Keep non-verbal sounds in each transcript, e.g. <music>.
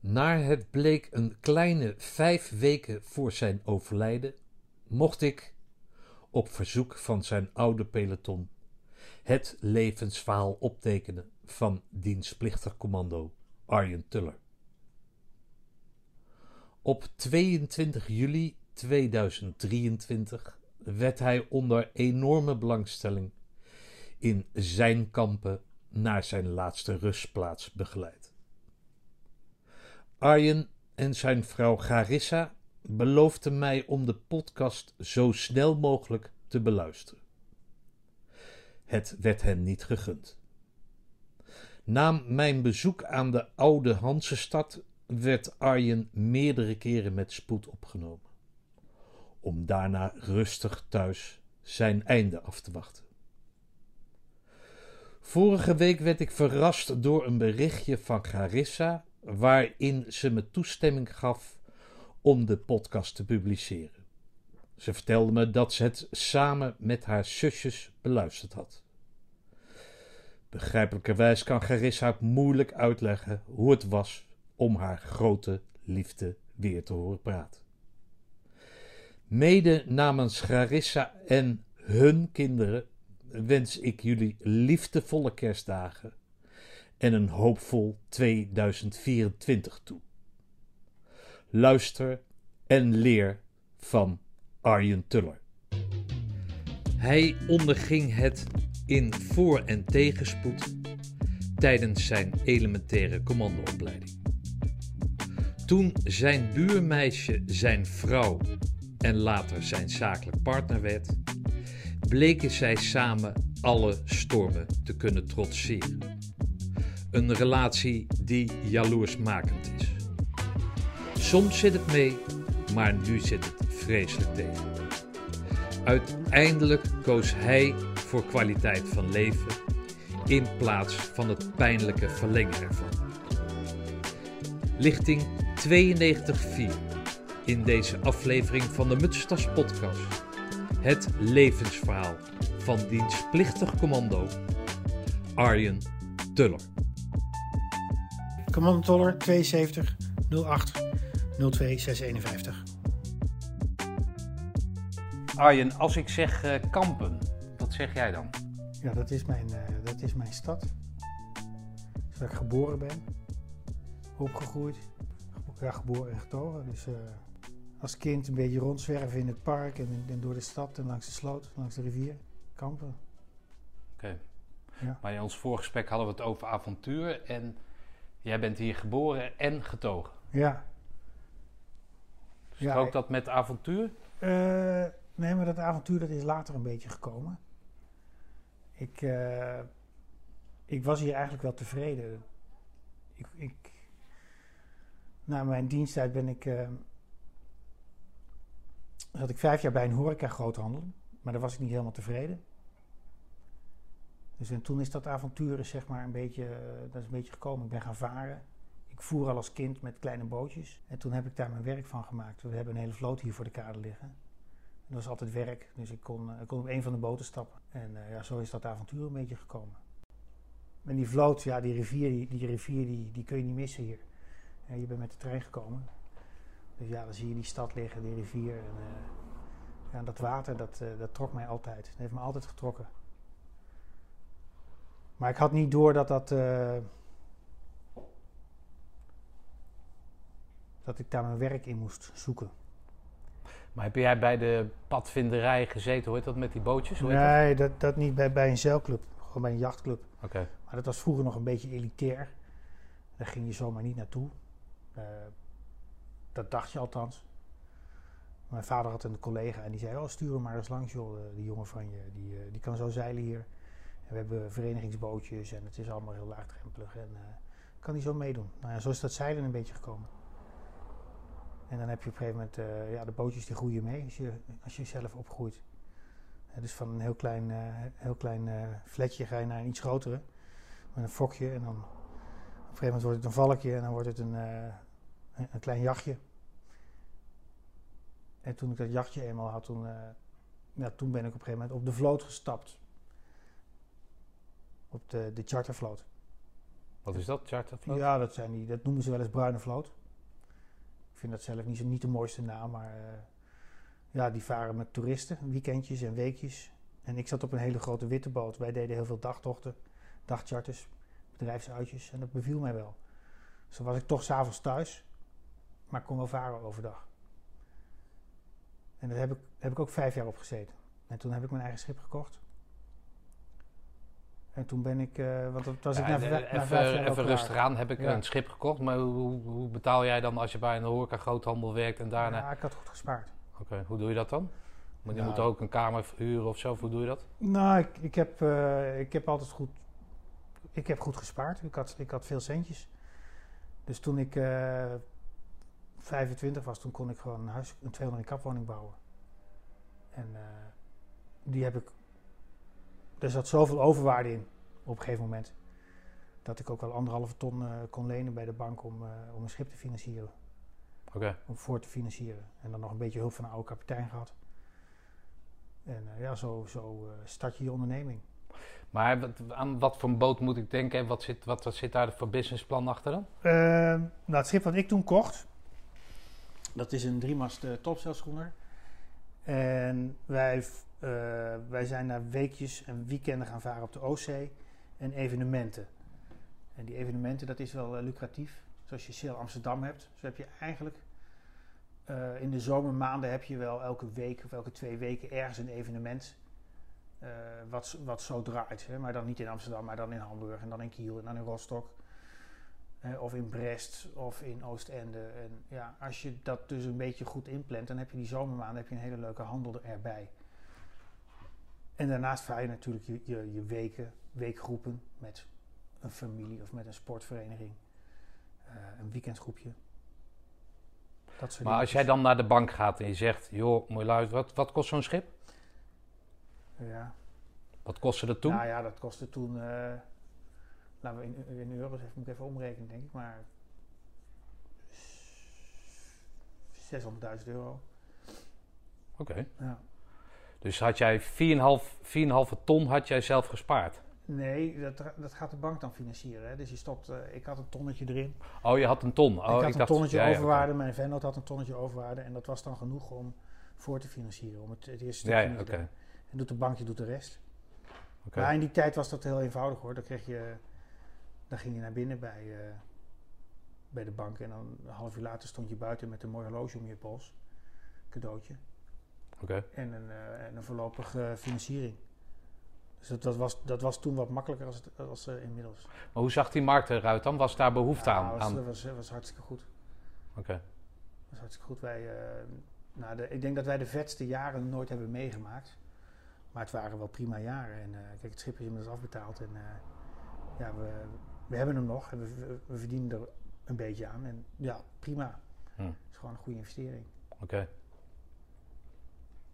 Naar het bleek een kleine vijf weken voor zijn overlijden, mocht ik, op verzoek van zijn oude peloton, het levensverhaal optekenen van dienstplichtig commando Arjen Tuller. Op 22 juli 2023 werd hij onder enorme belangstelling in zijn kampen naar zijn laatste rustplaats begeleid. Arjen en zijn vrouw Garissa beloofden mij om de podcast zo snel mogelijk te beluisteren. Het werd hen niet gegund. Na mijn bezoek aan de oude Hansestad werd Arjen meerdere keren met spoed opgenomen, om daarna rustig thuis zijn einde af te wachten. Vorige week werd ik verrast door een berichtje van Carissa waarin ze me toestemming gaf om de podcast te publiceren. Ze vertelde me dat ze het samen met haar zusjes beluisterd had. Begrijpelijkerwijs kan Garissa moeilijk uitleggen hoe het was om haar grote liefde weer te horen praten. Mede namens Garissa en hun kinderen wens ik jullie liefdevolle kerstdagen en een hoopvol 2024 toe. Luister en leer van Arjen Tuller. Hij onderging het in voor- en tegenspoed tijdens zijn elementaire commandoopleiding. Toen zijn buurmeisje zijn vrouw en later zijn zakelijk partner werd, bleken zij samen alle stormen te kunnen trotseren. Een relatie die jaloersmakend is. Soms zit het mee, maar nu zit het vreselijk tegen. Uiteindelijk koos hij voor kwaliteit van leven in plaats van het pijnlijke verlengen ervan. Lichting 92.4 in deze aflevering van de Mutstas podcast. Het levensverhaal van dienstplichtig commando Arjen Tuller. Commando Toller 72 08 02 651. Arjen, als ik zeg uh, kampen, wat zeg jij dan? Ja, dat is mijn, uh, dat is mijn stad. Dus waar ik geboren ben, opgegroeid, ja, geboren en getogen. Dus uh, als kind een beetje rondzwerven in het park en, en, door de stad en langs de sloot, langs de rivier, kampen. Oké. Okay. Ja. Maar in ons voorgesprek hadden we het over avontuur en jij bent hier geboren en getogen. Ja. Strookt ja, dat met avontuur? Uh, nee, maar dat avontuur dat is later een beetje gekomen. Ik, uh, ik was hier eigenlijk wel tevreden. Ik, ik, na mijn diensttijd ben ik, uh, zat ik vijf jaar bij een horeca groothandel. Maar daar was ik niet helemaal tevreden. Dus en toen is dat avontuur zeg maar een beetje, dat is een beetje gekomen. Ik ben gaan varen. Ik voer al als kind met kleine bootjes. En toen heb ik daar mijn werk van gemaakt. We hebben een hele vloot hier voor de kade liggen. Dat was altijd werk, dus ik kon, ik kon op een van de boten stappen. En uh, ja, zo is dat avontuur een beetje gekomen. En die vloot, ja, die rivier, die, rivier die, die kun je niet missen hier. Je bent met de trein gekomen. Dus ja, dan zie je die stad liggen, die rivier. En, ja, dat water, dat, dat trok mij altijd. Dat heeft me altijd getrokken. Maar ik had niet door dat dat. dat ik daar mijn werk in moest zoeken. Maar heb jij bij de padvinderij gezeten? Heet dat met die bootjes? Nee, dat? Dat, dat? niet bij, bij een zeilclub. Gewoon bij een jachtclub. Oké. Maar dat was vroeger nog een beetje elitair. Daar ging je zomaar niet naartoe. Uh, dat dacht je althans. Mijn vader had een collega en die zei: Oh, stuur hem maar eens langs, joh. Die jongen van je, die, die kan zo zeilen hier. We hebben verenigingsbootjes en het is allemaal heel laagdrempelig. En uh, kan hij zo meedoen. Nou ja, zo is dat zeilen een beetje gekomen. En dan heb je op een gegeven moment, uh, ja, de bootjes die groeien mee als je, als je zelf opgroeit. Dus van een heel klein, uh, heel klein fletje ga je naar een iets grotere, met een fokje. En dan op een gegeven moment wordt het een valkje en dan wordt het een, een, een, klein jachtje. En toen ik dat jachtje eenmaal had, toen, ja, toen ben ik op een gegeven moment op de vloot gestapt. Op de, de chartervloot. Wat is dat, chartervloot? Ja, dat, zijn die, dat noemen ze wel eens bruine vloot. Ik vind dat zelf niet, zo, niet de mooiste naam, maar eh, ja, die varen met toeristen, weekendjes en weekjes. En ik zat op een hele grote witte boot. Wij deden heel veel dagtochten, dagcharters, bedrijfsuitjes en dat beviel mij wel. Dus dan was ik toch s'avonds thuis, maar kon wel varen overdag. En daar heb ik, heb ik ook vijf jaar op gezeten. En toen heb ik mijn eigen schip gekocht. En toen ben ik, eh, want dat was ik Ja, vijf- eh, even even klaar. rustig aan, heb ik Ja. een schip gekocht. Maar hoe, hoe betaal jij dan als je bij een horeca groothandel werkt en daarna... Ja, ik had goed gespaard. Oké, hoe doe je dat dan? Want je Ja. moet ook een kamer huren of zo, hoe doe je dat? Nou, ik, ik, heb, eh, ik heb altijd goed, ik heb goed gespaard. Ik had, ik had veel centjes. Dus toen ik eh 25 was, toen kon ik gewoon een, huis, een 200 kapwoning bouwen. En die heb ik, er zat zoveel overwaarde in op een gegeven moment. Dat ik ook wel anderhalve ton eh, kon lenen bij de bank om, eh, om een schip te financieren. Oké. om voor te financieren. En dan nog een beetje hulp van een oude kapitein gehad. En eh, ja, zo, zo start je je onderneming. Maar wat, aan wat voor een boot moet ik denken? en Wat zit, wat, wat zit daar voor businessplan achter dan? Ehm, nou, het schip wat ik toen kocht, dat is een driemast uh, topzeilschoener. En wij, wij zijn naar weekjes en weekenden gaan varen op de Oostzee en evenementen. En die evenementen, dat is wel eh, lucratief. Zoals je Sail Amsterdam hebt. Dus heb je eigenlijk eh, in de zomermaanden heb je wel elke week of elke twee weken ergens een evenement. eh, wat, wat zo draait. Hè? Maar dan niet in Amsterdam, maar dan in Hamburg en dan in Kiel en dan in Rostock. Eh, of in Brest of in Oostende. En ja, als je dat dus een beetje goed inplant, dan heb je die zomermaanden heb je een hele leuke handel erbij. En daarnaast vaar je natuurlijk je, je, je weken, weekgroepen met een familie of met een sportvereniging. eh, een weekendgroepje. Dat soort Maar als jij dan naar de bank gaat en je zegt, joh, je luisteren, wat, wat kost zo'n schip? Ja. Wat kostte dat toen? Nou ja, dat kostte toen, eh, laten we in, in euro's even, moet ik even omrekenen denk ik, maar 600.000 euro. Oké. Ja. Dus had jij 4,5 4,5 ton had jij zelf gespaard? Nee, dat, dat gaat de bank dan financieren. Hè? Dus je stopt, eh, ik had een tonnetje erin. Oh, je had een ton. Oh, ik had een dacht- tonnetje ja, ja, overwaarde, mijn vennoot had een tonnetje overwaarde. En dat was dan genoeg om voor te financieren, om het, het eerste stukje Ja, ja, te doen. En doet de bank, je doet de rest. Oké. Maar in die tijd was dat heel eenvoudig hoor. Dan, kreeg je, dan ging je naar binnen bij, eh, bij de bank. En dan een half uur later stond je buiten met een mooi horloge om je pols. Cadeautje. En een, eh, en een voorlopige financiering. Dus dat, dat, was, dat was toen wat makkelijker als, het, als eh, inmiddels. Maar hoe zag die markt eruit dan? Was daar behoefte Ja, aan? was, aan? Dat was, was hartstikke goed. Oké. was hartstikke goed. Wij, eh, nou, de, ik denk dat wij de vetste jaren nooit hebben meegemaakt. Maar het waren wel prima jaren. En eh, kijk, het schip is inmiddels afbetaald. En eh, ja, we, we hebben hem nog. En we, we, we verdienen er een beetje aan. En ja, prima. Hm. Het is gewoon een goede investering. Oké.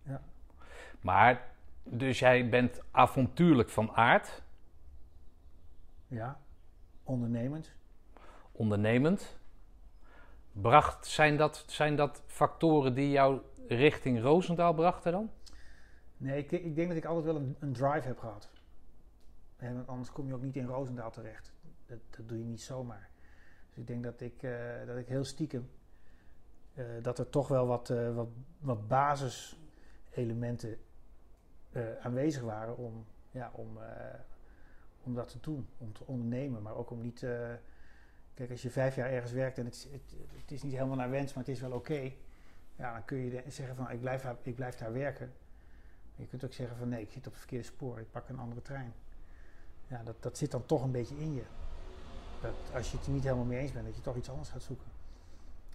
Ja. Maar, dus jij bent avontuurlijk van aard, Ja, ondernemend. ondernemend. Bracht, zijn, dat, zijn dat factoren die jou richting Roosendaal brachten dan? Nee, ik, ik denk dat ik altijd wel een, een drive heb gehad. Want anders kom je ook niet in Roosendaal terecht. Dat, dat doe je niet zomaar. Dus ik denk dat ik, eh, dat ik heel stiekem... eh, dat er toch wel wat, eh, wat, wat basiselementen eh, aanwezig waren om, ja, om, eh, om dat te doen. Om te ondernemen, maar ook om niet... eh, kijk, als je vijf jaar ergens werkt en het, het, is niet helemaal naar wens, maar het is wel oké... ja, dan kun je zeggen van ik blijf, ik blijf daar werken. Je kunt ook zeggen van nee, ik zit op het verkeerde spoor, ik pak een andere trein. Ja, dat, dat zit dan toch een beetje in je. Dat als je het er niet helemaal mee eens bent, dat je toch iets anders gaat zoeken.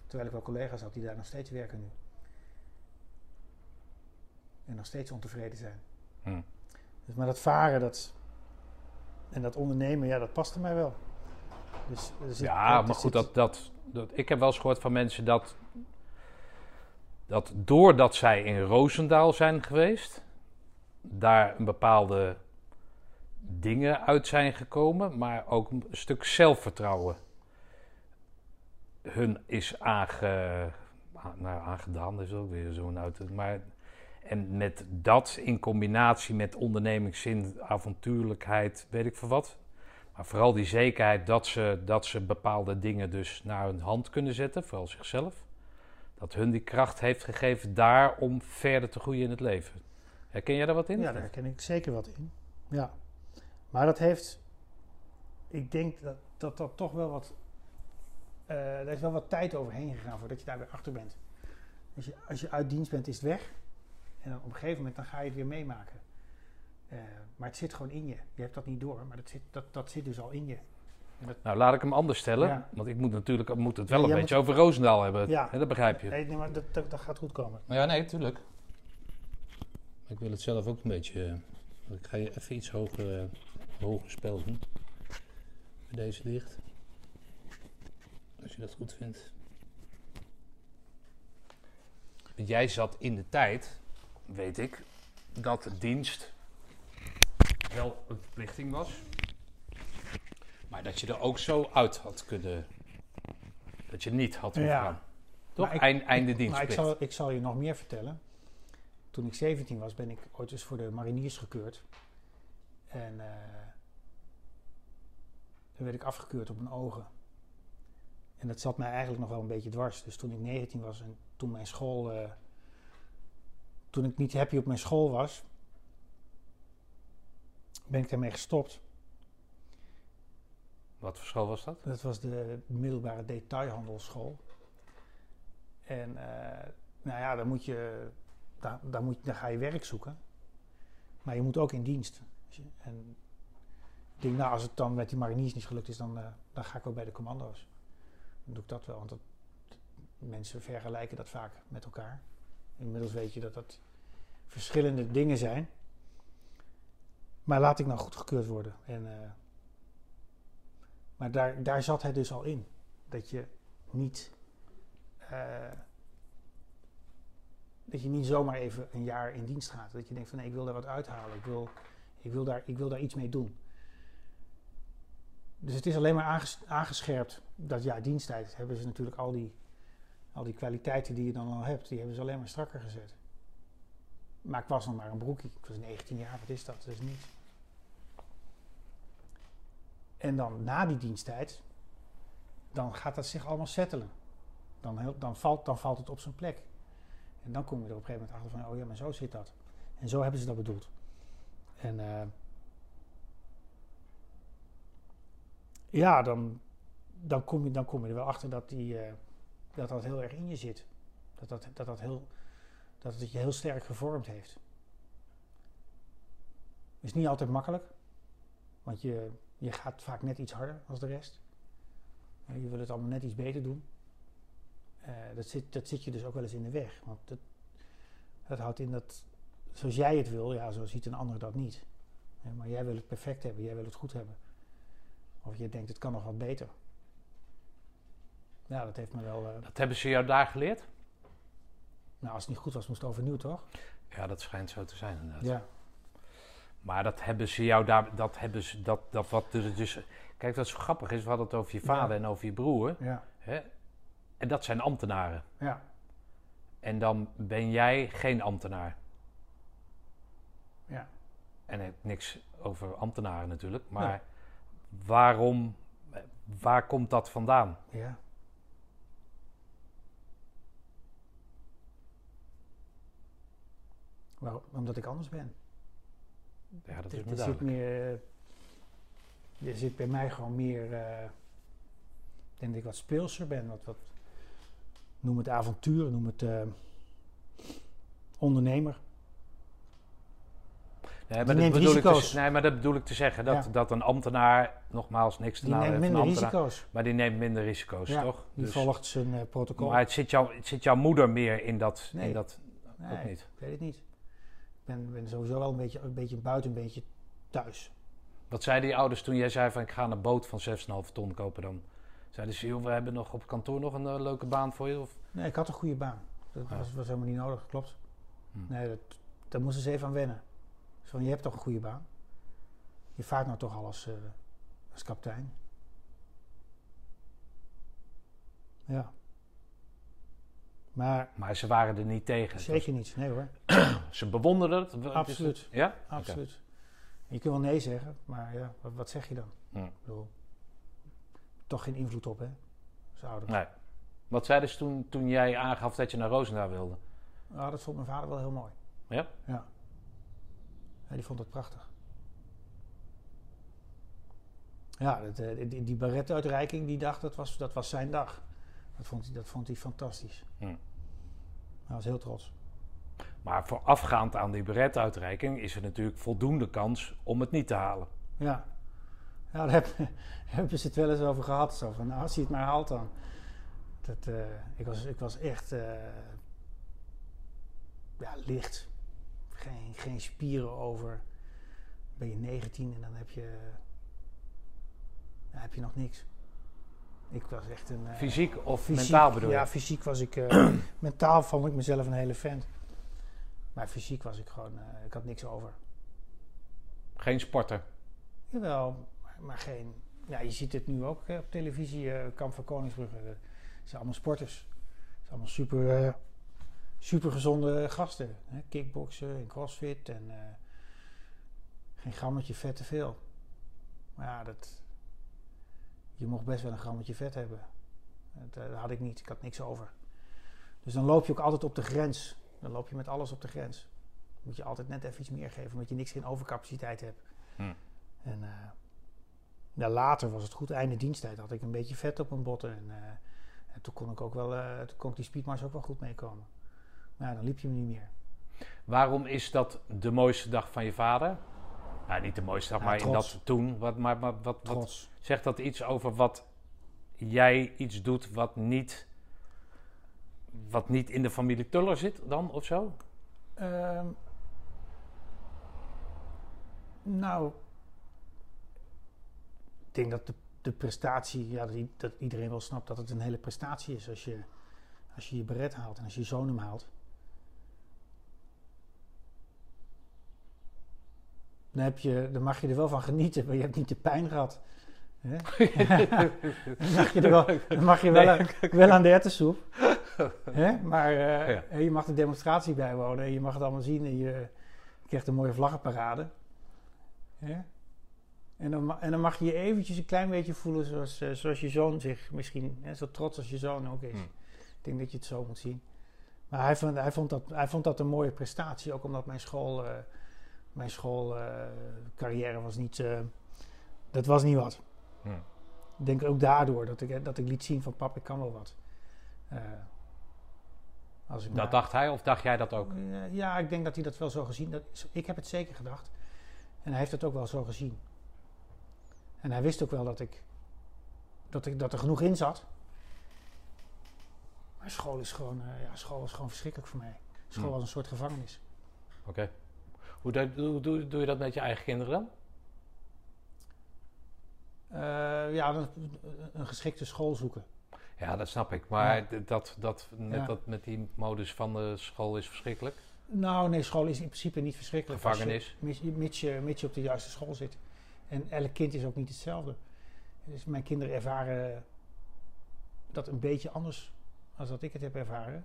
Terwijl ik wel collega's had die daar nog steeds werken nu. En nog steeds ontevreden zijn. Hm. Dus, maar dat varen dat, en dat ondernemen, ja, dat paste mij wel. Dus, zit- Ja, maar goed, dat, dat, dat, ik heb wel eens gehoord van mensen dat, dat doordat zij in Roosendaal zijn geweest, daar een bepaalde dingen uit zijn gekomen, maar ook een stuk zelfvertrouwen hun is aange, nou, aangedaan, dat is ook weer zo'n uit. Maar, en met dat in combinatie met ondernemingszin, avontuurlijkheid, weet ik veel wat, Maar vooral die zekerheid dat ze, dat ze bepaalde dingen dus naar hun hand kunnen zetten, vooral zichzelf. Dat hun die kracht heeft gegeven daar om verder te groeien in het leven. Herken jij daar wat in? Ja, daar herken ik zeker wat in. Ja. Maar dat heeft, ik denk dat dat, dat toch wel wat, uh, er is wel wat tijd overheen gegaan voordat je daar weer achter bent. Als je, als je uit dienst bent, is het weg. En dan op een gegeven moment dan ga je het weer meemaken. Uh, maar het zit gewoon in je. Je hebt dat niet door, maar dat zit, dat, dat zit dus al in je. Dat... Nou, laat ik hem anders stellen. Ja. Want ik moet natuurlijk moet het wel ja, een beetje moet... over Roosendaal hebben. Ja. dat begrijp je. Nee, nee maar dat, dat, dat, gaat goed komen. Ja, nee, tuurlijk. Ik wil het zelf ook een beetje... Uh, ik ga je even iets hoger, uh, hoger spel doen. Bij deze licht. Als je dat goed vindt. Jij zat in de tijd, weet ik, dat dienst wel een verplichting was. Maar dat je er ook zo uit had kunnen. Dat je niet had hoeven ja. gaan. Toch? Eind, einde dienst. Maar ik zal, ik zal je nog meer vertellen. Toen ik 17 was, ben ik ooit eens voor de mariniers gekeurd. En uh, toen werd ik afgekeurd op mijn ogen. En dat zat mij eigenlijk nog wel een beetje dwars. Dus toen ik 19 was en toen mijn school. Uh, toen ik niet happy op mijn school was, ben ik daarmee gestopt. Wat voor school was dat? Dat was de middelbare detailhandelschool. En uh, nou ja, dan moet je, daar, daar, moet, daar ga je werk zoeken. Maar je moet ook in dienst. En ik denk, nou, als het dan met die mariniers niet gelukt is, dan, uh, dan ga ik wel bij de commando's. Dan doe ik dat wel, want dat, mensen vergelijken dat vaak met elkaar. Inmiddels weet je dat dat verschillende dingen zijn. Maar laat ik nou goedgekeurd worden. En, uh, maar daar, daar zat hij dus al in. Dat je niet. Uh, dat je niet zomaar even een jaar in dienst gaat. Dat je denkt van nee, ik wil daar wat uithalen. Ik wil, ik wil, daar, ik wil daar iets mee doen. Dus het is alleen maar aanges, aangescherpt dat ja, diensttijd hebben ze natuurlijk al die, al die kwaliteiten die je dan al hebt, die hebben ze alleen maar strakker gezet. Maar ik was nog maar een broekje. Ik was 19 jaar, wat is dat? Dat is niets. En dan na die diensttijd, dan gaat dat zich allemaal settelen. Dan, dan, valt, dan valt het op zijn plek. En dan kom je er op een gegeven moment achter van, oh ja, maar zo zit dat. En zo hebben ze dat bedoeld. En uh, ja, dan, dan, kom je, dan kom je er wel achter dat, die, uh, dat dat heel erg in je zit. Dat dat, dat, dat, heel, dat het je heel sterk gevormd heeft. Is niet altijd makkelijk, want je, je gaat vaak net iets harder als de rest. Je wil het allemaal net iets beter doen. Uh, dat, zit, dat zit je dus ook wel eens in de weg. Want dat, dat houdt in dat zoals jij het wil, ja, zo ziet een ander dat niet. maar jij wil het perfect hebben, jij wil het goed hebben. Of je denkt, het kan nog wat beter. Ja, dat heeft me wel... Uh, dat hebben ze jou daar geleerd? Nou, als het niet goed was, moest het overnieuw, toch? Ja, dat schijnt zo te zijn inderdaad. Ja. Maar dat hebben ze jou daar, dat hebben ze, dat, dat wat dus, dus kijk, wat zo grappig is, we hadden het over je vader en over je broer. Ja. Hè? En dat zijn ambtenaren. Ja. En dan ben jij geen ambtenaar. Ja. En het niks over ambtenaren natuurlijk, maar waarom, waar komt dat vandaan? Ja. Waarom? Omdat ik anders ben. Ja, dat is me zit meer, Er zit bij mij gewoon meer... Uh, ik denk dat ik wat speelser ben. Wat, wat, noem het avontuur, noem het uh, ondernemer. Nee maar, dat bedoel ik te, nee, maar dat bedoel ik te zeggen. Dat, dat een ambtenaar, nogmaals, niks te die neemt minder risico's. Maar die neemt minder risico's, ja, toch? Die dus, volgt zijn uh, protocol. Maar het zit, jou, het zit jouw moeder meer in dat... Nee, in dat nee, ook niet. ik weet het niet. Ik ben, ben sowieso wel een beetje, een beetje buiten, een beetje thuis. Wat zeiden die ouders toen jij zei van ik ga een boot van 6,5 ton kopen dan? Zeiden ze, joh, we hebben nog op kantoor nog een uh, leuke baan voor je? Of? Nee, ik had een goede baan. Dat was, was, helemaal niet nodig, klopt. Hm. Nee, dat, daar moesten ze even aan wennen. van, je hebt toch een goede baan? Je vaart nou toch al als, uh, als kapitein? Ja. Maar, maar ze waren er niet tegen. Zeker niet, nee hoor. <clears throat> ze bewonderden het? Absoluut. Ja? Absoluut. Je kunt wel nee zeggen, maar ja, wat, wat zeg je dan? Ik bedoel, toch geen invloed op, hè? Ouders. Nee. Wat zeiden ze toen, toen jij aangaf dat je naar Roosendaal wilde? Nou, dat vond mijn vader wel heel mooi. Ja? Ja. Ja, die vond het prachtig. Ja, dat, eh, die, die baretuitreiking die dag, dat was, dat was zijn dag. Dat vond hij, dat vond hij fantastisch. Hm. Hij was heel trots. Maar voorafgaand aan die beretuitreiking is er natuurlijk voldoende kans om het niet te halen. Ja, ja daar heb- <laughs> hebben ze het wel eens over gehad. Zo van, nou, als hij het maar haalt dan. Dat, eh, ik, was, ik was echt eh, ja, licht. Geen, geen spieren over. Ben je 19 en dan heb je, dan heb je nog niks. Ik was echt een... eh, Fysiek of fysiek- mentaal bedoel je? Ja, fysiek was ik... eh, <clears throat> mentaal vond ik mezelf een hele vent. Maar fysiek was ik gewoon... eh, ik had niks over. Geen sporter. Jawel, maar, maar geen. Ja, je ziet het nu ook hè, op televisie, Kamp van Koningsbrugge. Het zijn allemaal sporters. Het zijn allemaal super, super gezonde gasten. Hè? Kickboksen en crossfit en geen grammetje vet te veel. Maar ja, dat, je mocht best wel een grammetje vet hebben. Dat, eh, dat had ik niet, ik had niks over. Dus dan loop je ook altijd op de grens. Dan loop je met alles op de grens. Dan moet je altijd net even iets meer geven, omdat je niks geen overcapaciteit hebt. Hm. En eh, ja, later was het goed, einde diensttijd had ik een beetje vet op mijn botten. En, eh, en toen kon ik ook wel, toen kon ik die speedmars ook wel goed meekomen. Maar ja, dan liep je me niet meer. Waarom is dat de mooiste dag van je vader? Nou, niet de mooiste dag, maar in dat toen. Wat, maar, maar wat, wat zegt dat iets over wat jij iets doet wat niet, wat niet in de familie Tuller zit dan of zo? Ehm, nou, ik denk dat de, de prestatie, ja, dat, iedereen wel snapt dat het een hele prestatie is als je als je, je beret haalt en als je je zoon hem haalt. Dan, heb je, dan mag je er wel van genieten, maar je hebt niet de pijn gehad. Hè? <laughs> dan mag je, er wel, dan mag je wel, aan, wel aan de erwtensoep. Hè? Maar eh, Ja. je mag de demonstratie bijwonen en je mag het allemaal zien en je krijgt een mooie vlaggenparade. Hè? En, dan, en dan mag je je eventjes een klein beetje voelen zoals, eh, zoals je zoon zich misschien, hè, zo trots als je zoon ook is. Hmm. Ik denk dat je het zo moet zien. Maar hij vond, hij vond, dat, hij vond dat een mooie prestatie, ook omdat mijn school, eh, mijn schoolcarrière was niet, eh, dat was niet wat. Hm. Ik denk ook daardoor dat ik, dat ik liet zien van pap, ik kan wel wat. Eh, als ik Dat maar- dacht hij of dacht jij dat ook? Eh, ja, ik denk dat hij dat wel zo gezien. Dat, ik heb het zeker gedacht. En hij heeft het ook wel zo gezien. En hij wist ook wel dat ik, dat, ik, dat er genoeg in zat. Maar school is gewoon, eh, ja, school was gewoon verschrikkelijk voor mij. School Hmm. was een soort gevangenis. Oké. Hoe, doe- doe, doe je dat met je eigen kinderen dan? Eh, ja, dan, een geschikte school zoeken. Ja, dat snap ik. Maar Ja. dat, dat, met, Ja. dat met die modus van de school is verschrikkelijk. Nou, nee, school is in principe niet verschrikkelijk. Gevangenis. Mits je, mits, je, mits je op de juiste school zit. En elk kind is ook niet hetzelfde. Dus mijn kinderen ervaren dat een beetje anders als dat ik het heb ervaren.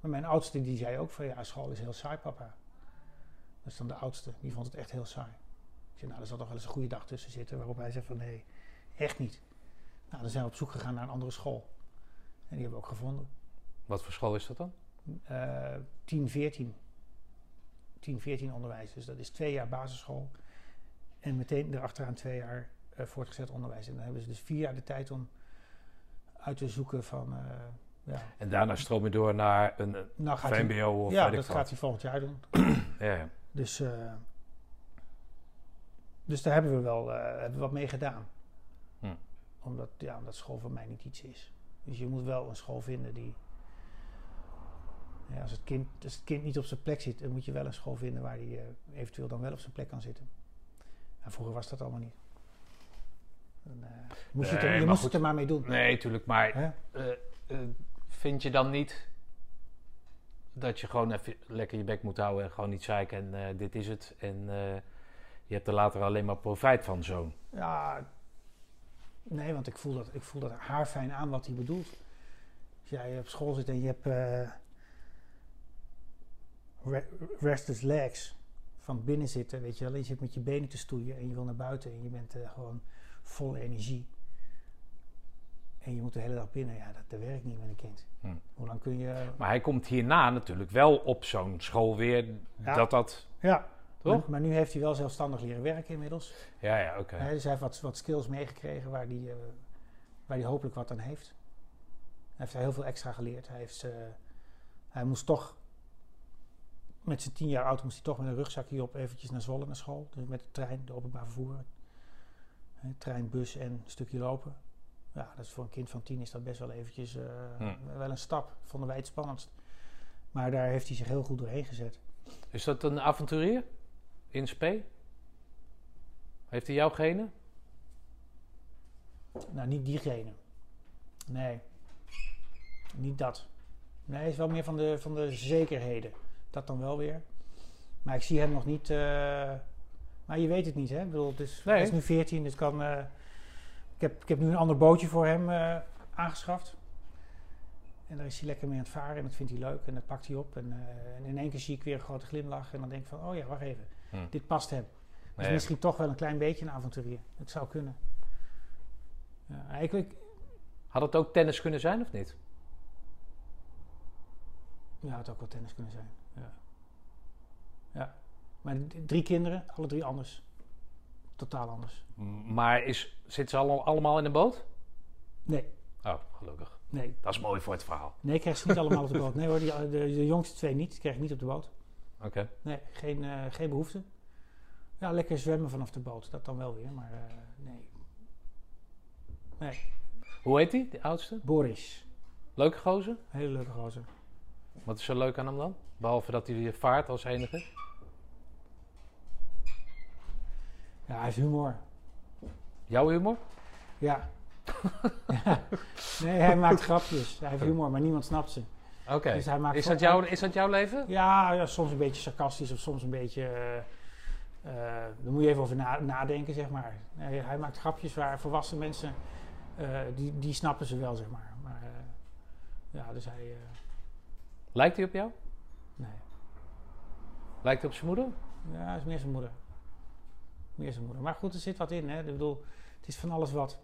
Maar mijn oudste die zei ook van ja, school is heel saai papa. Dat is dan de oudste, die vond het echt heel saai. Ik zei nou, er zal toch wel eens een goede dag tussen zitten waarop hij zei van nee, echt niet. Nou, dan zijn we op zoek gegaan naar een andere school. En die hebben we ook gevonden. Wat voor school is dat dan? Eh 10, 14. 10, 14 onderwijs. Dus dat is twee jaar basisschool. En meteen erachteraan twee jaar eh, voortgezet onderwijs. En dan hebben ze dus vier jaar de tijd om uit te zoeken van... eh, ja, En daarna stroom je door naar een eh, nou VMBO of ja, dat gaat hij volgend jaar doen. Ja, ja. Dus, eh, dus daar hebben we wel eh, hebben we wat mee gedaan. Hm. Omdat, ja, omdat school voor mij niet iets is. Dus je moet wel een school vinden die... Ja, als, het kind, als het kind niet op zijn plek zit, dan moet je wel een school vinden waar hij eh, eventueel dan wel op zijn plek kan zitten. En vroeger was dat allemaal niet. Dan, moest je het er, je moest goed. het er maar mee doen. Nee, tuurlijk. Maar vind je dan niet dat je gewoon even lekker je bek moet houden en gewoon niet zeiken en eh, dit is het. En eh, je hebt er later alleen maar profijt van, zo'n. Ja, nee, want ik voel dat, ik voel dat haar fijn aan wat hij bedoelt. Als jij op school zit en je hebt eh, re- restless legs van binnen zitten, weet je wel. Je zit met je benen te stoeien en je wil naar buiten en je bent gewoon vol energie. En je moet de hele dag binnen. Ja, dat, dat werkt niet met een kind. Hm. Hoe lang kun je... Maar hij komt hierna natuurlijk wel op zo'n school weer Ja. dat dat... Ja, Toch? Maar, maar nu heeft hij wel zelfstandig leren werken inmiddels. Ja, ja, oké. Dus hij heeft wat, wat skills meegekregen waar hij, eh, waar hopelijk wat aan heeft. Hij heeft heel veel extra geleerd. Hij, heeft, eh, hij moest toch, met zijn tien jaar oud, moest hij toch met een rugzakje op eventjes naar Zwolle naar school. Dus met de trein, de openbaar vervoer. Trein, bus en een stukje lopen. Ja, dat is voor een kind van tien is dat best wel eventjes eh, Hm. wel een stap. Vonden wij het spannendst. Maar daar heeft hij zich heel goed doorheen gezet. Is dat een avonturier in spe? Heeft hij jouw genen? Nou, niet diegene. Nee. Niet dat. Nee, hij is wel meer van de, van de zekerheden. Dat dan wel weer. Maar ik zie hem nog niet. eh, maar je weet het niet, hè? Ik bedoel, het is, Nee. Hij is nu 14, dus kan. eh, ik, heb, ik heb nu een ander bootje voor hem eh, aangeschaft. En daar is hij lekker mee aan het varen en dat vindt hij leuk en dat pakt hij op. En, eh, en in één keer zie ik weer een grote glimlach en dan denk ik van, oh ja, wacht even. Hm. Dit past hem. Dus Nee. misschien toch wel een klein beetje een avonturier. Dat zou kunnen. Ja, ik, ik, Had het ook tennis kunnen zijn of niet? ja, het had ook wel tennis kunnen zijn. Ja. ja. Maar drie kinderen, alle drie anders. Totaal anders. Maar is, zitten ze alle- allemaal in een boot? Nee, Oh, gelukkig. nee. Dat is mooi voor het verhaal. Nee, ik krijg ze niet allemaal op de boot. <laughs> Nee hoor, die, de, de jongste twee niet. Die krijg ik niet op de boot. Oké. Nee, geen, eh, geen behoefte. Ja, lekker zwemmen vanaf de boot. Dat dan wel weer, maar eh, nee. Nee, Hoe heet die, de oudste? Boris. Leuke gozer? Hele leuke gozer. Wat is zo leuk aan hem dan? Behalve dat hij vaart als enige. Ja, hij heeft humor. Jouw humor? Ja. ja. <laughs> Nee, hij maakt grapjes. Hij heeft humor, maar niemand snapt ze. Oké. Dus Is, dat jouw, is dat jouw leven? Ja, ja, soms een beetje sarcastisch of soms een beetje. eh, eh, daar moet je even over na- nadenken, zeg maar. Nee, hij maakt grapjes waar volwassen mensen. eh, die, die snappen ze wel, zeg maar. Maar ja, dus hij. Lijkt hij op jou? nee. Lijkt hij op zijn moeder? Ja, hij is meer zijn moeder. Meer zijn moeder. Maar goed, er zit wat in, hè. Ik bedoel, het is van alles wat.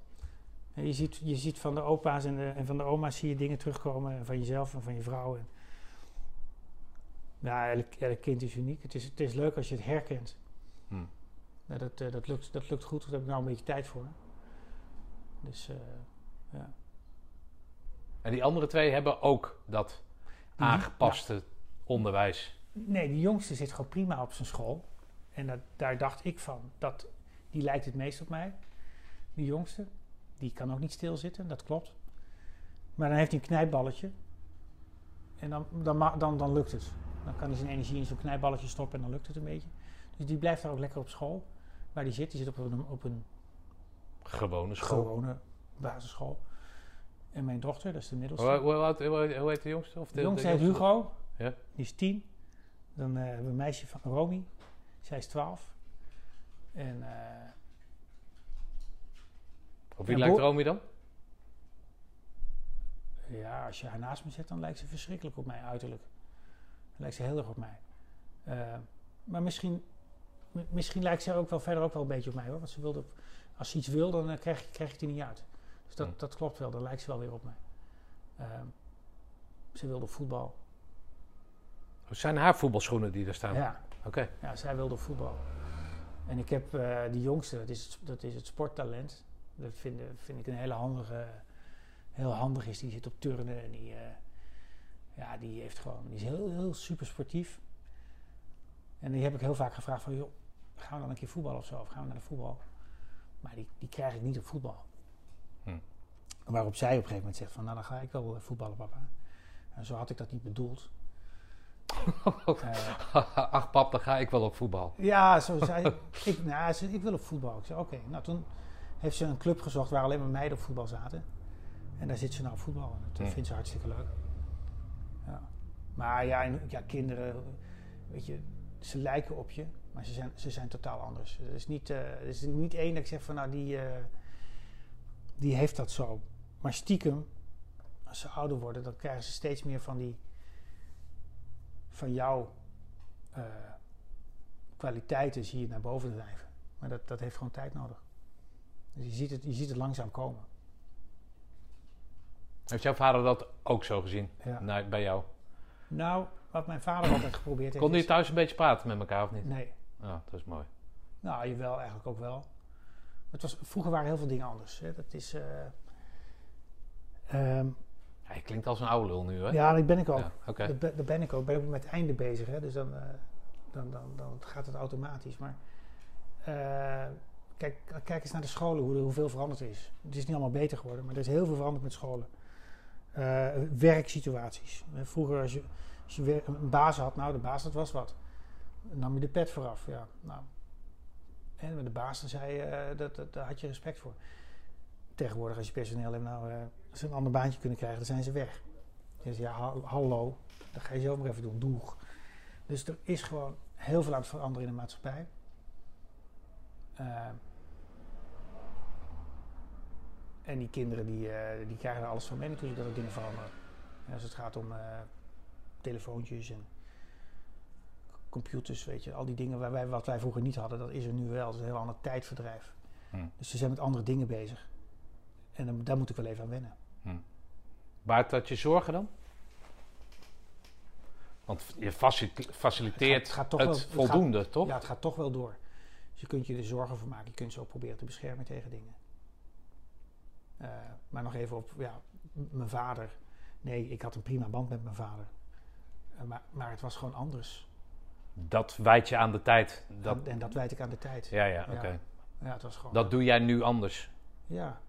Je ziet, je ziet van de opa's en, de, en van de oma's zie je dingen terugkomen. En van jezelf en van je vrouw. En ja, elk, elk kind is uniek. Het is, het is leuk als je het herkent. Hm. Dat, eh, dat, lukt, dat lukt goed. Daar heb ik nou een beetje tijd voor. Dus eh, ja. En die andere twee hebben ook dat aangepaste onderwijs. Nee, die jongste zit gewoon prima op zijn school. En dat, daar dacht ik van, dat, die lijkt het meest op mij. Die jongste, die kan ook niet stilzitten, dat klopt. Maar dan heeft hij een knijpballetje. En dan, dan, dan, dan lukt het. Dan kan hij zijn energie in zo'n knijpballetje stoppen en dan lukt het een beetje. Dus die blijft daar ook lekker op school. Waar die zit, die zit op een, op een Gewone school. gewone basisschool. En mijn dochter, dat is de middelste. Hoe, hoe, oud- hoe, hoe heet de jongste? Of de, De jongste heet? Hugo. Ja. Die is tien. Dan eh, hebben we een meisje van Romy. Zij is twaalf. En eh, Op wie lijkt Romy dan? ja, als je haar naast me zet, dan lijkt ze verschrikkelijk op mij uiterlijk. Dan lijkt ze heel erg op mij. Eh, maar misschien, misschien lijkt ze ook wel verder ook wel een beetje op mij hoor. Want ze wilde, als ze iets wil, dan eh, krijg, krijg ik er niet uit. Dus dat, Hm. dat klopt wel, dan lijkt ze wel weer op mij. Eh, ze wilde op voetbal. Het zijn haar voetbalschoenen die er staan. Ja, Oké. Ja, zij wilde voetbal. En ik heb eh, die jongste, dat is, het, dat is het sporttalent. Dat vind, vind ik een hele handige, heel handig is. Die zit op turnen en die, eh, ja, die heeft gewoon, die is heel, heel super sportief. En die heb ik heel vaak gevraagd van, joh, gaan we dan een keer voetballen of zo? Of gaan we naar de voetbal? Maar die, die krijg ik niet op voetbal. Hm. Waarop zij op een gegeven moment zegt van, nou dan ga ik wel voetballen papa. En zo had ik dat niet bedoeld. <laughs> Ach pap, dan ga ik wel op voetbal. Ja, zo zei <laughs> ik. Nou, ze, ik wil op voetbal. Ik zei, oké. Nou, toen heeft ze een club gezocht waar alleen maar meiden op voetbal zaten. En daar zit ze nou op voetbal. En dat Hmm. vindt ze hartstikke leuk. Ja. Maar ja, en, ja, kinderen, weet je, ze lijken op je, maar ze zijn, ze zijn totaal anders. Er is niet, er is niet één dat ik zeg van, nou, die, eh, die heeft dat zo. Maar stiekem, als ze ouder worden, dan krijgen ze steeds meer van die, van jou, eh, kwaliteiten zie je naar boven drijven. Maar dat, dat heeft gewoon tijd nodig. Dus je ziet het, je ziet het langzaam komen. Heeft jouw vader dat ook zo gezien Ja. nou, bij jou? Nou, wat mijn vader altijd geprobeerd heeft. Kon die is- thuis een beetje praten met elkaar of niet? Nee. Ja, dat is mooi. Nou, jawel, eigenlijk ook wel. Het was, vroeger waren heel veel dingen anders. Hè. Dat is. eh, ehm, Je klinkt als een oude lul nu, hè? ja, dat ben ik ook. Ja. Dat, ben- dat ben ik ook. Ik ben ook met het einde bezig. Hè. Dus dan, eh, dan, dan, dan gaat het automatisch. Maar eh, kijk, kijk eens naar de scholen, hoe, hoeveel veranderd is. Het is niet allemaal beter geworden, maar er is heel veel veranderd met scholen. Eh, werksituaties. Vroeger, als je, als je een baas had, nou, de baas, dat was wat. Dan nam je de pet vooraf. Ja, nou. En met de baas, zei je, dat, dat, daar had je respect voor. Tegenwoordig, als je personeel hebt, nou, eh, als ze een ander baantje kunnen krijgen, dan zijn ze weg. Dus ja, ha- hallo, dat ga je zelf maar even doen, doeg. Dus er is gewoon heel veel aan het veranderen in de maatschappij. Eh, en die kinderen die, eh, die krijgen er alles van mee natuurlijk dat er dingen veranderen. Ja, als het gaat om eh, telefoontjes en computers, weet je, al die dingen waar wij, wat wij vroeger niet hadden, dat is er nu wel. Dat is een heel ander tijdverdrijf. Hm. Dus ze zijn met andere dingen bezig. En dan, daar moet ik wel even aan wennen. Baart dat je zorgen dan? Want je faci- faciliteert Het gaat- het gaat toch het wel- het voldoende, toch? Ja, het gaat toch wel door. Dus je kunt je er zorgen voor maken. Je kunt ze ook proberen te beschermen tegen dingen. Eh, maar nog even op, ja, mijn vader. Nee, ik had een prima band met mijn vader. Eh, maar, maar het was gewoon anders. Dat wijt je aan de tijd. Dat, en, en dat wijd ik aan de tijd. ja, ja, Ja. oké. Ja, het was gewoon... Dat doe jij nu anders. Ja.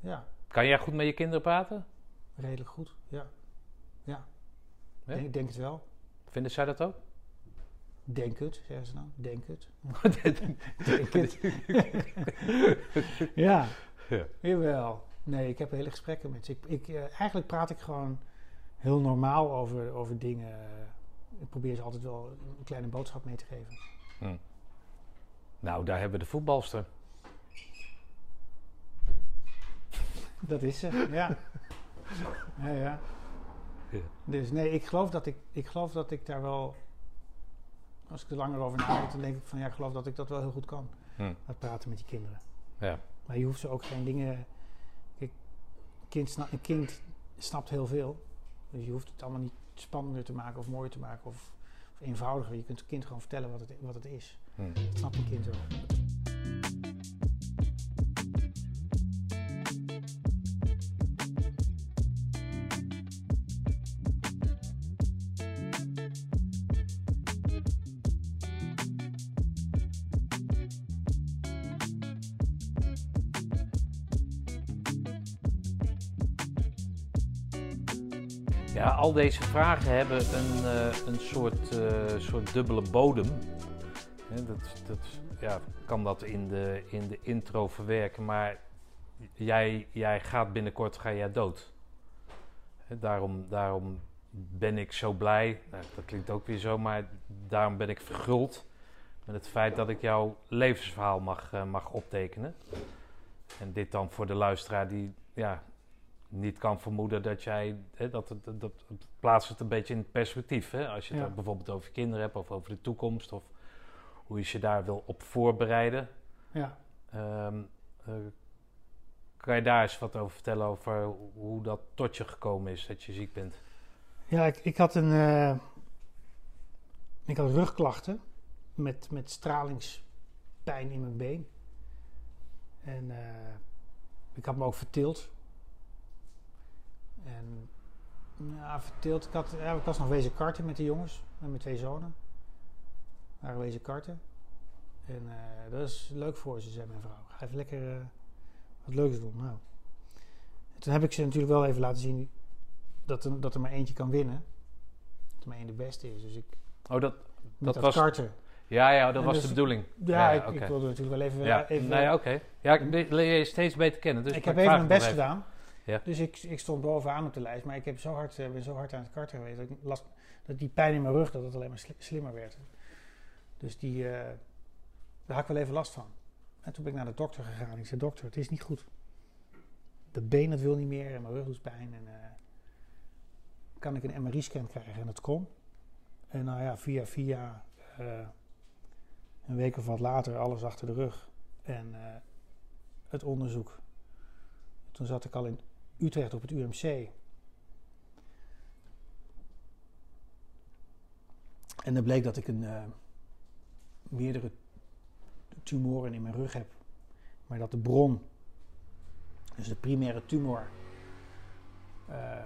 Ja, Kan jij goed met je kinderen praten? redelijk goed. Ja. Ja. Ja? Denk, denk het wel. Vinden zij dat ook? Denk het, zeggen ze dan. Denk het. <laughs> Denk het. ja. Ja. Jawel. Nee, ik heb hele gesprekken met ze. Ik, ik, eh, eigenlijk praat ik gewoon heel normaal over, over dingen. Ik probeer ze altijd wel een kleine boodschap mee te geven. Nou, daar hebben we de voetbalster. Dat is ze, ja. <laughs> ja, ja. Ja. Dus nee, ik geloof, dat ik, ik geloof dat ik daar wel... Als ik er langer over nadenk, dan denk ik van ja, ik geloof dat ik dat wel heel goed kan. Hm. Dat praten met die kinderen. Ja. Maar je hoeft ze ook geen dingen... Kijk, een kind, sna- een kind snapt heel veel. Dus je hoeft het allemaal niet spannender te maken of mooier te maken of, of eenvoudiger. Je kunt het kind gewoon vertellen wat het, wat het is. Hm. Dat snapt een kind wel. Ja, al deze vragen hebben een, eh, een soort, eh, soort dubbele bodem. Dat, dat, ja, kan dat in de, in de intro verwerken, maar jij, jij gaat binnenkort ga jij dood. Daarom, daarom ben ik zo blij, nou, dat klinkt ook weer zo, maar daarom ben ik verguld met het feit dat ik jouw levensverhaal mag, eh, mag optekenen. En dit dan voor de luisteraar die ja, niet kan vermoeden dat jij, hè, dat, dat, dat, het plaatst het een beetje in perspectief. Hè? Als je het Ja. bijvoorbeeld over kinderen hebt of over de toekomst of hoe je je daar wil op voorbereiden. Ja. Ehm, eh, kan je daar eens wat over vertellen over hoe dat tot je gekomen is dat je ziek bent? Ja, ik, ik had een. eh, ik had rugklachten met, met stralingspijn in mijn been. En eh, ik had me ook verteeld. En ja, verteeld. Ik, had, ja, ik was nog wezen karten met de jongens, met mijn twee zonen. We waren wezen karten. En eh, dat is leuk voor ze, zei mijn vrouw. Ga even lekker eh, wat leuks doen. Nou. En toen heb ik ze natuurlijk wel even laten zien dat er, dat er maar eentje kan winnen. Dat er maar één de beste is. Dus ik. Oh, dat, Met Dat dat, was- karten. ja, ja, dat En was dus- de bedoeling. Ja, Ja, ik, wilde natuurlijk wel even. Ja, even nee, oké. Ja, ik le- leer je steeds beter kennen. Dus ik heb even mijn best gedaan. Dus ik, ik stond bovenaan op de lijst. Maar ik heb zo hard, eh, ben zo hard aan het karten geweest. Dat, ik last, dat die pijn in mijn rug dat het alleen maar sli- slimmer werd. Dus die, eh, daar had ik wel even last van. En toen ben ik naar de dokter gegaan. Ik zei: Dokter, het is niet goed. Dat been dat wil niet meer en mijn rug doet pijn. En, eh, kan ik een MRI-scan krijgen? En dat kon. En nou ja, via via Een week of wat later, alles achter de rug. En het onderzoek. Toen zat ik al in Utrecht op het UMC. En dan bleek dat ik een, uh, meerdere tumoren in mijn rug heb. Maar dat de bron, dus de primaire tumor, uh,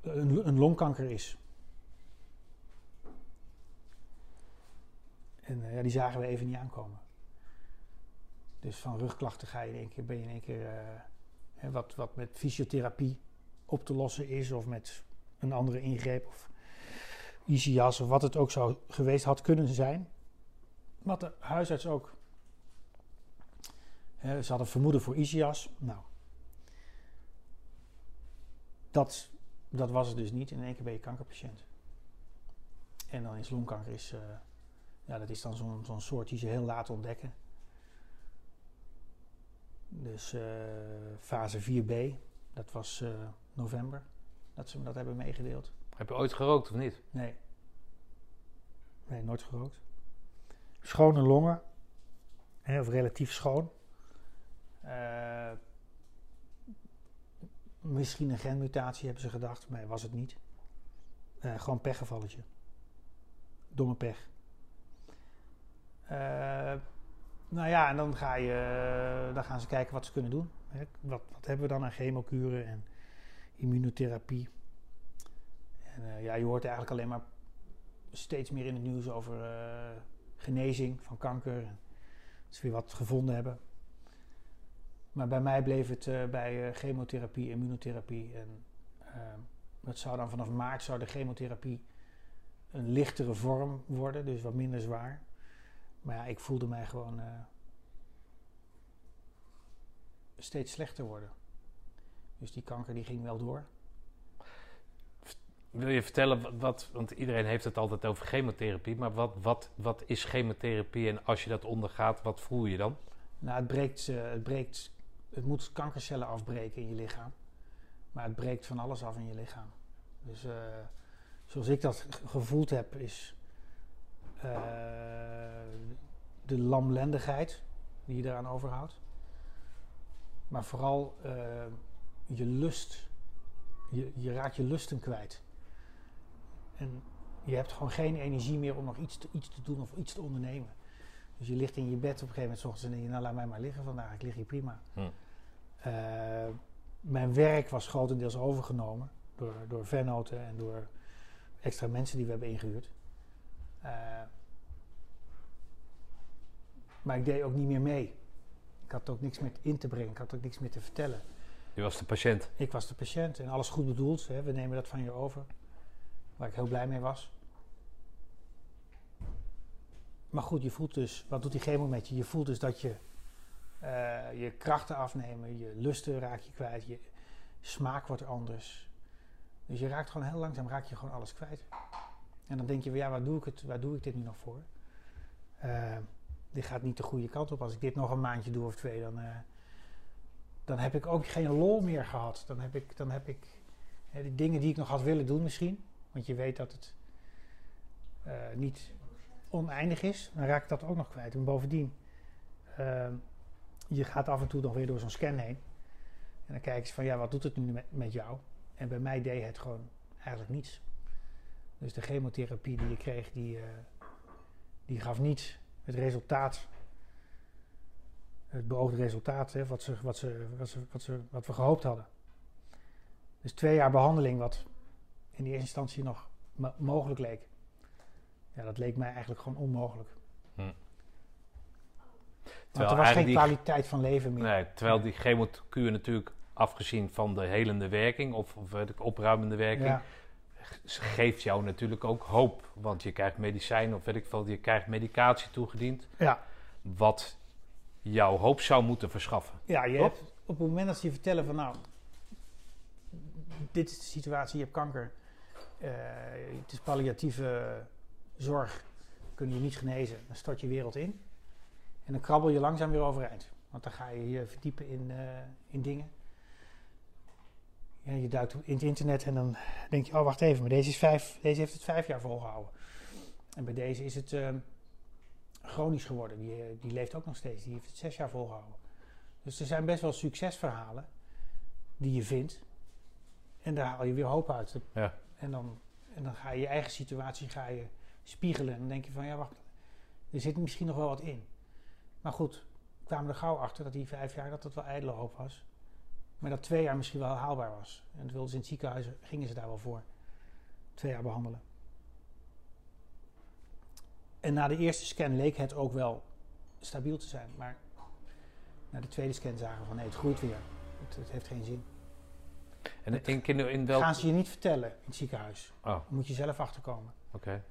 een, een, longkanker is. En uh, ja, die zagen we even niet aankomen. Dus van rugklachten ga je in één keer, ben je in één keer wat, wat met fysiotherapie op te lossen is, of met een andere ingreep, of ICIAS, of wat het ook zou geweest had kunnen zijn. Wat de huisarts ook. Hè, ze hadden vermoeden voor ICIAS. Nou, dat, dat was het dus niet. In één keer ben je kankerpatiënt. En dan is longkanker is, uh, ja, dat is dan zo'n zo'n soort die ze heel laat ontdekken. Dus uh, fase 4b, dat was uh, november dat ze me dat hebben meegedeeld. Heb je ooit gerookt of niet? Nee. Nee, nooit gerookt. Schone longen, hè, of relatief schoon. Uh, misschien een genmutatie hebben ze gedacht, maar was het niet. Uh, gewoon pechgevalletje. Domme pech. Uh, nou ja, en dan, ga je, dan gaan ze kijken wat ze kunnen doen. Wat, wat hebben we dan aan chemokuren en immunotherapie? En uh, ja, je hoort eigenlijk alleen maar steeds meer in het nieuws over genezing van kanker. En dat ze weer wat gevonden hebben. Maar bij mij bleef het uh, bij chemotherapie, immunotherapie. En uh, het zou dan vanaf maart zou de chemotherapie een lichtere vorm worden, dus wat minder zwaar. Maar ja, ik voelde mij gewoon steeds slechter worden. Dus die kanker die ging wel door. Wil je vertellen wat, want iedereen heeft het altijd over chemotherapie, maar wat, wat, wat is chemotherapie en als je dat ondergaat, wat voel je dan? Nou, het breekt, het breekt het moet kankercellen afbreken in je lichaam. Maar het breekt van alles af in je lichaam. Dus uh, zoals ik dat gevoeld heb, is de lamlendigheid die je eraan overhoudt. Maar vooral uh, je lust. Je, je, raakt je lusten kwijt. En je hebt gewoon geen energie meer om nog iets te, iets te doen of iets te ondernemen. Dus je ligt in je bed op een gegeven moment s ochtends en denk je, nou laat mij maar liggen vandaag, ik lig hier prima. Hm. Uh, mijn werk was grotendeels overgenomen door, door vennoten en door extra mensen die we hebben ingehuurd. Uh, maar ik deed ook niet meer mee. Ik had ook niks meer in te brengen, ik had ook niks meer te vertellen. Je was de patiënt? Ik was de patiënt en alles goed bedoeld. Hè. We nemen dat van je over. Waar ik heel blij mee was. Maar goed, je voelt dus, wat doet die chemo met je? Je voelt dus dat je uh, je krachten afnemen, je lusten raak je kwijt, je smaak wordt anders. Dus je raakt gewoon heel langzaam raak je gewoon alles kwijt. En dan denk je, ja, waar doe ik, het, waar doe ik dit nu nog voor? Uh, dit gaat niet de goede kant op. Als ik dit nog een maandje doe of twee, dan, uh, dan heb ik ook geen lol meer gehad. Dan heb ik, dan heb ik die dingen die ik nog had willen doen misschien. Want je weet dat het niet oneindig is. Dan raak ik dat ook nog kwijt. En bovendien je gaat af en toe nog weer door zo'n scan heen. En dan kijken ze van, ja, wat doet het nu met, met jou? En bij mij deed het gewoon eigenlijk niets. Dus de chemotherapie die je kreeg, die, uh, die gaf niets. Het resultaat, het beoogde resultaat, hè, wat, ze, wat, ze, wat, ze, wat, ze, wat we gehoopt hadden. Dus twee jaar behandeling, wat in eerste instantie nog mogelijk leek. Ja, dat leek mij eigenlijk gewoon onmogelijk. Hm. Want er was geen kwaliteit van leven meer. Nee, terwijl die chemokuur natuurlijk, afgezien van de helende werking of, of de opruimende werking, ja. Geeft jou natuurlijk ook hoop. Want je krijgt medicijn of weet ik veel, je krijgt medicatie toegediend. Ja. Wat jouw hoop zou moeten verschaffen. Ja, je hebt, op het moment dat ze je vertellen van nou, dit is de situatie, je hebt kanker. Uh, het is palliatieve zorg, kun je niet genezen, dan stort je wereld in. En dan krabbel je langzaam weer overeind. Want dan ga je je verdiepen in, uh, in dingen. Ja, je duikt in het internet en dan denk je, oh wacht even, maar deze, is vijf, deze heeft het vijf jaar volgehouden. En bij deze is het ehm, chronisch geworden. Die, eh, die leeft ook nog steeds. Die heeft het zes jaar volgehouden. Dus er zijn best wel succesverhalen die je vindt. En daar haal je weer hoop uit. Ja. En, dan, en dan ga je je eigen situatie ga je spiegelen. En dan denk je van, ja wacht, er zit misschien nog wel wat in. Maar goed, kwamen er gauw achter dat die vijf jaar dat dat wel ijdele hoop was. Maar dat twee jaar misschien wel haalbaar was. En dat wilden ze in het ziekenhuis, gingen ze daar wel voor. Twee jaar behandelen. En na de eerste scan leek het ook wel stabiel te zijn. Maar na de tweede scan zagen we van nee, het groeit weer. Het, het heeft geen zin. En in, in, in welk... Gaan ze je niet vertellen in het ziekenhuis. Oh, Dan moet je zelf achterkomen. oké.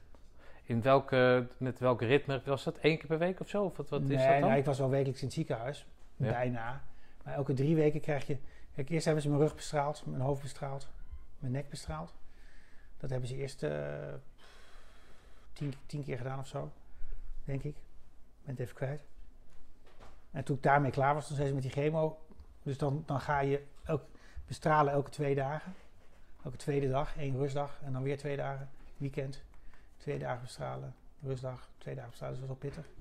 In welke, met welk ritme was dat? Eén keer per week of zo? Of wat, wat is nee, dat dan? nou, ik was wel wekelijks in het ziekenhuis. Ja. Bijna. Maar elke drie weken krijg je... Kijk, eerst hebben ze mijn rug bestraald, mijn hoofd bestraald, mijn nek bestraald. Dat hebben ze eerst eh, tien, tien keer gedaan of zo, denk ik. Ik ben het even kwijt. En toen ik daarmee klaar was, toen zei ze met die chemo... Dus dan, dan ga je elk, bestralen elke twee dagen. Elke tweede dag, één rustdag. En dan weer twee dagen, weekend. Twee dagen bestralen, rustdag, twee dagen bestralen. Dus dat was wel pittig.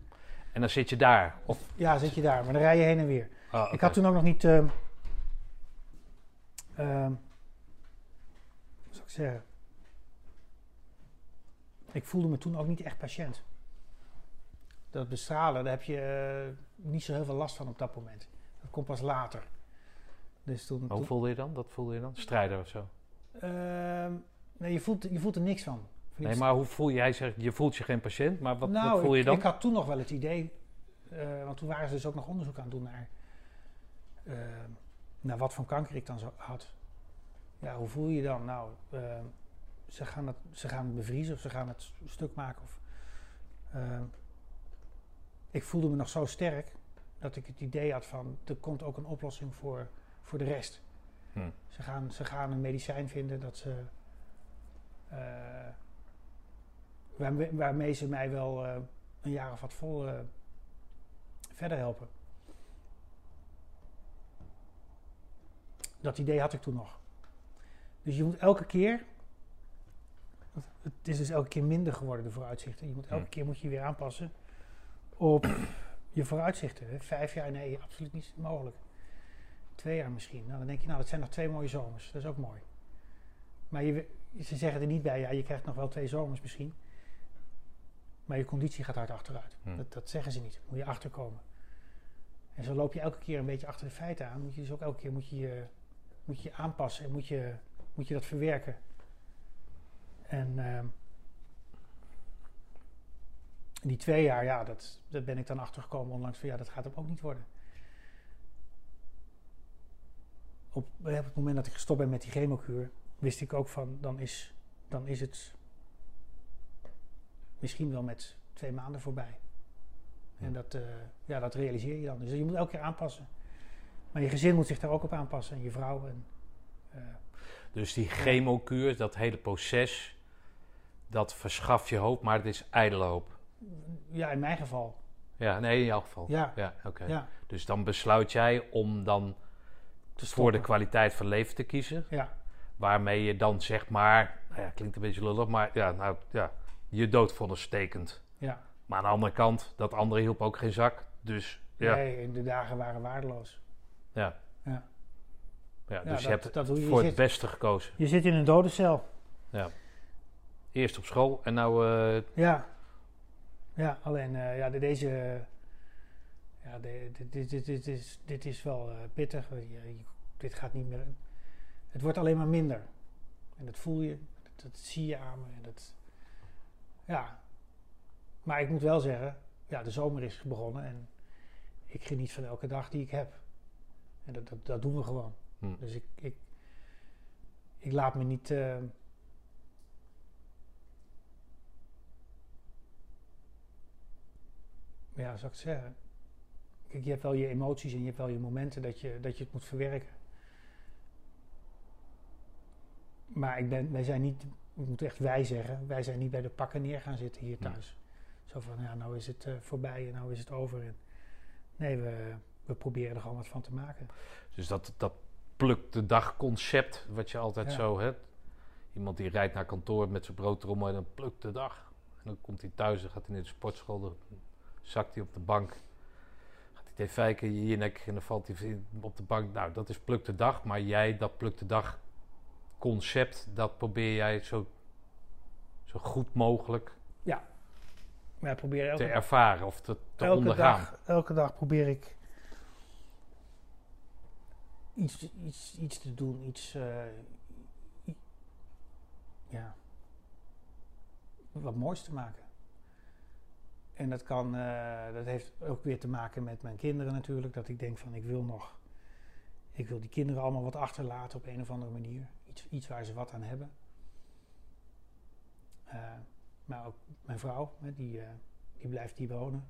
En dan zit je daar? Of, Ja, zit je daar. Maar dan rij je heen en weer. oh, Ik had toen ook nog niet. ehm ehm, hoe zou ik zeggen? Ik voelde me toen ook niet echt patiënt. Dat bestralen, daar heb je eh, niet zo heel veel last van op dat moment. Dat komt pas later. Dus toen. Hoe toen- voelde je dan? Dat voelde je dan? Strijder of zo? Ehm, nee, je voelt, je voelt er niks van. Van Nee, maar hoe voel je? Hij zegt, je voelt je geen patiënt, maar wat, nou, wat voel je ik, dan? ik had toen nog wel het idee, eh, want toen waren ze dus ook nog onderzoek aan het doen naar, naar wat voor kanker ik dan zo had. Ja, hoe voel je je dan? Nou, eh, ze, gaan het, ze gaan het bevriezen of ze gaan het stuk maken. Of, eh, ik voelde me nog zo sterk dat ik het idee had van er komt ook een oplossing voor, voor de rest. Hm. Ze, gaan, ze gaan een medicijn vinden dat ze. eh, waarmee, waarmee ze mij wel eh, een jaar of wat vol eh, verder helpen. Dat idee had ik toen nog. Dus je moet elke keer. Het is dus elke keer minder geworden, de vooruitzichten. Je moet elke Hm. keer moet je weer aanpassen op <clears throat> je vooruitzichten. hè. Vijf jaar, nee, absoluut niet mogelijk. Twee jaar misschien. Nou, dan denk je, nou, dat zijn nog twee mooie zomers. Dat is ook mooi. Maar je, ze zeggen er niet bij, ja, je krijgt nog wel twee zomers misschien. Maar je conditie gaat hard achteruit. Hm. Dat, dat zeggen ze niet. Moet je achterkomen. En zo loop je elke keer een beetje achter de feiten aan. Moet je dus ook elke keer moet je, je- moet je aanpassen en moet je, moet je dat verwerken. En ehm, die twee jaar, ja, dat, dat ben ik dan achtergekomen onlangs van ja, dat gaat hem ook niet worden. Op, op het moment dat ik gestopt ben met die chemokuur, wist ik ook van dan is, dan is het misschien wel met twee maanden voorbij. En dat, eh, ja, dat realiseer je dan. Dus je moet elke keer aanpassen. Maar je gezin moet zich daar ook op aanpassen. En je vrouw. En, eh, Dus die chemokuur, dat hele proces, dat verschaft je hoop, maar het is ijdele hoop. ja, in mijn geval. Ja, nee, in jouw geval. Ja, Ja, oké. ja. Dus dan besluit jij om dan voor de kwaliteit van leven te kiezen. Ja, Waarmee je dan zeg maar, nou ja, klinkt een beetje lullig, maar ja, nou ja, je doodvonnis tekent. ja. Maar aan de andere kant, dat andere hielp ook geen zak. Dus ja, Nee, de dagen waren waardeloos. Ja. Ja. ja dus Ja, je dat- hebt dat je. Voor het beste gekozen. Je zit in een dodencel. Eerst op school en nou, eh, Ja. Ja, alleen eh, ja, de- deze. Ja, de, dit, dit, dit, is, dit is wel eh, pittig. Je- je- dit gaat niet meer. Het wordt alleen maar minder. En dat voel je. Dat, dat zie je aan me. En dat, ja. Maar ik moet wel zeggen, ja, de zomer is begonnen en ik geniet van elke dag die ik heb. En dat, dat, dat doen we gewoon. hm. Dus ik, ik, ik laat me niet. eh, ja, zou ik het zeggen? Kijk, je hebt wel je emoties en je hebt wel je momenten dat je, dat je het moet verwerken. Maar ik ben, wij zijn niet, ik moet echt wij zeggen, wij zijn niet bij de pakken neer gaan zitten hier Nee. thuis. Zo van, ja, nou is het eh, voorbij en nou is het over. En, nee, we, we proberen er gewoon wat van te maken. Dus dat, dat pluk de dag concept, wat je altijd Ja. zo hebt. Iemand die rijdt naar kantoor met zijn broodtrommel en dan plukt de dag. En dan komt hij thuis, dan gaat hij naar de sportschool, dan zakt hij op de bank. Gaat hij tv kijken, hier nek en dan valt hij op de bank. Nou, dat is pluk de dag, maar jij, dat pluk de dag concept, dat probeer jij zo, zo goed mogelijk Maar probeer elke, te ervaren of te, te elke, ondergaan. dag, elke dag probeer ik iets, iets, iets te doen, iets, eh, ja, wat moois te maken. En dat kan, eh, dat heeft ook weer te maken met mijn kinderen natuurlijk. Dat ik denk van ik wil nog, ik wil die kinderen allemaal wat achterlaten op een of andere manier. Iets, iets waar ze wat aan hebben. Eh, maar ook mijn vrouw, die, die blijft hier wonen.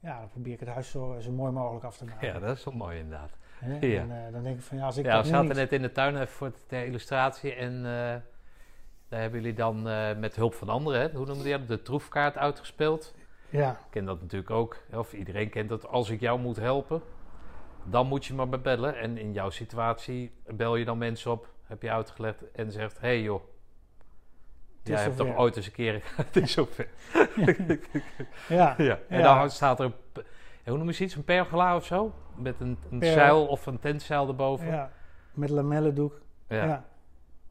Ja, dan probeer ik het huis zo, zo mooi mogelijk af te maken. Ja, dat is wel mooi inderdaad. Hè? ja. En eh, dan denk ik van ja, als ik Ja, we zaten niet- net in de tuin even voor de, ter illustratie en eh, daar hebben jullie dan eh, met hulp van anderen, hè, hoe noemde je dat, de troefkaart uitgespeeld. Ja, Ik ken dat natuurlijk ook, of iedereen kent dat. Als ik jou moet helpen, dan moet je maar bellen. En in jouw situatie bel je dan mensen op, heb je uitgelegd en zegt: Hé hey joh, jij hebt toch zover." ooit eens een keer. <laughs> het is zover. <laughs> ja, ja. En dan staat er, een hoe noem je zoiets, een pergola of zo? Met een, een zeil of een tentzeil erboven. ja, met lamellendoek. Ja. Ja.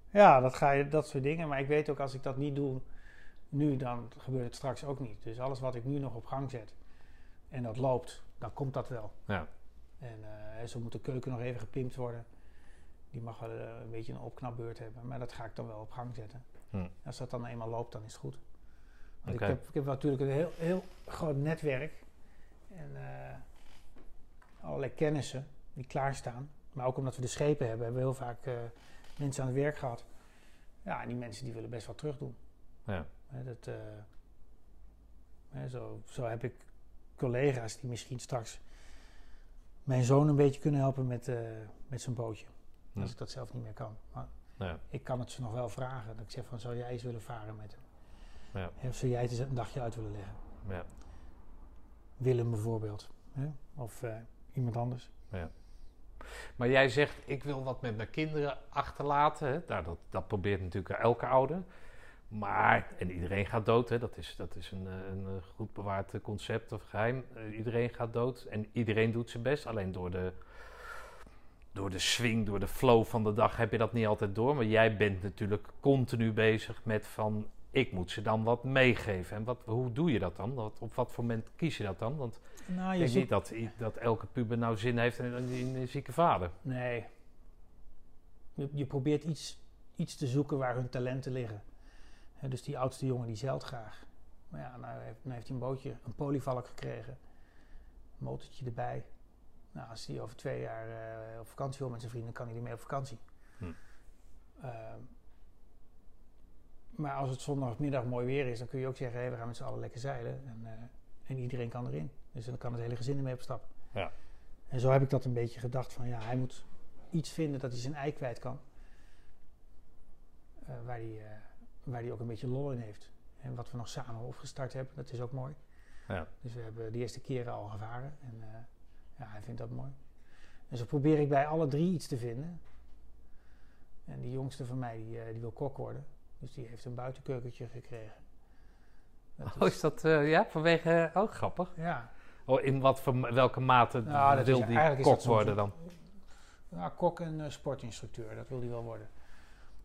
Ja, dat, ga je, dat soort dingen. Maar ik weet ook als ik dat niet doe nu, dan gebeurt het straks ook niet. Dus alles wat ik nu nog op gang zet en dat loopt, dan komt dat wel. Ja. En eh, zo moet de keuken nog even gepimpt worden. Die mag wel eh, een beetje een opknapbeurt hebben. Maar dat ga ik dan wel op gang zetten. Hm. Als dat dan eenmaal loopt, dan is het goed. Want ik, heb, ik heb natuurlijk een heel, heel groot netwerk. En eh, allerlei kennissen die klaarstaan. Maar ook omdat we de schepen hebben, hebben we heel vaak eh, mensen aan het werk gehad. Ja, en die mensen die willen best wel terug doen. Ja. Dat, zo, zo heb ik collega's die misschien straks mijn zoon een beetje kunnen helpen met, met zijn bootje. Als ik dat zelf niet meer kan. Maar Ja. ik kan het ze nog wel vragen. Dat ik zeg van, zou jij eens willen varen met hem? Ja. Of zou jij het een dagje uit willen leggen? Ja. Willem bijvoorbeeld. Hè? Of eh, iemand anders. Maar jij zegt, ik wil wat met mijn kinderen achterlaten. Hè? Nou, dat, dat probeert natuurlijk elke ouder. Maar, en iedereen gaat dood, hè? Dat, is, dat is een, eh, een eh, goed bewaard concept of geheim. Eh, iedereen gaat dood en iedereen doet zijn best. Alleen door de, door de swing, door de flow van de dag heb je dat niet altijd door. Maar jij bent natuurlijk continu bezig met van, ik moet ze dan wat meegeven. En wat, hoe doe je dat dan? Wat, op wat voor moment kies je dat dan? Want Nou, je ziet... niet dat, dat elke puber nou zin heeft in, in, in een zieke vader. Nee. Je, je probeert iets, iets te zoeken waar hun talenten liggen. Dus die oudste jongen die zeilt graag. Maar ja, nou heeft, nou heeft hij een bootje, een polyvalk gekregen. Een motortje erbij. Nou, als hij over twee jaar eh, op vakantie wil met zijn vrienden, kan hij ermee op vakantie. Hm. Ehm, maar als het zondagmiddag mooi weer is, dan kun je ook zeggen: hey, we gaan met z'n allen lekker zeilen. En, eh, en iedereen kan erin. Dus dan kan het hele gezin ermee op stap. Ja. En zo heb ik dat een beetje gedacht: van ja, hij moet iets vinden dat hij zijn ei kwijt kan. Eh, waar, hij, waar hij ook een beetje lol in heeft. En wat we nog samen opgestart hebben, dat is ook mooi. Ja. Dus we hebben de eerste keren al gevaren. En ja, hij vindt dat mooi. En zo probeer ik bij alle drie iets te vinden. En die jongste van mij, die, eh, die wil kok worden. Dus die heeft een buitenkeukentje gekregen. Dat Oh, is dat, eh, ja, vanwege, oh grappig. ja, Oh, in wat voor, welke mate Nou, wil is- die kok worden dan? Nou, kok en eh, sportinstructeur, dat wil hij wel worden.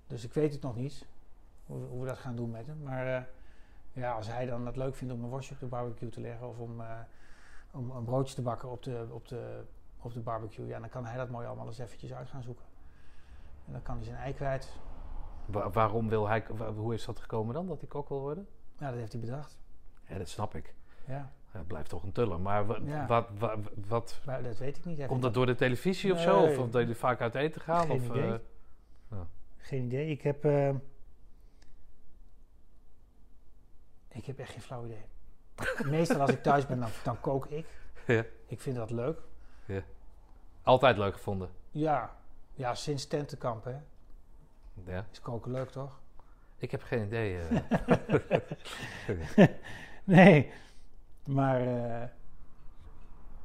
Dus ik weet het nog niet, hoe, hoe we dat gaan doen met hem. Maar eh, ja, als hij dan het leuk vindt om een worstje op de barbecue te leggen of om, eh, om een broodje te bakken op de, op, de, op de barbecue, ja, dan kan hij dat mooi allemaal eens eventjes uit gaan zoeken. En dan kan hij zijn ei kwijt. Wa- waarom wil hij, wa- hoe is dat gekomen dan, dat hij kok wil worden? Ja, dat heeft hij bedacht. Ja, dat snap ik. Ja, Hij blijft toch een tuller. Maar Ja. wat, wa- wat, maar dat weet ik niet. Hij komt dat door de televisie of zo? Of, of dat jullie vaak uit eten gaan? Geen of, idee. eh, Geen idee. Ik heb. eh, ik heb echt geen flauw idee. Meestal als ik thuis ben, dan, dan kook ik. Ja. Ik vind dat leuk. altijd leuk gevonden. Ja, ja sinds tentenkamp hè. Ja. Is koken leuk toch? Ik heb geen idee. eh. <laughs> Nee, maar eh,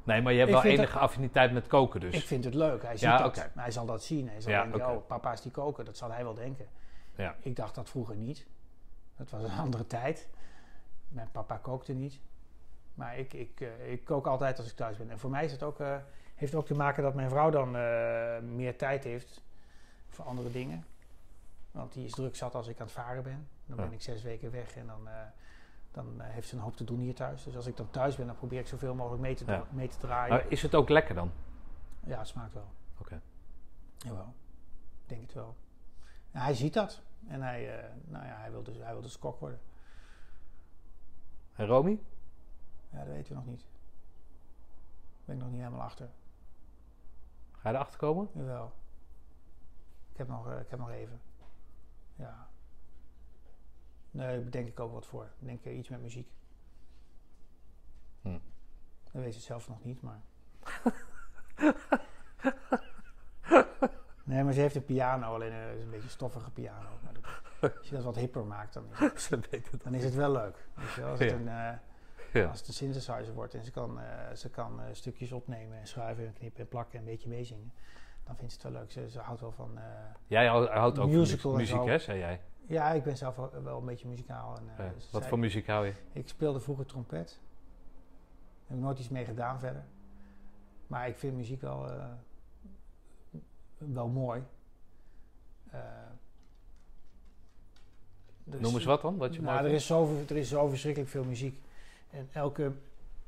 nee, maar je hebt wel enige affiniteit met koken dus. ik vind het leuk. Hij ziet Ja, dat. Hij zal dat zien. Hij zal Ja, denken, oh, papa's die koken. Dat zal hij wel denken. Ja. Ik dacht dat vroeger niet. Dat was een <laughs> andere tijd. Mijn papa kookte niet. Maar ik, ik, eh, ik kook altijd als ik thuis ben. En voor mij is het ook, eh, heeft het ook te maken dat mijn vrouw dan eh, meer tijd heeft voor andere dingen. Want die is druk zat als ik aan het varen ben. Dan ben ik zes weken weg en dan, dan heeft ze een hoop te doen hier thuis. Dus als ik dan thuis ben, dan probeer ik zoveel mogelijk mee te, Ja. mee te draaien. Maar is het ook lekker dan? Ja, het smaakt wel. Oké. Jawel, ik denk het wel. Hij ziet dat. En hij, nou ja, hij wil, dus, hij wil dus kok worden. En Romy? Ja, dat weten we nog niet. Daar ben ik nog niet helemaal achter. Ga je erachter komen? Jawel. Ik heb nog, eh, ik heb nog even. Ja. Nee, bedenk ik ook wat voor. Ik denk eh, iets met muziek. Hm. Dat weet ze zelf nog niet, maar... <laughs> nee, maar ze heeft een piano, alleen eh, het is een beetje een stoffige piano. Maar dat- als je dat wat hipper maakt, dan is het, <laughs> Ze weet het. dan is het wel leuk. Weet je wel? Als, het Ja. een, eh, Ja. als het een synthesizer wordt en ze kan, eh, ze kan eh, stukjes opnemen en schuiven en knippen en plakken en een beetje meezingen, dan vindt ze het wel leuk. Ze, ze houdt wel van... Jij hou- houdt ook van muziek, hè, zei jij. ja, ik ben zelf wel, wel een beetje muzikaal. En, Ja. Wat voor muziek hou je? Ik speelde vroeger trompet. Daar heb ik nooit iets mee gedaan verder. Maar ik vind muziek wel, wel mooi. Eh, dus- Noem eens wat dan, wat je nou, er, is zo, er is zo verschrikkelijk veel muziek. En elke,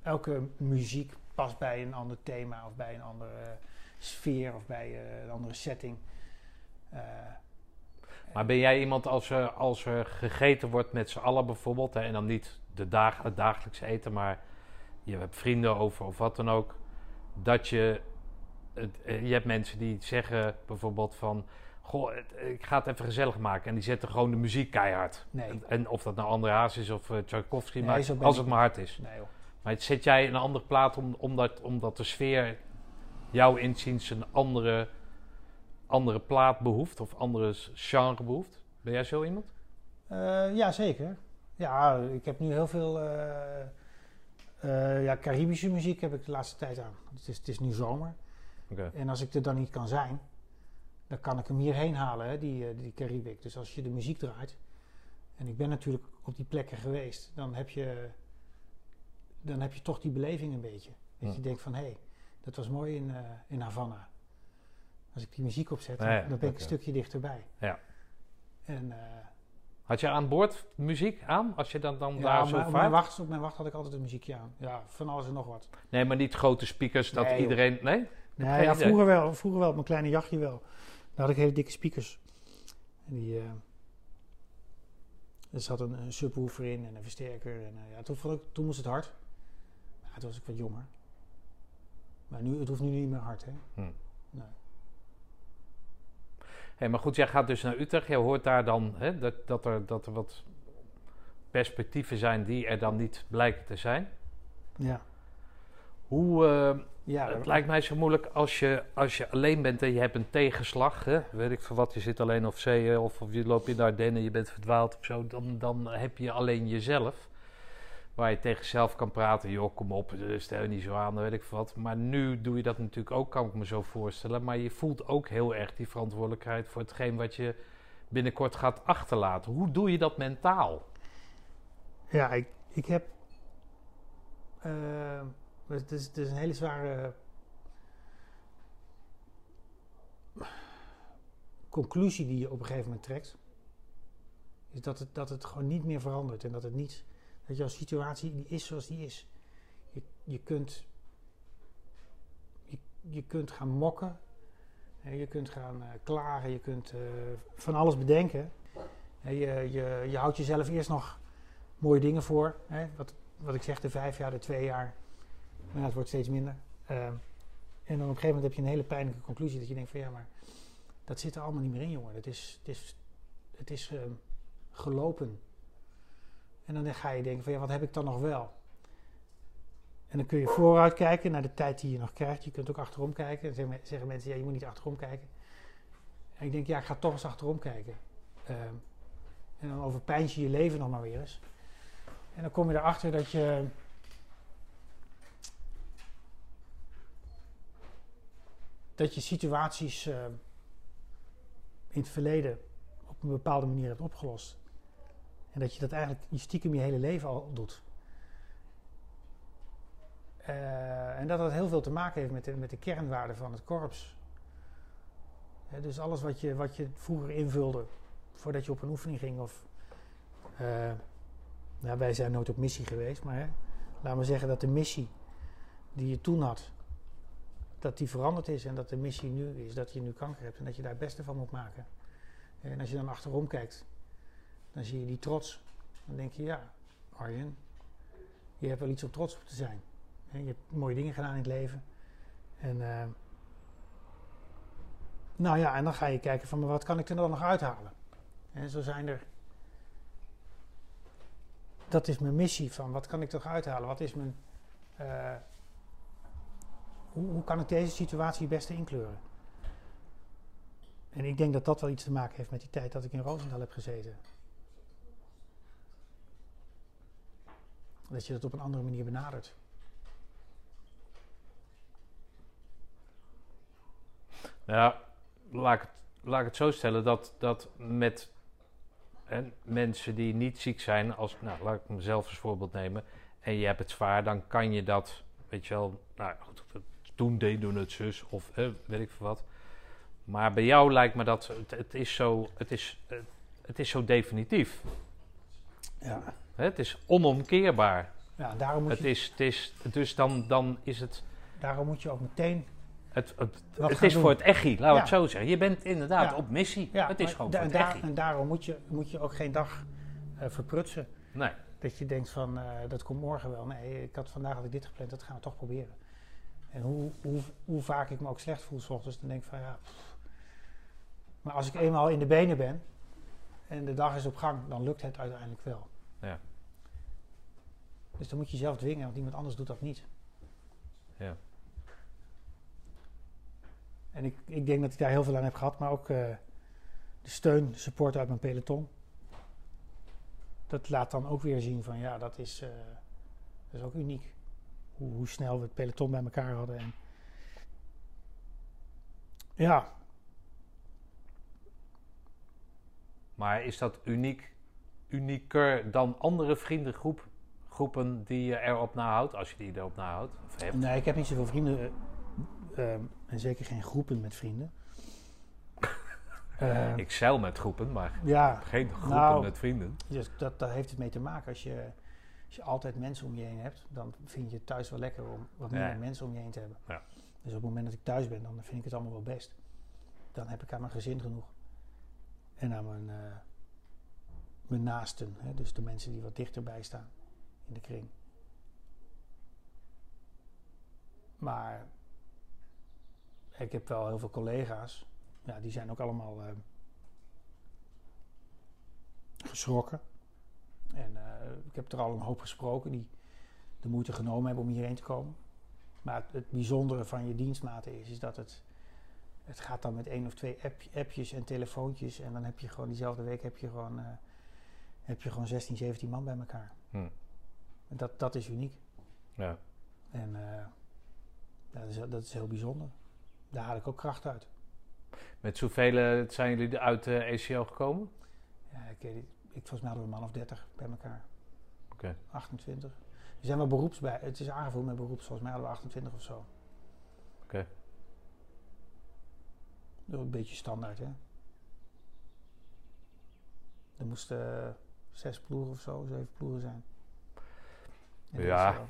elke muziek past bij een ander thema of bij een andere sfeer of bij eh, een andere setting. Eh, Maar ben jij iemand als er, als er gegeten wordt met z'n allen bijvoorbeeld, hè, en dan niet de dag, het dagelijks eten, maar je hebt vrienden over of wat dan ook, dat je, het, eh, je hebt mensen die zeggen bijvoorbeeld van, goh, ik ga het even gezellig maken en die zetten gewoon de muziek keihard. nee, En, of dat nou André Haas is of eh, Tchaikovsky, Nee, maar als het maar hard is. nee. Maar zet jij een andere plaat om, omdat, omdat de sfeer jouw inziens een andere, andere plaat behoeft of andere genre behoeft? Ben jij zo iemand? Eh, ja, zeker. Ja, ik heb nu heel veel eh, ja, Caribische muziek heb ik de laatste tijd aan. Het is, het is nu zomer. Oké. En als ik er dan niet kan zijn, dan kan ik hem hierheen halen, hè, die, eh, die Caribik. Dus als je de muziek draait, en ik ben natuurlijk op die plekken geweest, dan heb je, dan heb je toch die beleving een beetje. Dat Ja. je denkt van, hé, hey, dat was mooi in, eh, in Havana. Als ik die muziek opzet, dan ben ik een stukje dichterbij. Ja. En... eh, Had je aan boord muziek aan als je dan, dan Ja, daar zo op mijn, wacht, op mijn wacht had ik altijd een muziekje aan. Ja, van alles en nog wat. Nee, maar niet grote speakers dat Nee, iedereen... Nee? Nee, ja, vroeger wel. Vroeger wel, op mijn kleine jachtje wel. Daar had ik hele dikke speakers. En die, eh, er zat een, een subwoofer in en een versterker. En, eh, ja, toen, vond ik, toen moest het hard. Ja, toen was ik wat jonger. Maar nu, het hoeft nu niet meer hard, hè. Hm. Nee. Hey, maar goed, jij gaat dus naar Utrecht. Jij hoort daar dan hè, dat, dat, er, dat er wat perspectieven zijn die er dan niet blijken te zijn. Ja. Hoe, eh, Ja, het lijkt mij zo moeilijk als je, als je alleen bent en je hebt een tegenslag. Hè? Weet ik veel wat, je zit alleen op zee of, of je loopt in de Ardennen, je bent verdwaald of zo. Dan, dan heb je alleen jezelf. Waar je tegen jezelf kan praten. Joh, kom op, eh, stel je niet zo aan, weet ik veel wat. Maar nu doe je dat natuurlijk ook, kan ik me zo voorstellen. Maar je voelt ook heel erg die verantwoordelijkheid voor hetgeen wat je binnenkort gaat achterlaten. Hoe doe je dat mentaal? Ja, ik, ik heb. Eh, het, is, een hele zware. conclusie die je op een gegeven moment trekt. Is dat het, dat het gewoon niet meer verandert. En dat het niet. Dat jouw situatie die is zoals die is. Je, je, kunt, je, kunt gaan mokken. Je kunt gaan eh, klagen. Je kunt eh, van alles bedenken. Je, je, je houdt jezelf eerst nog mooie dingen voor. Hè? Wat, wat ik zeg, de vijf jaar, de twee jaar. Maar het wordt steeds minder. Ehm, en dan op een gegeven moment heb je een hele pijnlijke conclusie. Dat je denkt van ja, maar dat zit er allemaal niet meer in, jongen. Het is, het is, het is ehm, gelopen. En dan ga je denken van ja, wat heb ik dan nog wel? En dan kun je vooruit kijken naar de tijd die je nog krijgt. Je kunt ook achterom kijken. Dan zeggen, me- zeggen mensen, ja, je moet niet achterom kijken. En ik denk, ja, ik ga toch eens achterom kijken. Ehm, en dan overpijns je je leven nog maar weer eens. En dan kom je erachter dat je. Dat je situaties eh, in het verleden op een bepaalde manier hebt opgelost. En dat je dat eigenlijk stiekem je hele leven al doet. Eh, en dat dat heel veel te maken heeft met de, met de kernwaarden van het korps. Dus alles wat je, wat je vroeger invulde voordat je op een oefening ging. Of, eh, nou, wij zijn nooit op missie geweest, maar hè, laten we zeggen dat de missie die je toen had, dat die veranderd is. En dat de missie nu is dat je nu kanker hebt en dat je daar het beste van moet maken. En als je dan achterom kijkt, dan zie je die trots. Dan denk je, ja, Arjen, je hebt wel iets om trots op te zijn. Je hebt mooie dingen gedaan in het leven. En, eh, nou ja, en dan ga je kijken van, maar wat kan ik er dan nog uithalen? En zo zijn er... Dat is mijn missie van, wat kan ik er uithalen? Wat is mijn... eh, hoe, kan ik deze situatie het beste inkleuren? En ik denk dat dat wel iets te maken heeft met die tijd dat ik in Roosendaal heb gezeten. Dat je dat op een andere manier benadert. Ja, laat ik het, laat ik het zo stellen dat, dat met hè, mensen die niet ziek zijn, als, nou, laat ik mezelf als voorbeeld nemen, en je hebt het zwaar, dan kan je dat, weet je wel, nou goed, toen deed doen het zus of weet ik veel wat. Maar bij jou lijkt me dat, het, het is, zo, het, is, het, is zo definitief. Ja, het is onomkeerbaar. ja daarom, moet Het je, is, het is, dus dan, dan is het daarom moet je ook meteen. Het, het, het is doen? voor het echi, laten we Ja. het zo zeggen. Je bent inderdaad Ja. op missie. Ja, het is gewoon da- voor en, het echi. en daarom moet je, moet je ook geen dag eh, verprutsen. Nee, Dat je denkt van, eh, dat komt morgen wel. Nee, ik had vandaag had ik dit gepland, dat gaan we toch proberen. En hoe, hoe, hoe vaak ik me ook slecht voel s ochtends, dan denk ik van ja. pff. Maar als ik eenmaal in de benen ben en de dag is op gang, dan lukt het uiteindelijk wel. Ja. Dus dan moet je jezelf dwingen, want iemand anders doet dat niet. Ja. En ik, ik denk dat ik daar heel veel aan heb gehad, maar ook eh, de steun, de support uit mijn peloton. Dat laat dan ook weer zien van ja, dat is, eh, dat is ook uniek. Hoe, hoe snel we het peloton bij elkaar hadden. En ja, maar is dat uniek, unieker dan andere vriendengroep, groepen die je erop nahoudt, als je die erop nahoudt? Of hebt? nee, ik heb niet zoveel vrienden. eh, ehm, en zeker geen groepen met vrienden. <laughs> Ik zeil met groepen, maar ja, geen groepen Nou, met vrienden. Dus dat, daar heeft het mee te maken. Als je, als je altijd mensen om je heen hebt, dan vind je het thuis wel lekker om wat Ja. mensen om je heen te hebben. Ja. Dus op het moment dat ik thuis ben, dan vind ik het allemaal wel best. Dan heb ik aan mijn gezin genoeg. En aan mijn, eh, mijn naasten. Hè? Dus de mensen die wat dichterbij staan in de kring. Maar ik heb wel heel veel collega's. Ja, die zijn ook allemaal eh, geschrokken. En eh, ik heb er al een hoop gesproken die de moeite genomen hebben om hierheen te komen. Maar het, het bijzondere van je dienstmaten is, is dat het, het gaat dan met één of twee app, appjes en telefoontjes. En dan heb je gewoon diezelfde week heb je gewoon, eh, heb je gewoon 16, 17 man bij elkaar. Hm. En dat, dat is uniek. Ja. En eh, dat, is, dat is heel bijzonder. Daar haal ik ook kracht uit. Met zoveel zijn jullie uit de ECO gekomen? Ja, ik, weet. Ik, volgens mij hadden we een man of 30 bij elkaar. Oké. 28. Er zijn wel beroeps bij. Het is aangevoerd met beroeps. Volgens mij hadden we 28 of zo. Oké. Dat is een beetje standaard, hè? Er moesten eh, zes ploegen of zo, zeven ploegen zijn. En Ja. wel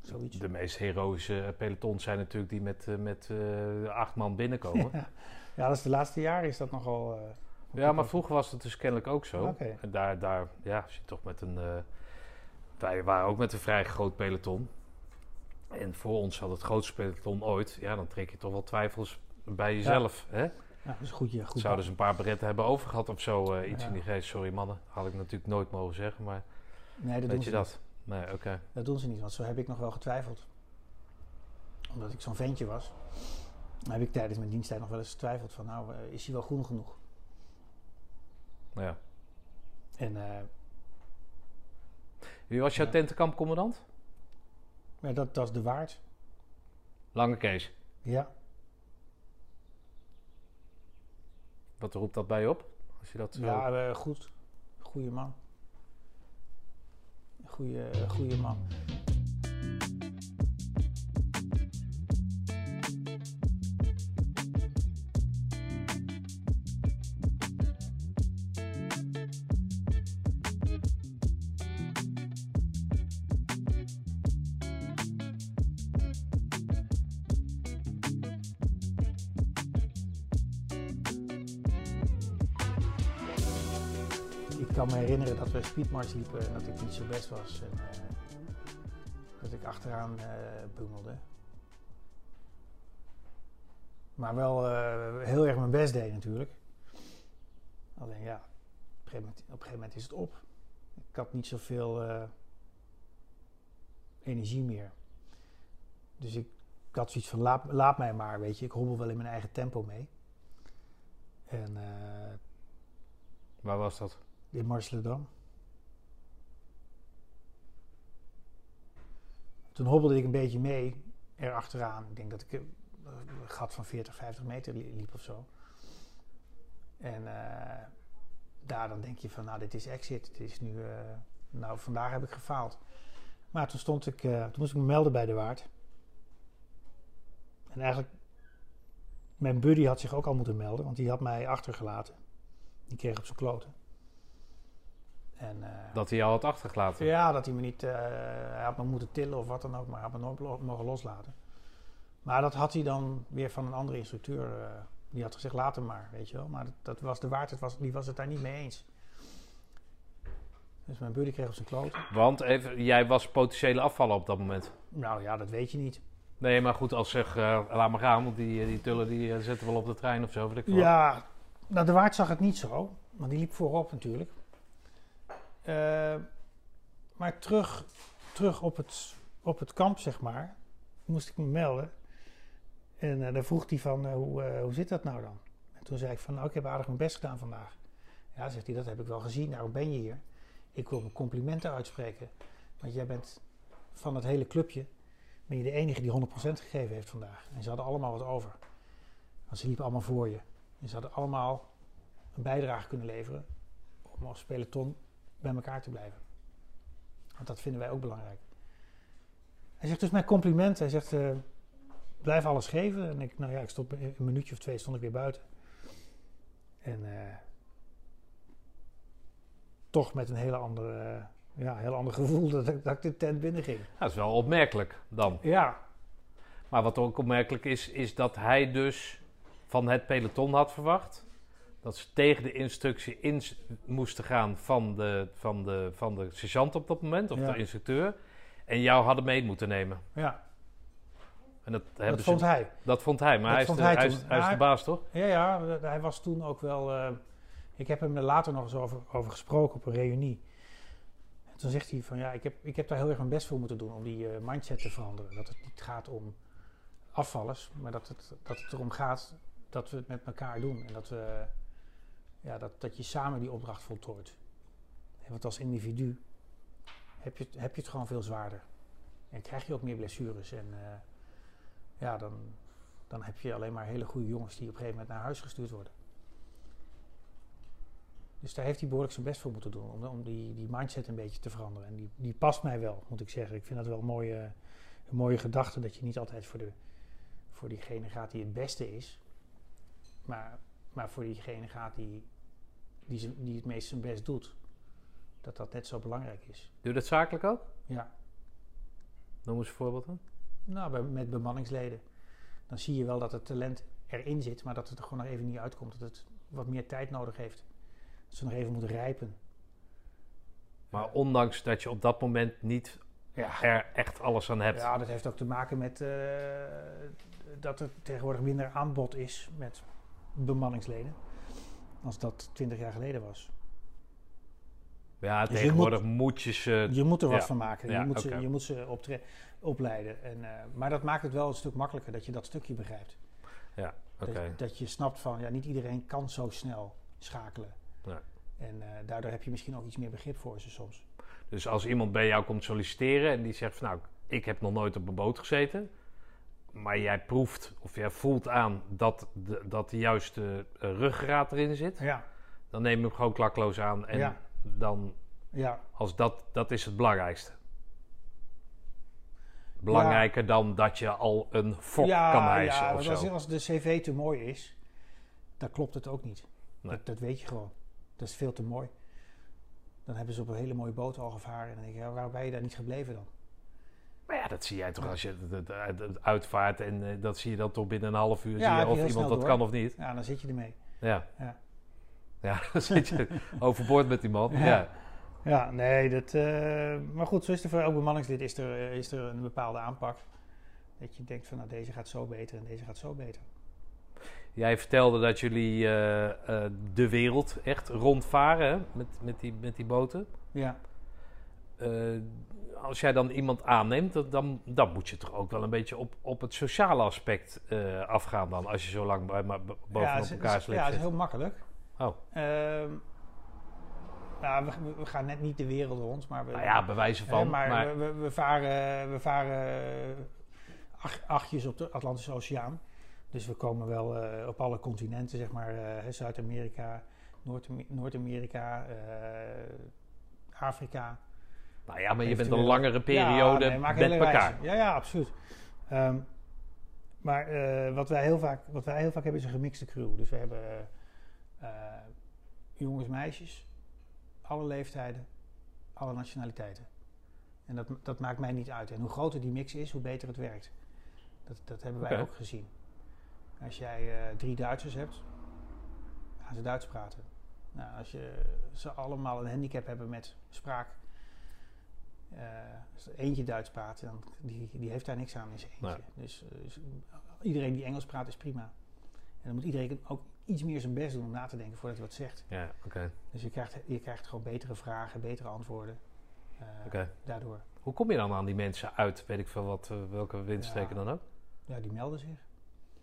Zoiets. De meest heroïsche pelotons zijn natuurlijk die met, eh, met eh, acht man binnenkomen. <laughs> ja. dat is de laatste jaren is dat nogal. eh, Ja, maar vroeger was het dus kennelijk ook zo. En daar, daar, ja, als je toch met een. eh, wij waren ook met een vrij groot peloton. En voor ons had het grootste peloton ooit. Ja, dan trek je toch wel twijfels bij jezelf. Hè? Ja, dat is goed. Ja, goed Zouden ze een paar beretten hebben overgehad of zo? eh, iets Ja. in die geest. Sorry mannen, had ik natuurlijk nooit mogen zeggen. Maar nee, dat doen, weet ze je dat? Nee, oké. Niet. dat doen ze niet, want zo heb ik nog wel getwijfeld. Omdat ik zo'n ventje was. Heb ik tijdens mijn diensttijd nog wel eens getwijfeld van, nou, eh, is hij wel groen genoeg? Ja. En eh, Wie was jouw Ja. tentenkampcommandant? ja, dat, dat is de waard. Lange Kees. Ja. Wat roept dat bij je op? Als je dat zo... Ja, eh, goed. Goeie man. Goeie, goeie man. Dat we speedmars liepen en dat ik niet zo best was. En, eh, dat ik achteraan eh bungelde. Maar wel eh, heel erg mijn best deed natuurlijk. Alleen ja, op een gegeven moment, een moment is het op. Ik had niet zoveel energie meer. Dus ik, had zoiets van laat, mij maar, weet je. Ik hobbel wel in mijn eigen tempo mee. En Waar was dat? In Marseledam. Toen hobbelde ik een beetje mee erachteraan. Ik denk dat ik een een gat van 40, 50 meter li- liep of zo. En eh, daar dan denk je van, nou dit is exit. Het is nu, eh, nou vandaag heb ik gefaald. Maar toen stond ik, eh, toen moest ik me melden bij de waard. En eigenlijk, mijn buddy had zich ook al moeten melden, want die had mij achtergelaten. Die kreeg op zijn kloten. En, eh, Dat hij jou had achtergelaten. ja, dat hij me niet. eh, hij had me moeten tillen of wat dan ook, maar hij had me nooit lo- mogen loslaten. Maar dat had hij dan weer van een andere instructeur. eh, die had gezegd: laat hem maar, weet je wel. Maar dat, dat was de waard, het was, die was het daar niet mee eens. Dus mijn buddy kreeg op zijn kloten. Want even, jij was potentiële afvaller op dat moment. Nou ja, dat weet je niet. Nee, maar goed, als zeg, laat maar gaan, want die, die tullen die zetten wel op de trein of zo. Weet ik. Ja, nou de waard zag het niet zo, want die liep voorop natuurlijk. Eh, maar terug, terug op, het, op het kamp, zeg maar, moest ik me melden. En eh, dan vroeg hij van, eh, hoe, hoe zit dat nou dan? En toen zei ik van, nou, ik heb aardig mijn best gedaan vandaag. Ja, zegt hij, dat heb ik wel gezien, daarom ben je hier. Ik wil mijn complimenten uitspreken. Want jij bent van het hele clubje, ben je de enige die 100% gegeven heeft vandaag. En ze hadden allemaal wat over. Want ze liepen allemaal voor je. En ze hadden allemaal een bijdrage kunnen leveren om als peloton bij elkaar te blijven. Want dat vinden wij ook belangrijk. Hij zegt dus mijn compliment. Hij zegt, eh, blijf alles geven. En ik, nou ja, ik stond een minuutje of twee stond ik weer buiten. En eh, toch met een hele andere, eh, ja, heel ander gevoel <laughs> dat ik, dat ik de tent binnen ging. Dat is wel opmerkelijk dan. Ja, Maar wat ook opmerkelijk is, is dat hij dus van het peloton had verwacht. Dat ze tegen de instructie in moesten gaan van de, van, de, van de sergeant op dat moment, of Ja. de instructeur. En jou hadden mee moeten nemen. ja En dat, dat vond ze, hij. dat vond hij, maar hij is, de, hij hij, is, toen. hij is de Maar- baas toch? Ja, ja, hij was toen ook wel. eh, ik heb hem er later nog eens over, over gesproken op een reunie. En toen zegt hij van ja, ik heb, ik heb daar heel erg mijn best voor moeten doen om die eh, mindset te veranderen. Dat het niet gaat om afvallers, maar dat het, dat het erom gaat dat we het met elkaar doen. En dat, we, ja, dat, dat je samen die opdracht voltooit. Want als individu heb je, heb je het gewoon veel zwaarder. En krijg je ook meer blessures. En eh, ja, dan, dan heb je alleen maar hele goede jongens die op een gegeven moment naar huis gestuurd worden. Dus daar heeft hij behoorlijk zijn best voor moeten doen om, om die, die mindset een beetje te veranderen. En die, die past mij wel, moet ik zeggen. Ik vind dat wel een mooie, mooie gedachte dat je niet altijd voor, de, voor diegene gaat die het beste is, maar, maar voor diegene gaat die, die, die het meest zijn best doet. Dat dat net zo belangrijk is. Doe je dat zakelijk ook? Ja. Noem eens een voorbeeld dan. Nou, bij- met bemanningsleden. Dan zie je wel dat het talent erin zit, maar dat het er gewoon nog even niet uitkomt. Dat het wat meer tijd nodig heeft. Dat ze nog even moeten rijpen. Maar ondanks dat je op dat moment niet Ja, er echt alles aan hebt. ja dat heeft ook te maken met eh, dat er tegenwoordig minder aanbod is met bemanningsleden. Als dat 20 jaar geleden was. Ja, Dus je tegenwoordig moet je ze... Je moet er wat ja. van maken. Ja, je, moet ze, je moet ze opleiden. En, eh, maar dat maakt het wel een stuk makkelijker dat je dat stukje begrijpt. Ja, oké. Dat, dat je snapt van, ja, niet iedereen kan zo snel schakelen. Ja. En eh, daardoor heb je misschien ook iets meer begrip voor ze soms. Dus als iemand bij jou komt solliciteren en die zegt van nou, ik heb nog nooit op een boot gezeten. Maar jij proeft of jij voelt aan dat de, dat de juiste eh, ruggengraat erin zit. Ja, Dan neem je hem gewoon klakloos aan en Ja. dan Ja, Als dat, dat is het belangrijkste. Belangrijker dan dat je al een fok kan hijsen ja, of want zo. als, als de cv te mooi is, dan klopt het ook niet. Nee. Dat, dat weet je gewoon. Dat is veel te mooi. Dan hebben ze op een hele mooie boot al gevaren. En dan denk je, ja, waarom ben je daar niet gebleven dan? Maar ja, dat zie jij toch als je het, uitvaart en eh, dat zie je dan toch binnen een half uur Ja, zie je of iemand dat door. kan of niet. Ja, dan zit je ermee. Ja. Ja. Ja, <laughs> dan zit je <laughs> overboord met die man. Ja. Ja. Nee, dat, eh, maar goed, zo is er voor elk bemanningslid is er, eh, is er een bepaalde aanpak. Dat je denkt van, nou, deze gaat zo beter en deze gaat zo beter. Jij vertelde dat jullie de wereld echt rondvaren hè, met, met, die, met die boten. Ja, als jij dan iemand aanneemt, dan, dan moet je toch ook wel een beetje op, op het sociale aspect eh, afgaan dan. Als je zo lang bij, maar b- bovenop ja, elkaar sleept Ja, dat is heel makkelijk. Oh. Ehm, nou, we, we gaan net niet de wereld rond, maar we, Nou ja, bewijzen hè, van. maar maar we, we, varen, we varen eh, acht, achtjes op de Atlantische Oceaan. Dus we komen wel eh, op alle continenten, zeg maar, eh, Zuid-Amerika, Noord- Noord-Amerika, eh, Afrika. Nou ja, maar je bent een langere periode Ja, nee, maak met hele elkaar. Ja, ja, absoluut. Ehm, maar eh, wat, wij heel vaak, wat wij heel vaak hebben is een gemixte crew. Dus we hebben eh, jongens, meisjes, alle leeftijden, alle nationaliteiten. En dat, dat maakt mij niet uit. En hoe groter die mix is, hoe beter het werkt. Dat, dat hebben wij ook gezien. Als jij eh, drie Duitsers hebt, gaan ze Duits praten. Nou, als je, ze allemaal een handicap hebben met spraak, eh, als er eentje Duits praat, dan, die, die heeft daar niks aan in zijn eentje. Nee. Dus, dus, iedereen die Engels praat is prima. En dan moet iedereen ook iets meer zijn best doen om na te denken voordat hij wat zegt. Ja, oké. Dus je krijgt, je krijgt gewoon betere vragen, betere antwoorden. eh. Daardoor. Hoe kom je dan aan die mensen uit, weet ik veel wat, eh, welke windstreken Ja. dan ook? Ja, die melden zich.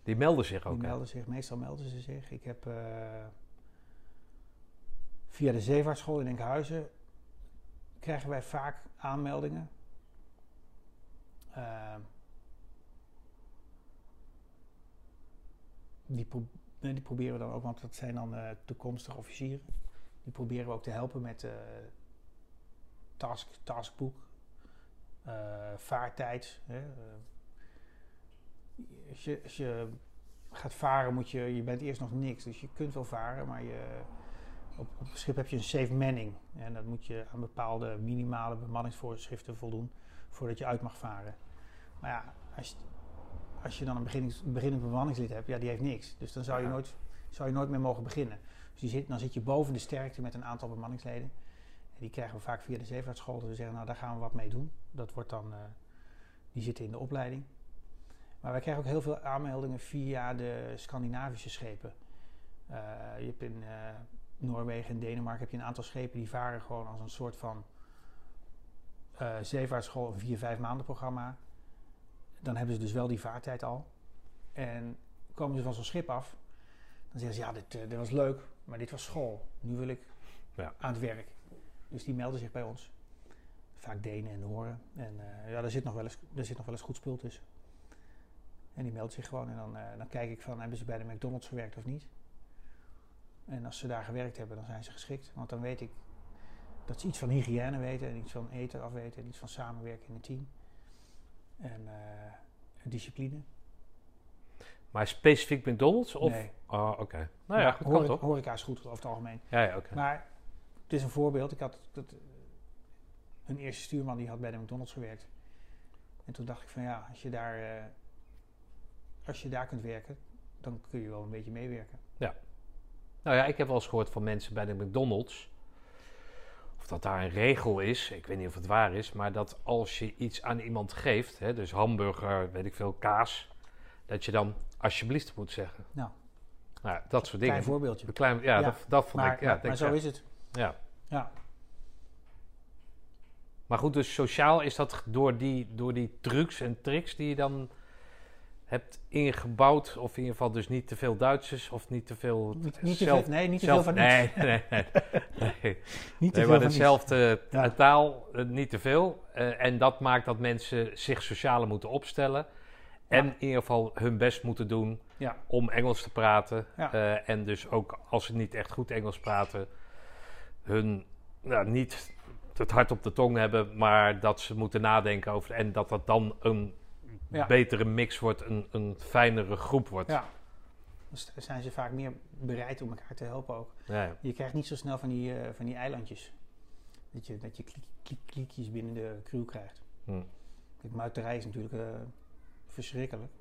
Die melden zich ook. Die melden zich, meestal melden ze zich. Ik heb via de zeevaartschool in Enkhuizen krijgen wij vaak aanmeldingen. Eh, die, die proberen we dan ook, want dat zijn dan eh, toekomstige officieren. Die proberen we ook te helpen met eh task, taskboek, vaartijd. Hè, als, je, als je gaat varen, moet je, je bent eerst nog niks. Dus je kunt wel varen, maar je, op, op schip heb je een safe manning. En dat moet je aan bepaalde minimale bemanningsvoorschriften voldoen voordat je uit mag varen. Maar ja, als, je- als je dan een beginnend bemanningslid hebt, ja, die heeft niks. Dus dan zou je Ja. nooit, zou je nooit meer mogen beginnen. Dus die zit, dan zit je boven de sterkte met een aantal bemanningsleden. En die krijgen we vaak via de zeevaartschool. Dus we zeggen, nou daar gaan we wat mee doen. Dat wordt dan, eh, die zitten in de opleiding. Maar wij krijgen ook heel veel aanmeldingen via de Scandinavische schepen. Eh, je hebt in eh, Noorwegen en Denemarken heb je een aantal schepen die varen gewoon als een soort van eh zeevaartschool, een vier, vijf maanden programma. Dan hebben ze dus wel die vaartijd al. En komen ze van zo'n schip af, dan zeggen ze ja, dit, eh, dit was leuk, maar dit was school. Nu wil ik Ja. aan het werk. Dus die melden zich bij ons. Vaak Denen en Noren. En eh, ja, daar zit, nog wel eens, daar zit nog wel eens goed spul tussen. En die meldt zich gewoon en dan, dan kijk ik van hebben ze bij de McDonald's gewerkt of niet. En als ze daar gewerkt hebben, dan zijn ze geschikt. Want dan weet ik dat ze iets van hygiëne weten en iets van eten afweten en iets van samenwerken in een team. En eh, discipline. Maar specifiek McDonald's? Of? Nee. Oh, oké. Nou ja, kan horeca, toch? horeca is goed over het algemeen. Ja, ja, oké. Maar het is een voorbeeld. Ik had dat, een eerste stuurman die had bij de McDonald's gewerkt. En toen dacht ik van ja, als je daar, eh, als je daar kunt werken, dan kun je wel een beetje meewerken. Nou ja, ik heb wel eens gehoord van mensen bij de McDonald's. Of dat daar een regel is, ik weet niet of het waar is, maar dat als je iets aan iemand geeft, hè, dus hamburger, weet ik veel, kaas, dat je dan alsjeblieft moet zeggen. Nou. Nou, dat soort dingen. Klein voorbeeldje. Een klein, ja, Ja, Dat, dat vond Maar, ik. Ja, maar, denk maar zo ja. is het. Ja. Ja. Maar goed, dus sociaal is dat door die, door die trucs en tricks die je dan hebt ingebouwd, of in ieder geval dus niet te veel Duitsers of niet te veel Niet, niet te zelf, veel, nee, niet te zelf- veel van niets. nee, nee, nee, nee. <laughs> Niet te Nee, veel dezelfde Ja. eh, taal, eh, niet te veel. Eh, en dat maakt dat mensen zich socialer moeten opstellen. En Ja. in ieder geval hun best moeten doen Ja. om Engels te praten. Ja. Eh, en dus ook als ze niet echt goed Engels praten, hun nou, niet het hart op de tong hebben, maar dat ze moeten nadenken over. En dat dat dan een Ja. betere mix wordt, een, een fijnere groep wordt. Ja. Dus zijn ze vaak meer bereid om elkaar te helpen ook. Ja. Je krijgt niet zo snel van die, eh, van die eilandjes. Dat je, dat je kliekjes binnen de crew krijgt. Hm. Kijk, muiterij is natuurlijk eh, verschrikkelijk.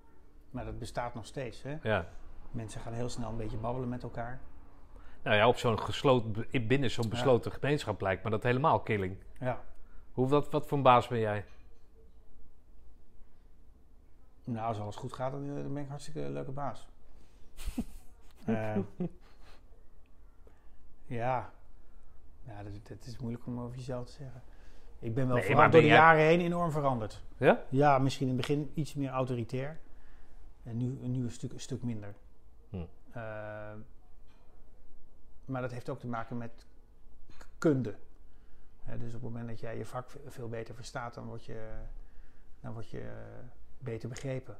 Maar dat bestaat nog steeds. Hè? ja. Mensen gaan heel snel een beetje babbelen met elkaar. Nou ja, op zo'n gesloten, binnen zo'n besloten gemeenschap lijkt me dat helemaal killing. Ja. Hoe, wat, wat voor een baas ben jij? Nou, als alles goed gaat, dan, eh, dan ben ik hartstikke een leuke baas. <laughs> Eh, ja. ja dat, dat is moeilijk om over jezelf te zeggen. Ik ben wel Nee, vooral maar door de jij- jaren heen enorm veranderd. Ja? Ja, misschien in het begin iets meer autoritair. En nu, nu een, stuk, een stuk minder. Hm. Eh, maar dat heeft ook te maken met kunde. Dus op het moment dat jij je vak ve- veel beter verstaat, dan word je, dan word je beter begrepen.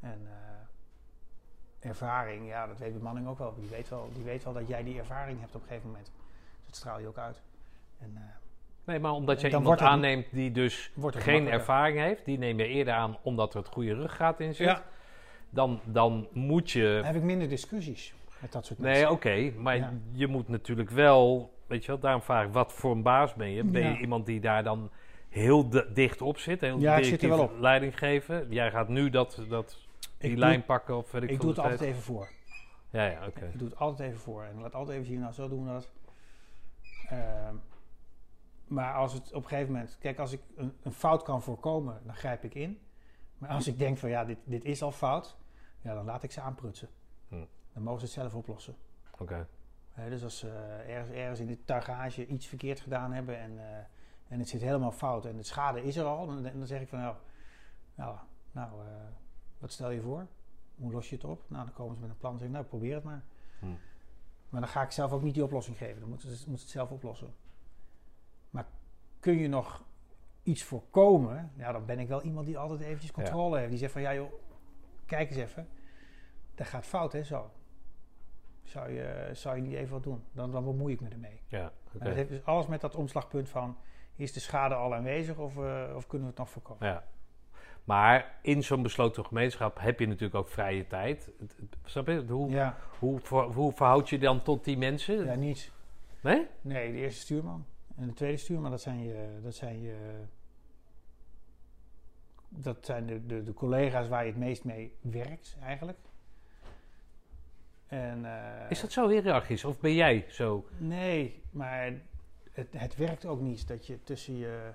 En eh, ervaring, ja, dat weet bemanning ook wel. Die weet wel. die weet wel dat jij die ervaring hebt op een gegeven moment. Dus dat straal je ook uit. En, eh, Nee, maar omdat dan iemand aanneemt die dus geen ervaring heeft, die neem je eerder aan omdat er het goede ruggraat in zit. Ja. Dan, dan moet je Dan heb ik minder discussies met dat soort Nee, mensen. oké, maar Ja. je moet natuurlijk wel, weet je wel, daarom vraag ik, wat voor een baas ben je? Ben Ja. je iemand die daar dan heel di- dicht op zit, heel Ja, ik zit er wel op. leiding geven? Jij gaat nu dat, dat, die Ik lijn doe- pakken of weet ik, Ik doe het altijd tijd? even voor. Ja, ja, oké. Ik doe het altijd even voor. En laat altijd even zien, nou zo doen we dat. Ehm, maar als het op een gegeven moment... Kijk, als ik een, een fout kan voorkomen, dan grijp ik in. Maar als ik denk van ja, dit, dit is al fout... Ja, dan laat ik ze aanprutsen. Hm. Dan mogen ze het zelf oplossen. Oké. Dus als ze ergens, ergens in de targage iets verkeerd gedaan hebben... En, eh, en het zit helemaal fout en de schade is er al... dan, dan zeg ik van nou, nou, nou eh, wat stel je voor? Hoe los je het op? Nou, dan komen ze met een plan en zeggen nou, probeer het maar. Hm. Maar dan ga ik zelf ook niet die oplossing geven. Dan moeten ze, moeten ze het zelf oplossen. Maar kun je nog iets voorkomen? Ja, dan ben ik wel iemand die altijd eventjes controle heeft. Die zegt van, ja joh, kijk eens even. Dat gaat fout, hè, zo. Zou je, zou je niet even wat doen? Dan, dan bemoei ik me ermee. Ja. Maar dat heeft dus alles met dat omslagpunt van... is de schade al aanwezig of, eh, of kunnen we het nog voorkomen? Ja. Maar in zo'n besloten gemeenschap heb je natuurlijk ook vrije tijd. Snap je? Hoe, Ja, hoe, hoe verhoud je dan tot die mensen? ja niet. Nee? Nee, de eerste stuurman. En de tweede stuurman, dat zijn je... Dat zijn, je, dat zijn de, de, de collega's waar je het meest mee werkt, eigenlijk. En, eh, Is dat zo hiërarchisch? Of ben jij zo? Nee, maar het, het werkt ook niet dat je tussen je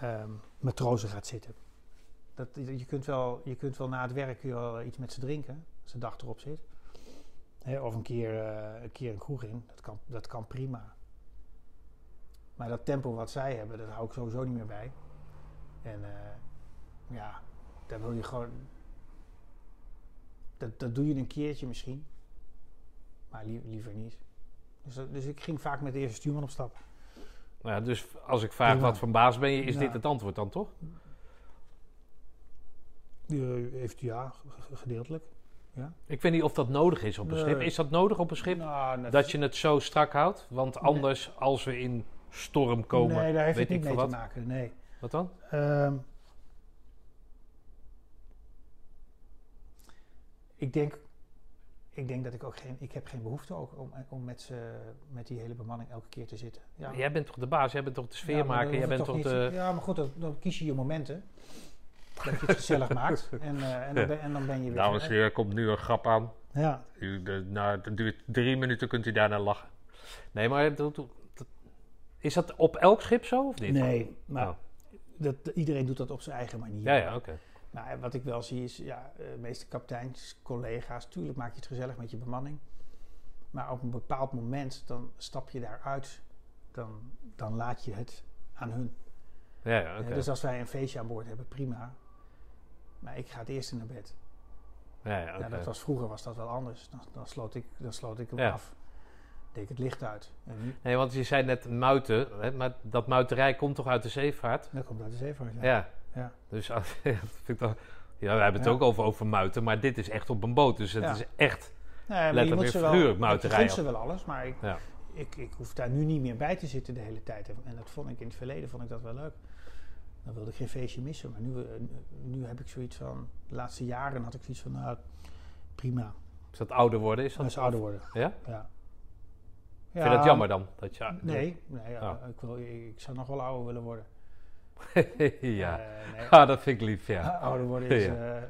ehm, matrozen gaat zitten. Dat, je, kunt wel, je kunt wel na het werk wel iets met ze drinken, als de dag erop zit. Of een keer, eh, een keer een kroeg in, dat kan, dat kan prima. Maar dat tempo wat zij hebben, dat hou ik sowieso niet meer bij. En eh, ja, daar wil je gewoon... Dat, dat doe je een keertje misschien. Maar lie- liever niet. Dus, dat- dus ik ging vaak met de eerste stuurman op stap. Nou, ja, dus als ik vraag wat voor een baas ben je, is Ja. dit het antwoord dan toch? Die heeft ja, gedeeltelijk. Ik weet niet of dat nodig is op een Nee. schip. Is dat nodig op een schip? Nou, Dat je het zo strak houdt? Want anders, als we in storm komen, nee, daar heeft weet het ik niet mee te wat. maken. Nee. Wat dan? Ehm, ik denk, ik denk dat ik ook geen, ik heb geen behoefte ook om, om met, ze, met die hele bemanning elke keer te zitten. Ja. Jij bent toch de baas? Jij bent toch de Ja, sfeermaker? maar jij bent toch ik de... niet- Ja, maar goed, dan, dan kies je je momenten. Dat je het gezellig <laughs> maakt. En, eh, en, dan ben, en dan ben je weer... Dames en heren, er komt nu een grap aan. Ja, U, de, nou, het duurt drie minuten, kunt u daarna lachen. Nee, maar dat- dat- dat- is dat op elk schip zo of niet? nee, maar Oh. dat, iedereen doet dat op zijn eigen manier. Ja, ja, oké. En wat ik wel zie is, ja, eh, de meeste kapiteins, collega's, tuurlijk maak je het gezellig met je bemanning. Maar op een bepaald moment, dan stap je daaruit. Dan, dan laat je het aan hun. Ja, ja, Eh, oké. dus als wij een feestje aan boord hebben, prima. Maar ik ga het eerste naar bed. Ja, ja, dat was, vroeger was dat wel anders. Dan, dan, sloot, ik, dan sloot ik hem Ja. af. Deed ik het licht uit. En Nee, want je zei net muiten, hè, maar dat muiterij komt toch uit de zeevaart? dat komt uit de zeevaart. Ja. Ja. Dus <laughs> dat vind ik. Ja, we hebben het Ja. ook over, over muiten, maar dit is echt op een boot. Dus het Ja. is echt... Nee, Letterlijk figuurlijk muiterij gunt ze wel alles, maar ik, Ja. ik, ik hoef daar nu niet meer bij te zitten de hele tijd. En, dat vond ik in het verleden vond ik dat wel leuk. Dan wilde ik geen feestje missen. Maar nu, eh, nu heb ik zoiets van, de laatste jaren had ik zoiets van, nou, prima. Is dat ouder worden? Is dat, Dat is ouder worden. Ja? Ja. Vind je dat jammer dan? Dat je, Nee, nee ja, Oh. ik, wil, ik zou nog wel ouder willen worden. <laughs> ja. Eh, nee, Ah, dat vind ik lief, ja. ouder worden is... Ja. eh,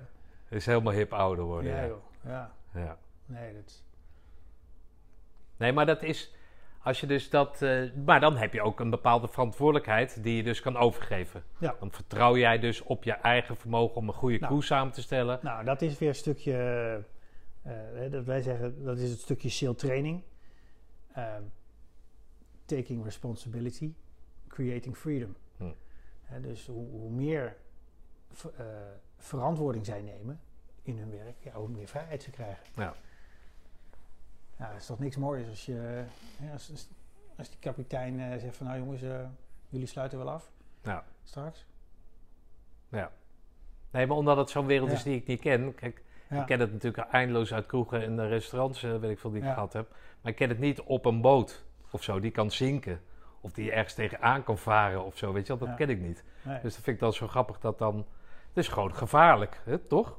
Is helemaal hip ouder worden. ja, Ja, joh. Ja, ja. nee, dat... Nee, maar dat is. Als je dus dat. eh, maar dan heb je ook een bepaalde verantwoordelijkheid die je dus kan overgeven. Ja. Dan vertrouw jij dus op je eigen vermogen om een goede Nou. crew samen te stellen. Nou, dat is weer een stukje, dat wij zeggen, dat is het stukje SEAL training. Ehm, taking responsibility, creating freedom. Hm. Dus hoe, hoe meer ver- eh, verantwoording zij nemen in hun werk, ja, hoe meer vrijheid ze krijgen. Ja. Ja, dat is toch niks moois als je, als, als, die kapitein eh, zegt van nou jongens, eh, jullie sluiten wel af Ja. straks. Nee, maar omdat het zo'n wereld Ja. is die ik niet ken. Kijk, Ja. ik ken het natuurlijk eindeloos uit kroegen en restaurants, weet ik veel, die ik Ja. gehad heb. Maar ik ken het niet op een boot of zo, die kan zinken. Of die ergens tegenaan kan varen of zo, weet je wel. Dat Ja. ken ik niet. Nee. Dus dat vind ik dan zo grappig dat dan... Het is gewoon gevaarlijk, hè, toch?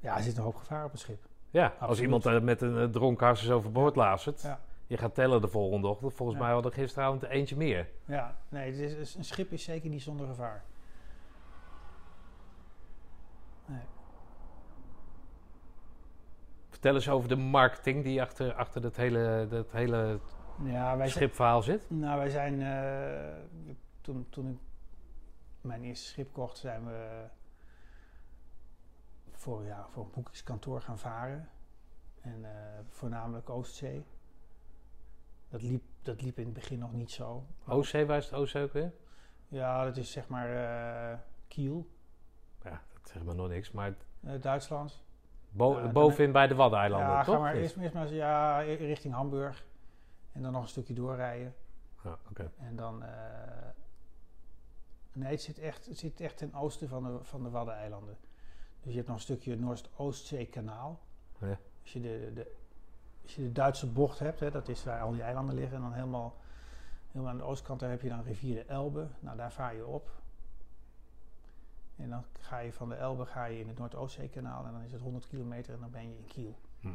Ja, er zit een hoop gevaar op een schip. Ja, als iemand eh, met een uh, dronken hartjes overboord lazert. Ja. Je gaat tellen de volgende ochtend. Volgens mij hadden we gisteravond eentje meer. Ja, nee, het is, een schip is zeker niet zonder gevaar. Nee. Vertel eens over de marketing die achter, achter dat hele, dat hele Ja, wij schipverhaal zit. nou, wij zijn eh, toen, toen ik mijn eerste schip kocht, zijn we voor, ja, voor een boekingskantoor gaan varen. En eh, voornamelijk Oostzee. Dat liep, dat liep in het begin nog niet zo. OC, waar is het OC ook weer? Ja, dat is zeg maar eh, Kiel, Ja, dat zegt me nog niks. Maar Duitsland. bo- Ja, bovenin bij de Waddeneilanden, ja, toch? ga maar eerst, eerst maar ja, richting Hamburg. En dan nog een stukje doorrijden. Ja, oké. En dan. eh, nee, het zit, echt, het zit echt ten oosten van de, van de Waddeneilanden. Dus je hebt nog een stukje Noord-Oostzeekanaal. Ja. Als, je de, de, als je de Duitse bocht hebt, hè, dat is waar al die eilanden liggen. En dan helemaal, helemaal aan de oostkant daar heb je dan rivier de Elbe. Nou, daar vaar je op. En dan ga je van de Elbe ga je in het Noord-Oostzeekanaal. En dan is het 100 kilometer en dan ben je in Kiel. Hm.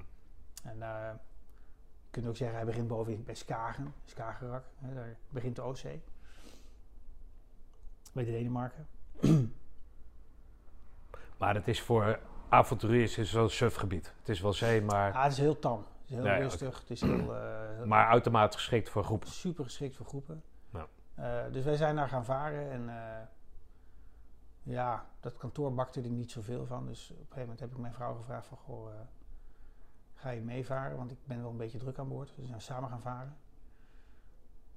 En daar je kunt ook zeggen, hij begint bovenin bij Skagen, Skagerrak. Hè, daar begint de Oostzee. Bij Denemarken. <clears throat> Maar het is voor avonturiers is wel een surfgebied. Het is wel zee, maar, Ah, het is heel tam. Het is heel rustig. Het is heel, heel- maar uitermate geschikt voor groepen. super geschikt voor groepen. Ja. Eh, dus wij zijn daar gaan varen en eh, ja, dat kantoor bakte er niet zoveel van. Dus op een gegeven moment heb ik mijn vrouw gevraagd van, goh, ga je meevaren? Want ik ben wel een beetje druk aan boord. Dus we zijn samen gaan varen.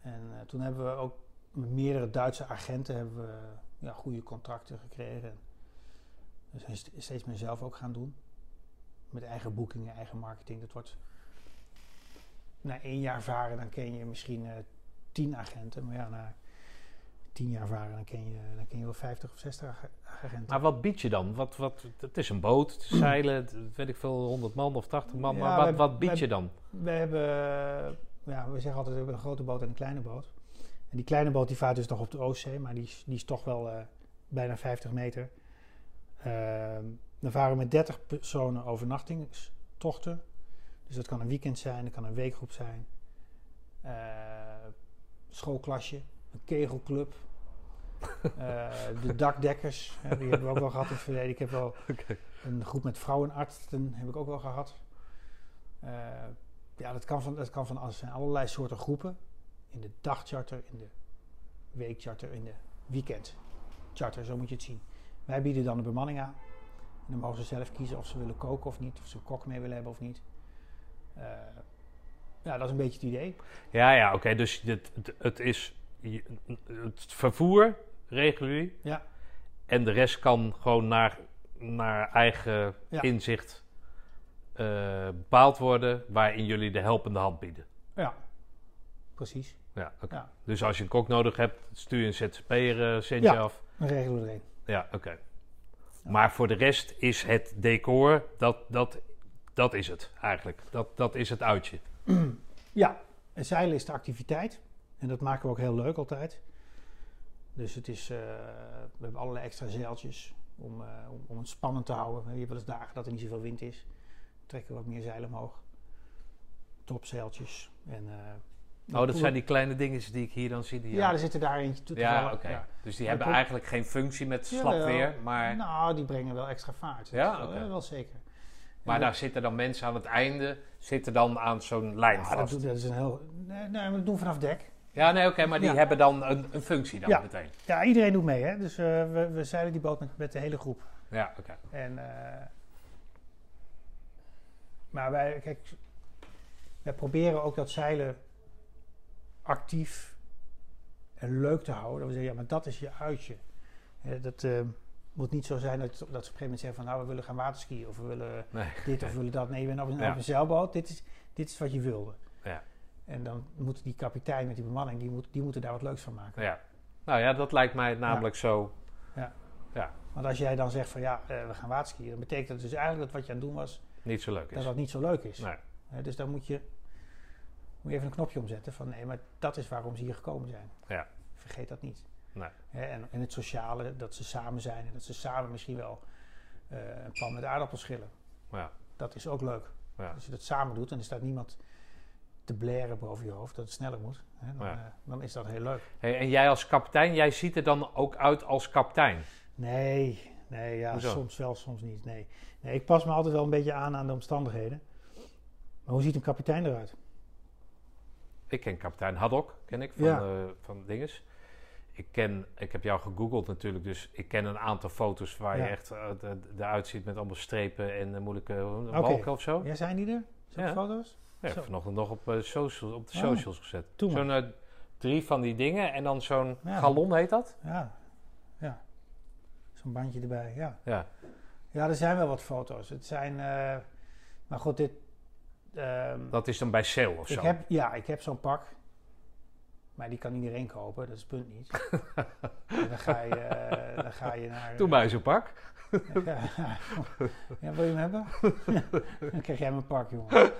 En eh, toen hebben we ook met meerdere Duitse agenten hebben we, ja, goede contracten gekregen. Dus zijn st- steeds meer zelf ook gaan doen. Met eigen boekingen, eigen marketing. Dat wordt na één jaar varen, dan ken je misschien eh, tien agenten. Maar ja, na tien jaar varen, dan ken je, dan ken je wel 50 of 60 ag- agenten. Maar wat bied je dan? Wat, wat, het is een boot, het is zeilen, het- weet ik veel, 100 man of 80 man. Ja, maar wat, wij- wat bied wij- je dan? We hebben, ja, we zeggen altijd, we hebben een grote boot en een kleine boot. En die kleine boot die vaart dus nog op de Oostzee, maar die is, die is toch wel eh, bijna 50 meter. Ehm, dan varen we met 30 personen overnachtingstochten. Dus dat kan een weekend zijn, dat kan een weekgroep zijn. Eh, schoolklasje, een kegelclub. <laughs> Eh, de dakdekkers, hè, die hebben we ook wel gehad in het verleden. Ik heb wel een groep met vrouwenartsen heb ik ook wel gehad. Eh, ja, dat kan, van, dat kan van zijn. Allerlei soorten groepen. In de dagcharter, in de weekcharter, in de weekendcharter, zo moet je het zien. Wij bieden dan de bemanning aan. En dan mogen ze zelf kiezen of ze willen koken of niet. Of ze een kok mee willen hebben of niet. Eh, ja, dat is een beetje het idee. Ja, ja, oké. dus het, het, het is je- het vervoer regelen jullie. Ja. En de rest kan gewoon naar, naar eigen Ja. inzicht eh, bepaald worden, waarin jullie de helpende hand bieden. Ja, precies. Ja, oké. Ja. Dus als je een kok nodig hebt, stuur je een ZZP'er eh centje Ja. af. Dan regelen we er een. Ja, oké. Maar voor de rest is het decor, dat, dat, dat is het eigenlijk. Dat, dat is het uitje. Ja, En zeilen is de activiteit. En dat maken we ook heel leuk altijd. Dus het is, eh, we hebben allerlei extra zeiltjes om, eh, om, om het spannend te houden. Je hebt wel eens dagen dat er niet zoveel wind is. Dan trekken we wat meer zeilen omhoog. Topzeiltjes. En, eh, Oh, dat zijn die kleine dingetjes die ik hier dan zie. Die Ja, er zitten daar eentje toe te Ja, oké. Ja. Dus die Maar hebben eigenlijk geen functie met slap weer, maar, Nou, die brengen wel extra vaart. Ja? Wel, zeker. maar daar zitten dan mensen aan het einde, zitten dan aan zo'n lijn Ja, dat, vast. dat is een heel. Nee, dat doen we vanaf dek. Ja, nee, oké, maar die Ja. hebben dan een, een functie dan Ja. meteen. Ja, iedereen doet mee, hè? Dus eh, we, we zeilen die boot met, met de hele groep. Ja, oké. En, eh, maar wij, kijk, wij proberen ook dat zeilen actief en leuk te houden. Dat we zeggen, ja, maar dat is je uitje. Eh, dat moet niet zo zijn dat, dat ze op een gegeven moment zeggen van, nou, we willen gaan waterskiën of we willen Nee. dit of we willen dat. Nee, een, Ja. op een zeilboot. Dit is, dit is wat je wilde. Ja. En dan moet die kapitein met die bemanning, die, moet, die moeten daar wat leuks van maken. Ja. Nou ja, dat lijkt mij namelijk zo. Want als jij dan zegt van ja, eh, we gaan waterskiën, dan betekent dat dus eigenlijk dat wat je aan het doen was, Niet zo leuk dat is. dat niet zo leuk is. Nee. Dus dan moet je, moet je even een knopje omzetten van nee, maar dat is waarom ze hier gekomen zijn. Ja. Vergeet dat niet. Nee. En, en het sociale, dat ze samen zijn en dat ze samen misschien wel eh, een pan met aardappels schillen. Ja. Dat is ook leuk. Ja. Als je dat samen doet en er staat niemand te blaren boven je hoofd dat het sneller moet, hè, dan, Ja. eh, dan is dat heel leuk. Hey, en jij als kapitein, jij ziet er dan ook uit als kapitein. Nee, nee, ja, Hoezo? soms wel, soms niet. Nee. nee, ik pas me altijd wel een beetje aan aan de omstandigheden. Maar hoe ziet een kapitein eruit? Ik ken kapitein Haddock, ken ik, van, Ja. eh, van dinges. Ik ken, ik heb jou gegoogeld natuurlijk, dus ik ken een aantal foto's waar Ja. je echt eh, eruit ziet met allemaal strepen en moeilijke balken of zo. Ja, zijn die er? Zo'n Ja. foto's? Ja, ik Zo. heb vanochtend nog op, eh, socials, op de Oh, socials gezet. Zo'n eh, drie van die dingen en dan zo'n Ja. galon heet dat? Ja, ja. Zo'n bandje erbij, ja. Ja. Ja, er zijn wel wat foto's. Het zijn, eh, maar goed, dit... ehm, Dat is dan bij sale of ik zo. heb, ja, ik heb zo'n pak. Maar die kan iedereen kopen, dat is het punt niet. <laughs> Dan, ga je, dan ga je naar... Doe mij zo'n pak. Ja, wil je hem hebben? <laughs> dan krijg jij mijn pak, jongen. <laughs>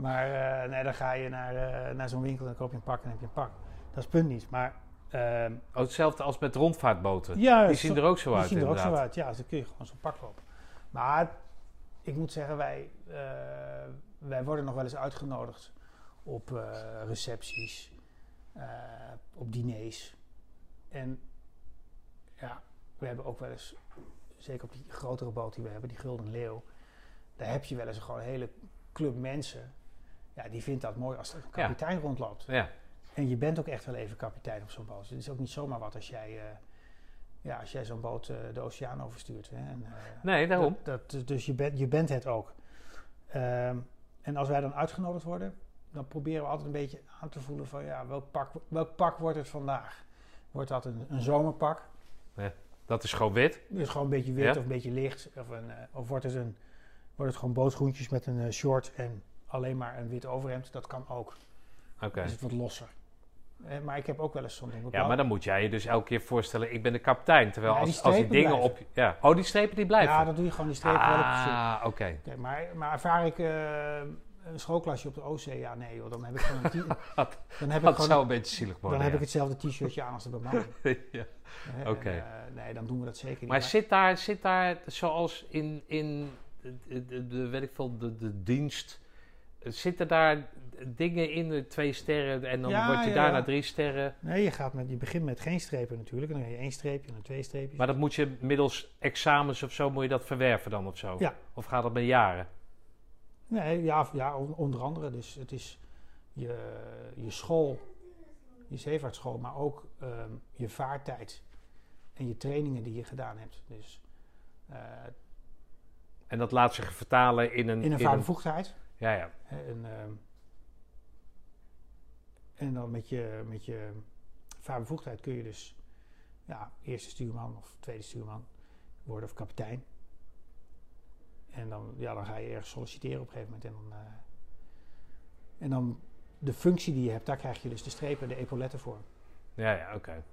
maar eh, nee, dan ga je naar, eh, naar zo'n winkel en dan koop je een pak en dan heb je een pak. Dat is het punt niet. Maar ehm, Oh, hetzelfde als met rondvaartboten. ja, die zien zo- er ook zo die uit zien er ook zo uit. Ja, dus dan kun je gewoon zo'n pak kopen. Maar ik moet zeggen, wij, eh, wij worden nog wel eens uitgenodigd op recepties, op diners. En ja, we hebben ook wel eens, zeker op die grotere boot die we hebben, die Gulden Leeuw, daar heb je wel eens gewoon een hele club mensen. Ja, die vindt dat mooi als er een kapitein rondloopt. Ja. En je bent ook echt wel even kapitein op zo'n boot. Het is ook niet zomaar wat als jij, eh, ja, als jij zo'n boot eh, de oceaan overstuurt. Hè? En, eh, Nee, daarom. dat, dat, dus je, bent je bent het ook. Ehm, en als wij dan uitgenodigd worden, dan proberen we altijd een beetje aan te voelen van ja, welk pak, welk pak wordt het vandaag? Wordt dat een, een zomerpak? Dat is gewoon wit. Dus gewoon een beetje wit Ja. of een beetje licht? Of, een, of wordt, het een, wordt het gewoon bootschoentjes met een short en alleen maar een wit overhemd? Dat kan ook. Oké. Dan is het wat losser. Eh, maar ik heb ook wel eens zo'n ding op Ja, maar dan moet jij je dus elke keer voorstellen, ik ben de kapitein. Terwijl Ja, die als, als die strepen dingen op... Ja. Oh, die strepen die blijven? Ja, dan doe je gewoon die strepen wel op. Ah, oké. Maar, maar ervaar ik eh, een schoolklasje op de Oostzee? Ja, nee joh, dan heb ik gewoon een <laughs> t- dan heb ik gewoon zou een beetje zielig worden, dan heb ik hetzelfde t-shirtje aan als de bemanning. <laughs> ja. En, Oké. eh, nee, dan doen we dat zeker niet. Maar zit daar, zit daar zoals in, in de, de, de, weet ik veel, de, de dienst... Zitten daar dingen in, de twee sterren en dan Ja, word je ja, daarna ja. drie sterren? Nee, je, gaat met, je begint met geen strepen natuurlijk. En dan heb je één streepje en dan twee streepjes. Maar dat moet je middels examens of zo, moet je dat verwerven dan of zo? Ja. Of gaat dat met jaren? Nee, ja, ja, on- onder andere. Dus het is je, je school, je zeevaartschool, maar ook ehm, je vaartijd en je trainingen die je gedaan hebt. Dus eh, En dat laat zich vertalen in een... in een vaarbevoegdheid. Ja, ja. En, ehm, en dan met je, met je vaarbevoegdheid kun je dus ja, eerste stuurman of tweede stuurman worden of kapitein. En dan, ja, dan ga je ergens solliciteren op een gegeven moment. En dan, eh, en dan de functie die je hebt, daar krijg je dus de strepen, de epauletten voor. Ja, ja, oké.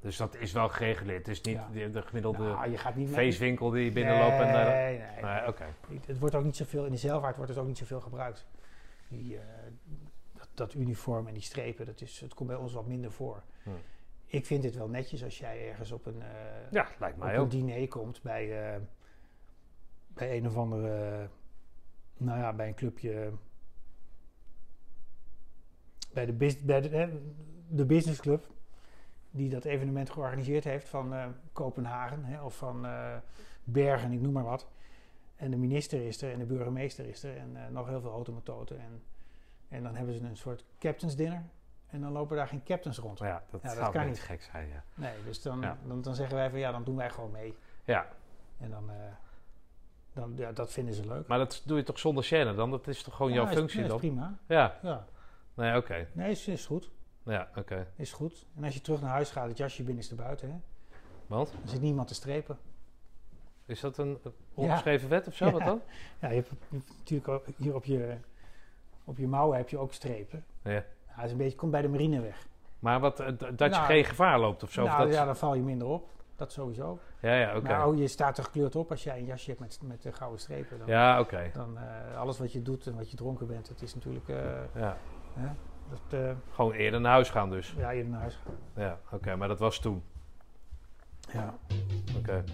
Dus dat is wel gereguleerd. Het is niet Ja. de, de gemiddelde Nou, je gaat niet met- feestwinkel die je binnenloopt en. Nee, nee, Nee, oké. Het wordt ook niet zoveel, in de zeilvaart wordt het ook niet zoveel gebruikt. Die, eh, dat, dat uniform en die strepen, dat, is, het komt bij ons wat minder voor. Hm. Ik vind het wel netjes als jij ergens op een, eh, Ja, lijkt op mij een ook. diner komt bij, eh, bij een of andere, nou ja, bij een clubje, bij de, bij de, de businessclub die dat evenement georganiseerd heeft van eh, Kopenhagen hè, of van eh, Bergen, ik noem maar wat. En de minister is er en de burgemeester is er en eh, nog heel veel automatoten. En, en dan hebben ze een soort captains dinner en dan lopen daar geen captains rond. Ja, dat, Ja, dat zou kan niet. gek zijn, ja. Nee, dus dan, Ja. dan, dan zeggen wij van ja, dan doen wij gewoon mee. Ja, En dan, dan ja, dat vinden ze leuk. maar dat doe je toch zonder chaîne dan? Dat is toch gewoon jouw Ja, functie ja, is dan? prima. Ja, Ja. nee, oké. Nee, is, is goed. Ja, oké. Is goed. En als je terug naar huis gaat, het jasje binnenste buiten, hè, Want? dan zit niemand te strepen. Is dat een een ongeschreven wet of zo? Wat dan? <laughs> Ja, je hebt, je hebt natuurlijk hier op je, op je mouwen heb je ook strepen. Ja. Ja, het is een beetje, komt bij de marine weg. Maar wat, eh, dat je Nou, geen gevaar loopt of zo? of nou, dat, ja, dan val je minder op. Dat sowieso. ja, ja, oké. Oh, je staat er gekleurd op als jij een jasje hebt met, met de gouden strepen. Dan, Ja, oké. dan eh, alles wat je doet en wat je dronken bent, dat is natuurlijk... eh, Ja. hè, dat, eh, Gewoon eerder naar huis gaan dus. ja, je naar huis gaat. Ja, oké. Maar dat was toen. Ja. Oké.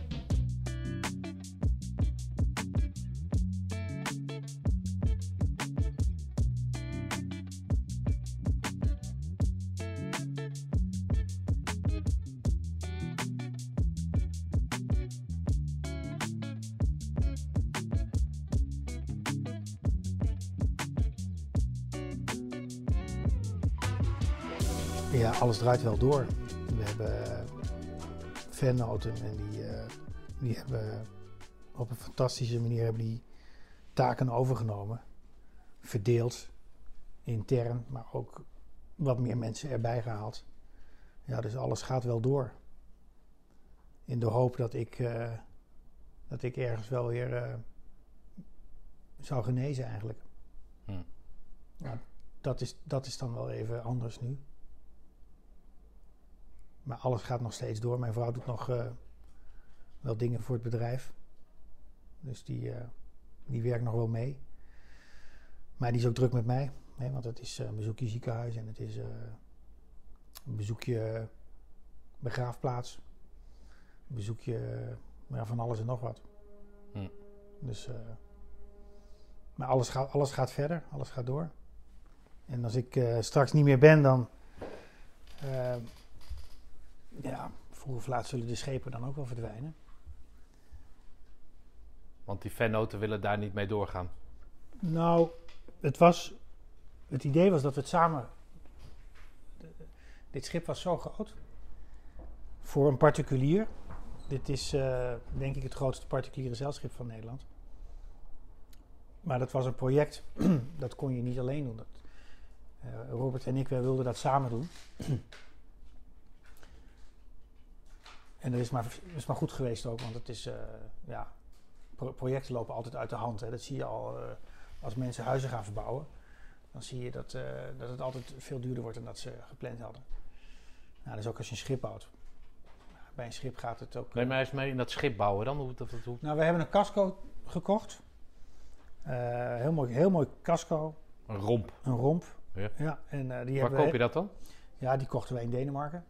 Alles draait wel door. We hebben eh, fannoten en die, eh, die hebben op een fantastische manier hebben die taken overgenomen. Verdeeld, intern, maar ook wat meer mensen erbij gehaald. Ja, dus alles gaat wel door. In de hoop dat ik, eh, dat ik ergens wel weer eh, zou genezen eigenlijk. Hm. Ja, dat, is, dat is dan wel even anders nu. Maar alles gaat nog steeds door. Mijn vrouw doet nog eh, wel dingen voor het bedrijf. Dus die, eh, die werkt nog wel mee. Maar die is ook druk met mij. Hè, want het is eh, een bezoekje ziekenhuis en het is een bezoekje begraafplaats. Een bezoekje ja, van alles en nog wat. Hm. Dus, maar alles gaat, alles gaat verder, alles gaat door. En als ik straks niet meer ben, dan. Ja, vroeg of laat zullen de schepen dan ook wel verdwijnen. Want die fannoten willen daar niet mee doorgaan. Nou, het was. Het idee was dat we het samen. Dit schip was zo groot. Voor een particulier. Dit is eh, denk ik het grootste particuliere zeilschip van Nederland. Maar dat was een project. <clears throat> dat kon je niet alleen doen. Dat, eh, Robert en ik wij wilden dat samen doen. En dat is maar, is maar goed geweest ook. Want het is. eh, ja, pro- projecten lopen altijd uit de hand. Hè. Dat zie je al. eh, als mensen huizen gaan verbouwen, dan zie je dat, eh, dat het altijd veel duurder wordt dan dat ze gepland hadden. Nou, dus ook als je een schip bouwt. Bij een schip gaat het ook. Neem mij eens mee in dat schip bouwen dan. Hoe, dat, dat, hoe... Nou, we hebben een casco gekocht. Heel, mooi, heel mooi casco, Een romp. een romp. Ja. en eh, die Waar koop je dat dan? Ja, die kochten wij in Denemarken.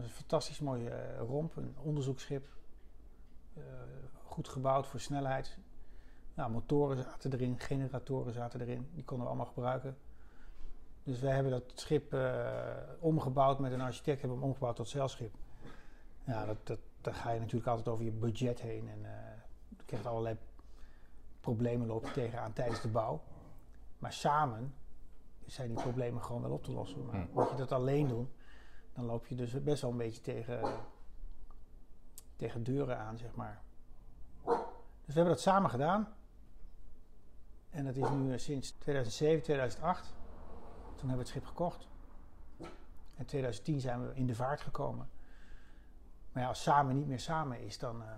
Dat is een fantastisch mooie eh, romp, een onderzoeksschip. Eh, goed gebouwd voor snelheid. Nou, motoren zaten erin, generatoren zaten erin. Die konden we allemaal gebruiken. Dus wij hebben dat schip eh, omgebouwd met een architect, hebben we hem omgebouwd tot zeilschip. Ja, dat, dat, daar ga je natuurlijk altijd over je budget heen. En je krijgt allerlei problemen loop je tegenaan tijdens de bouw. Maar samen zijn die problemen gewoon wel op te lossen. Maar moet je dat alleen doen, dan loop je dus best wel een beetje tegen, tegen deuren aan, zeg maar. Dus we hebben dat samen gedaan. En dat is nu eh, sinds 2007, 2008. Toen hebben we het schip gekocht. In 2010 zijn we in de vaart gekomen. Maar ja, als samen niet meer samen is, dan... eh,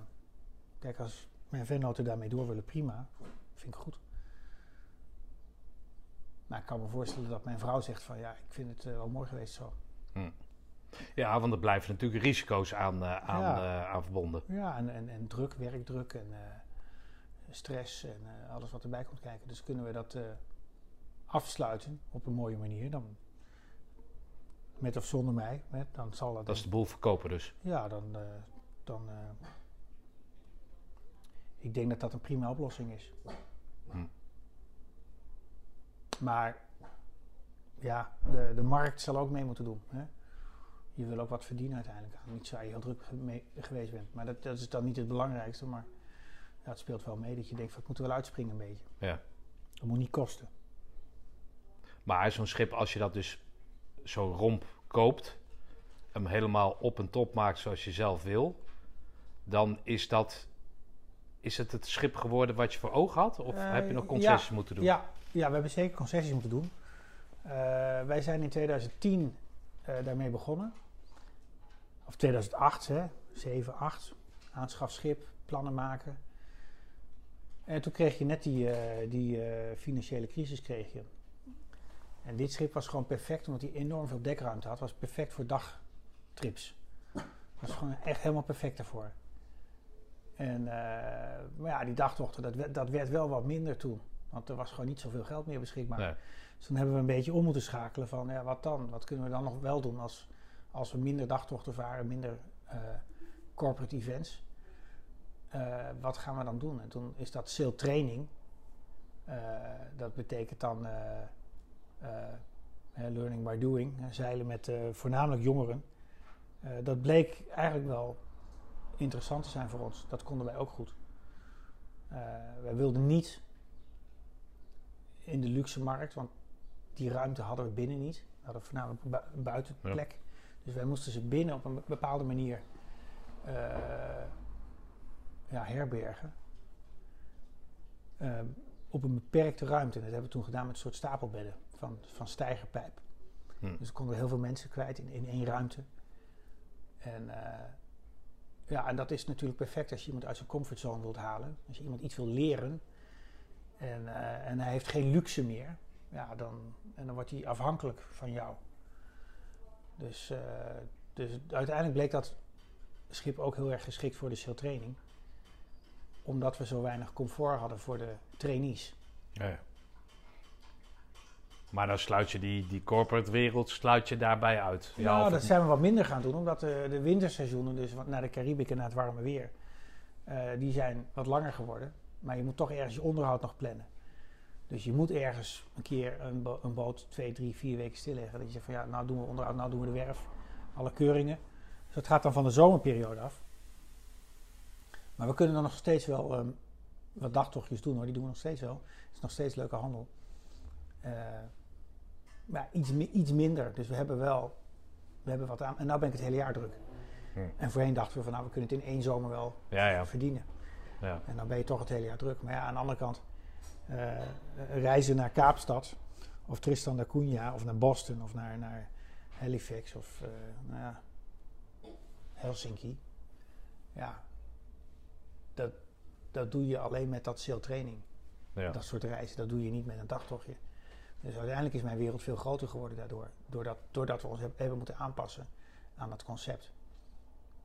kijk, als mijn vennoten daarmee door willen, prima. Vind ik goed. Maar ik kan me voorstellen dat mijn vrouw zegt van... Ja, ik vind het eh, wel mooi geweest zo. Ja, want er blijven natuurlijk risico's aan, eh, aan, Ja. eh, aan verbonden. Ja, en, en, en druk, werkdruk en eh, stress en alles wat erbij komt kijken. Dus kunnen we dat afsluiten op een mooie manier, dan met of zonder mij, hè, dan zal dat. Dat is de boel verkopen dus. Ja, dan. dan ik denk dat dat een prima oplossing is. Hm. Maar ja, de, de markt zal ook mee moeten doen. Hè? Je wil ook wat verdienen uiteindelijk. Niet zo je heel druk mee geweest bent. Maar dat, dat is dan niet het belangrijkste. Maar ja, het speelt wel mee dat je denkt: van, ik moet er wel uitspringen een beetje. Ja. Dat moet niet kosten. Maar zo'n schip, als je dat dus zo'n romp koopt, hem helemaal op en top maakt zoals je zelf wil, dan is dat. Is het het schip geworden wat je voor ogen had? Of Eh, heb je nog concessies moeten doen? Ja, ja, we hebben zeker concessies moeten doen. Eh, wij zijn in 2010 eh, daarmee begonnen. Of 2008, hè? 7, 8. Aanschafschip, plannen maken. En toen kreeg je net die, eh, die eh, financiële crisis. Kreeg je. En dit schip was gewoon perfect, omdat hij enorm veel dekruimte had. was perfect voor dagtrips. was gewoon echt helemaal perfect daarvoor. En, eh, maar ja, die dagtochten, dat, werd- dat werd wel wat minder toen. Want er was gewoon niet zoveel geld meer beschikbaar. Nee. Dus toen hebben we een beetje om moeten schakelen van, ja, wat dan? Wat kunnen we dan nog wel doen als, als we minder dagtochten varen, minder eh, corporate events? Eh, wat gaan we dan doen? En toen is dat sail training. Eh, dat betekent dan learning by doing, zeilen met voornamelijk jongeren. Dat bleek eigenlijk wel interessant te zijn voor ons. Dat konden wij ook goed. Wij wilden niet in de luxe markt, want die ruimte hadden we binnen niet. We hadden voornamelijk een buitenplek. Dus wij moesten ze binnen op een be- bepaalde manier eh, ja, herbergen. Eh, op een beperkte ruimte. Dat hebben we toen gedaan met een soort stapelbedden van, van stijgerpijp. Hm. Dus we konden heel veel mensen kwijt in, in één ruimte. En, eh, ja, en dat is natuurlijk perfect als je iemand uit zijn comfortzone wilt halen. Als je iemand iets wil leren en, eh, en hij heeft geen luxe meer, ja, dan, en dan wordt hij afhankelijk van jou. Dus, eh, dus uiteindelijk bleek dat schip ook heel erg geschikt voor de sailtraining. Omdat we zo weinig comfort hadden voor de trainees. Ja, ja. Maar dan sluit je die, die corporate wereld sluit je daarbij uit. Ja, nou, dat zijn we wat minder gaan doen, omdat de, de winterseizoenen, dus naar de Caribic en naar het warme weer, eh, die zijn wat langer geworden. Maar je moet toch ergens je onderhoud nog plannen. Dus je moet ergens een keer een, bo- een boot twee, drie, vier weken stilleggen. Dat je zegt van ja, nou doen we onderhoud, nou doen we de werf, alle keuringen. Dus dat gaat dan van de zomerperiode af. Maar we kunnen dan nog steeds wel ehm, wat dagtochtjes doen hoor, die doen we nog steeds wel. Het is nog steeds leuke handel. Eh, maar iets, iets minder. Dus we hebben wel we hebben wat aan. En nu ben ik het hele jaar druk. Hm. En voorheen dachten we van nou, we kunnen het in één zomer wel ja, ja, verdienen. ja. En dan ben je toch het hele jaar druk. Maar ja, aan de andere kant, reizen naar Kaapstad of Tristan da Cunha of naar Boston of naar, naar Halifax of eh, nou ja, Helsinki. Ja, dat, dat doe je alleen met dat sailtraining. ja. Dat soort reizen, dat doe je niet met een dagtochtje. Dus uiteindelijk is mijn wereld veel groter geworden daardoor. Doordat, doordat we ons heb- hebben moeten aanpassen aan dat concept.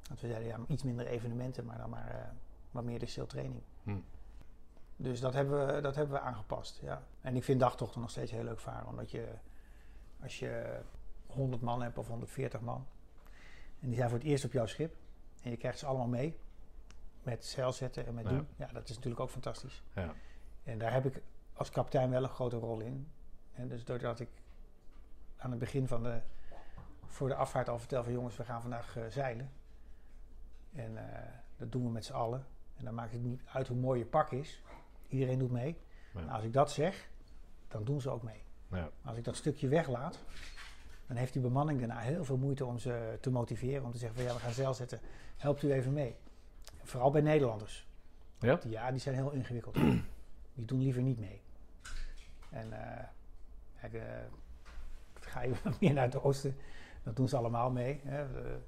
Dat we zeiden, ja, iets minder evenementen, maar dan maar eh, wat meer de sailtraining. Hm. Dus dat hebben, we, dat hebben we aangepast, ja. En ik vind dagtochten nog steeds heel leuk varen. Omdat je, als je 100 man hebt of 140 man... en die zijn voor het eerst op jouw schip... en je krijgt ze allemaal mee... met zeil zetten en met Ja. doen... ja, dat is natuurlijk ook fantastisch. Ja. En daar heb ik als kapitein wel een grote rol in. En dus doordat ik aan het begin van de... voor de afvaart al vertel van... jongens, we gaan vandaag eh, zeilen... En eh, dat doen we met z'n allen. En dan maakt het niet uit hoe mooi je pak is. Iedereen doet mee. Ja. Nou, als ik dat zeg, dan doen ze ook mee. Ja. Als ik dat stukje weglaat, dan heeft die bemanning daarna heel veel moeite om ze te motiveren. Om te zeggen van ja, we gaan zeil zetten. Helpt u even mee. Vooral bij Nederlanders. Ja? Die, ja, die zijn heel ingewikkeld. <clears throat> die doen liever niet mee. En eh, kijk, eh, ga je <laughs> meer naar het oosten, dan doen ze allemaal mee. Hè. De,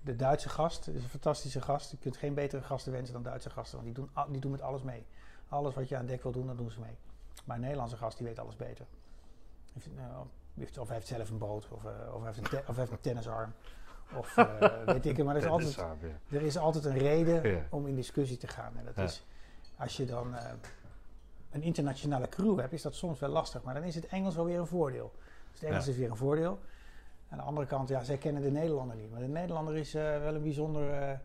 de Duitse gast is een fantastische gast. Je kunt geen betere gasten wensen dan Duitse gasten, want die doen, die doen met alles mee. Alles wat je aan dek wil doen, dat doen ze mee. Maar een Nederlandse gast, die weet alles beter. Heeft, heeft, of hij heeft zelf een boot, of, eh, of, hij heeft een of hij heeft een tennisarm. Of eh, <laughs> weet ik het, maar er is, altijd, er is altijd een reden Ja. om in discussie te gaan. En dat Ja. is als je dan. eh, een internationale crew hebt, is dat soms wel lastig. Maar dan is het Engels wel weer een voordeel. Dus het Engels Ja. is weer een voordeel. Aan de andere kant, ja, zij kennen de Nederlander niet. Maar de Nederlander is eh, wel een bijzonder... eh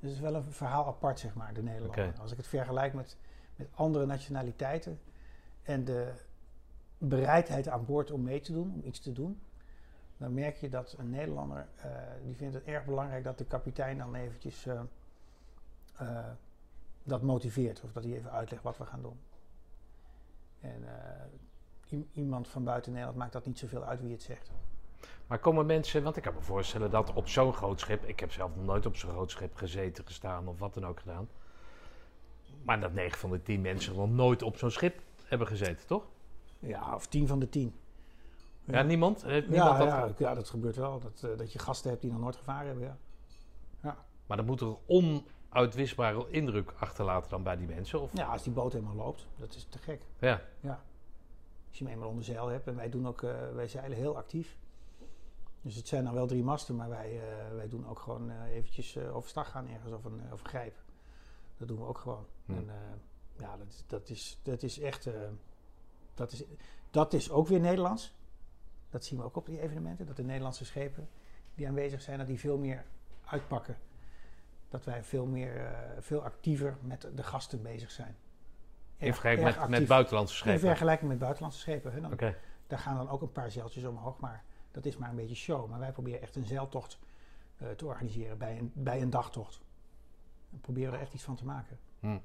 het is wel een verhaal apart, zeg maar, de Nederlander. Als ik het vergelijk met, met andere nationaliteiten... en de bereidheid aan boord om mee te doen, om iets te doen... dan merk je dat een Nederlander... eh, die vindt het erg belangrijk dat de kapitein dan eventjes... eh, eh, dat motiveert. Of dat hij even uitlegt wat we gaan doen. En iemand van buiten Nederland maakt dat niet zoveel uit wie het zegt. Maar komen mensen, want ik kan me voorstellen dat op zo'n groot schip, ik heb zelf nog nooit op zo'n groot schip gezeten, gestaan of wat dan ook gedaan. Maar dat 9 van de 10 mensen nog nooit op zo'n schip hebben gezeten, toch? Ja, of tien van de tien. Ja, niemand? Heeft niemand Ja, dat ja, ja, dat gebeurt wel. Dat, eh, dat je gasten hebt die nog nooit gevaren hebben. Ja. Maar dan moet er onuitwisbare indruk achterlaten dan bij die mensen? Of? ja, als die boot helemaal loopt, dat is te gek. Ja. Als je hem eenmaal onder zeil hebt. En wij doen ook, eh, wij zeilen heel actief. Dus het zijn dan wel drie masten, maar wij, eh, wij doen ook gewoon eventjes overstag gaan ergens of een, of een grijp. Dat doen we ook gewoon. En eh, ja, dat, is- dat, is, dat is echt, eh, dat, is, dat is ook weer Nederlands. Dat zien we ook op die evenementen, dat de Nederlandse schepen die aanwezig zijn, dat die veel meer uitpakken. Dat wij veel meer, eh, veel actiever met de gasten bezig zijn. In Erg- vergelijking erg met, met buitenlandse In schepen? vergelijking met buitenlandse schepen. Hè, dan. Daar gaan dan ook een paar zeiltjes omhoog, maar dat is maar een beetje show. Maar wij proberen echt een zeiltocht te organiseren bij een, bij een dagtocht. We proberen er echt iets van te maken. Hm.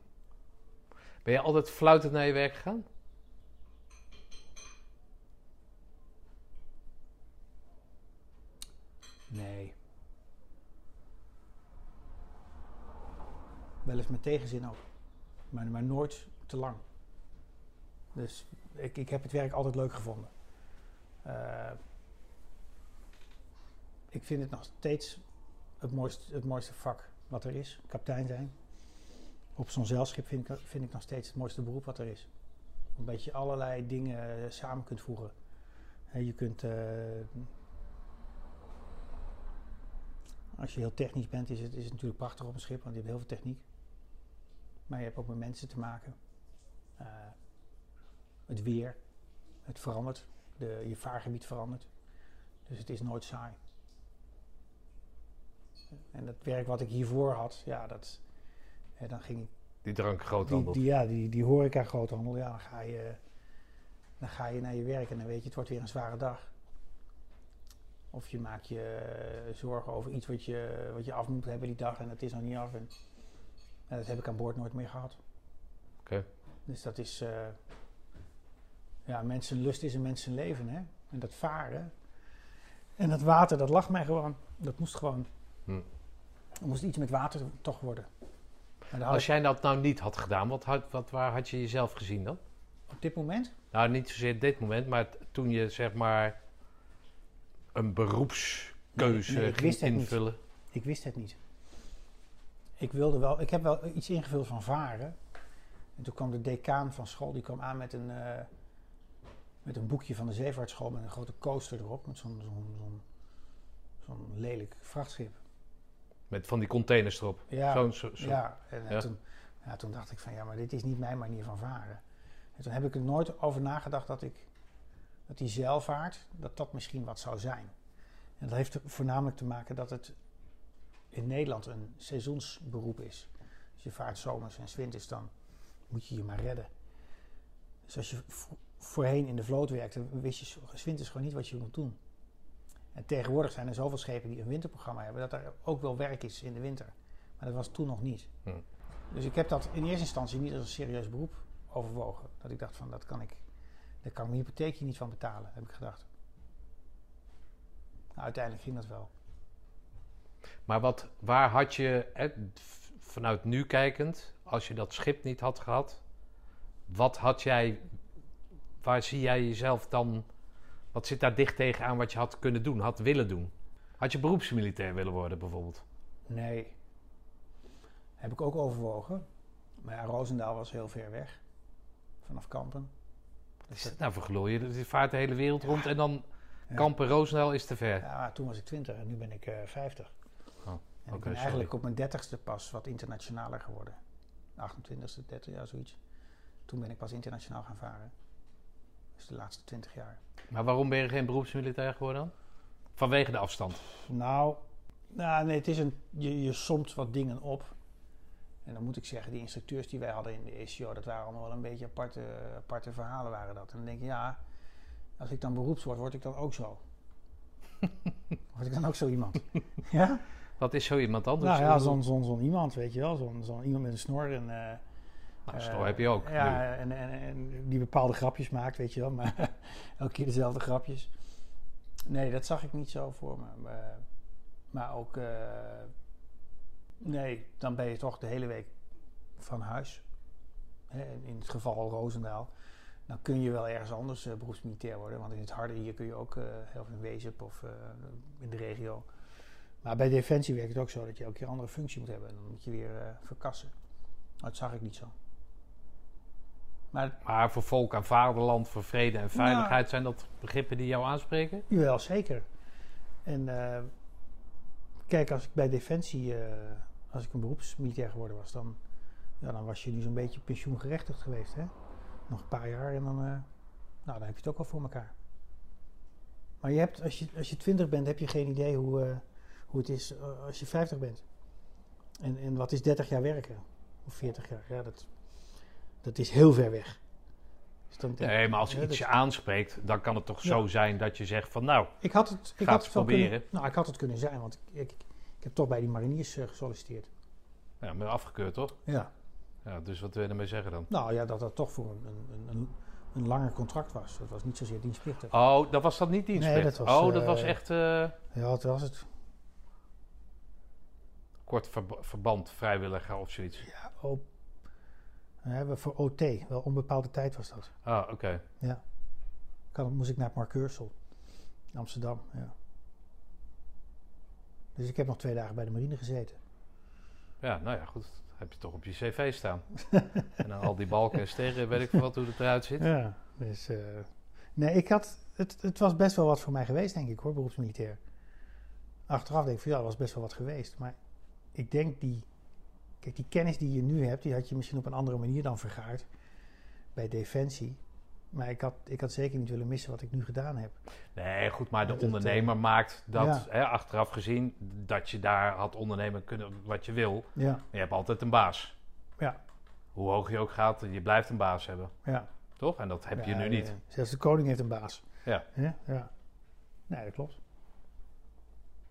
Ben je altijd fluitend naar je werk gegaan? Nee. Wel eens met tegenzin ook. Maar, maar nooit te lang. Dus ik, ik heb het werk altijd leuk gevonden. Eh, ik vind het nog steeds het mooiste, het mooiste vak wat er is. Kapitein zijn. Op zo'n zeilschip vind ik, vind ik nog steeds het mooiste beroep wat er is. Omdat je allerlei dingen eh, samen kunt voegen. Je kunt... eh, als je heel technisch bent, is het, is natuurlijk prachtig op een schip, want je hebt heel veel techniek. Maar je hebt ook met mensen te maken. Eh, het weer, het verandert. De, je vaargebied verandert. Dus het is nooit saai. En het werk wat ik hiervoor had, ja, dat, hè, dan ging ik Die drank groothandel. die, ja, die, die horeca groothandel, ja, dan ga, je, dan ga je naar je werk en dan weet je, het wordt weer een zware dag. Of je maakt je eh, zorgen over iets wat je, wat je af moet hebben die dag en dat is nog niet af. En, en dat heb ik aan boord nooit meer gehad. Oké. Dus dat is, eh, ja, mensenlust is een mensenleven, hè. En dat varen en dat water, dat lag mij gewoon. Dat moest gewoon, Hm. er moest iets met water toch worden. Als jij dat nou niet had gedaan, wat, had- wat, waar had je jezelf gezien dan? op dit moment Nou, niet zozeer dit moment, maar toen je zeg maar een beroepskeuze Nee, nee, ik ging wist het niet. invullen. Ik wist het niet. Ik wilde wel, ik heb wel iets ingevuld van varen. En toen kwam de decaan van school, die kwam aan met een, eh, met een boekje van de zeevaartschool met een grote coaster erop, met zo'n zo'n zo'n zo'n lelijk vrachtschip. Met van die containers erop. Ja, zo, zo- ja, en, eh, Ja. Toen, ja, toen dacht ik van ja, maar dit is niet mijn manier van varen. En toen heb ik er nooit over nagedacht dat ik dat die zeilvaart, dat dat misschien wat zou zijn. En dat heeft voornamelijk te maken dat het in Nederland een seizoensberoep is. Als je vaart zomers en 's winters, dan moet je je maar redden. Dus als je vo- voorheen in de vloot werkte, wist je 's winters gewoon niet wat je moet doen. En tegenwoordig zijn er zoveel schepen die een winterprogramma hebben, dat er ook wel werk is in de winter. Maar dat was toen nog niet. Hm. Dus ik heb dat in eerste instantie niet als een serieus beroep overwogen. Dat ik dacht van, dat kan ik, daar kan ik mijn hypotheekje niet van betalen, heb ik gedacht. Nou, uiteindelijk ging dat wel. Maar wat, waar had je, hè, vanuit nu kijkend, als je dat schip niet had gehad, wat had jij, waar zie jij jezelf dan, wat zit daar dicht tegenaan wat je had kunnen doen, had willen doen? Had je beroepsmilitair willen worden bijvoorbeeld? Nee. Heb ik ook overwogen. Maar ja, Roosendaal was heel ver weg. Vanaf Kampen. Is dat nou gelul? Je je vaart de hele wereld rond en dan Ja. Kampen Roosendaal is te ver. Ja, toen was ik 20 en nu ben ik eh 50. Oh, en ik ben sorry. eigenlijk op mijn 30ste pas wat internationaler geworden. 28ste, 30 jaar zoiets. Toen ben ik pas internationaal gaan varen. Dus de laatste twintig jaar. Maar waarom ben je geen beroepsmilitair geworden dan? Vanwege de afstand. Nou, nou nee, het is een, je, je somt wat dingen op. En dan moet ik zeggen, die instructeurs die wij hadden in de ECO, dat waren allemaal wel een beetje aparte, aparte verhalen waren dat. En dan denk je, ja, als ik dan beroeps word, word ik dan ook zo. <laughs> word ik dan ook zo iemand? ja? Wat is zo iemand anders? Nou ja, zo'n zo'n zo'n iemand, weet je wel. Zo'n zo'n iemand met een snor en... eh, Nou, eh, snor heb je ook. Ja, en, en, en die bepaalde grapjes maakt, weet je wel. Maar <laughs> elke keer dezelfde grapjes. Nee, dat zag ik niet zo voor me. Maar, maar ook... eh, nee, dan ben je toch de hele week van huis. In het geval Roosendaal. Dan kun je wel ergens anders eh, beroepsmilitair worden. Want in het harde hier kun je ook, veel in Wezep of in de regio. Maar bij Defensie werkt het ook zo dat je elke keer een andere functie moet hebben. En dan moet je weer verkassen. Maar dat zag ik niet zo. Maar Maar voor volk en vaderland, voor vrede en veiligheid, zijn dat begrippen die jou aanspreken? Jawel, zeker. En eh, kijk, als ik bij Defensie, eh, als ik een beroepsmilitair geworden was, dan, ja, dan was je nu zo'n beetje pensioengerechtigd geweest. Hè? Nog een paar jaar en dan, eh, nou, dan heb je het ook wel voor elkaar. Maar je hebt, als je, als je 20 bent, heb je geen idee hoe, hoe het is als je 50 bent. En, en wat is 30 jaar werken? Of 40 jaar? Ja, dat, dat is heel ver weg. Dus dan denk- Nee, maar als Ja, iets je dat- aanspreekt, dan kan het toch Ja. zo zijn dat je zegt van nou, Ik had het, ik had het proberen. Kunnen, nou, ik had het kunnen zijn, want ik, ik, ik heb toch bij die mariniers eh, gesolliciteerd. ja, je afgekeurd toch? Ja. Ja, dus wat wil je ermee zeggen dan? Nou ja, dat dat toch voor een, een, een, een langer contract was. Dat was niet zozeer dienstplichtig. Oh, dat was dat niet dienstplicht? Nee, dat was, oh, dat eh, was echt eh, Ja, wat was het? kort verb- verband, vrijwilliger of zoiets. Ja, O- we hebben voor OT, wel onbepaalde tijd was dat. Ah, oké. Kan, moest ik naar het Markeursel Amsterdam. Ja. Dus ik heb nog twee dagen bij de marine gezeten. Ja, nou ja, goed. Dat heb je toch op je cv staan. <laughs> en dan al die balken en sterren, weet ik veel wat, hoe het eruit ziet. Ja, dus... eh, nee, ik had... Het, het was best wel wat voor mij geweest, denk ik, hoor, beroepsmilitair. Achteraf denk ik van, ja, dat was best wel wat geweest. Maar ik denk die... Kijk, die kennis die je nu hebt, die had je misschien op een andere manier dan vergaard. Bij Defensie. Maar ik had, ik had zeker niet willen missen wat ik nu gedaan heb. Nee, goed, maar de Dat het, ondernemer maakt dat, ja. hè, achteraf gezien, dat je daar had ondernemen kunnen wat je wil. Ja, Maar je hebt altijd een baas. Ja. Hoe hoog je ook gaat, je blijft een baas hebben. ja. Toch? En dat heb je nu niet. Zelfs de koning heeft een baas. Ja. Ja, ja. Nee, dat klopt.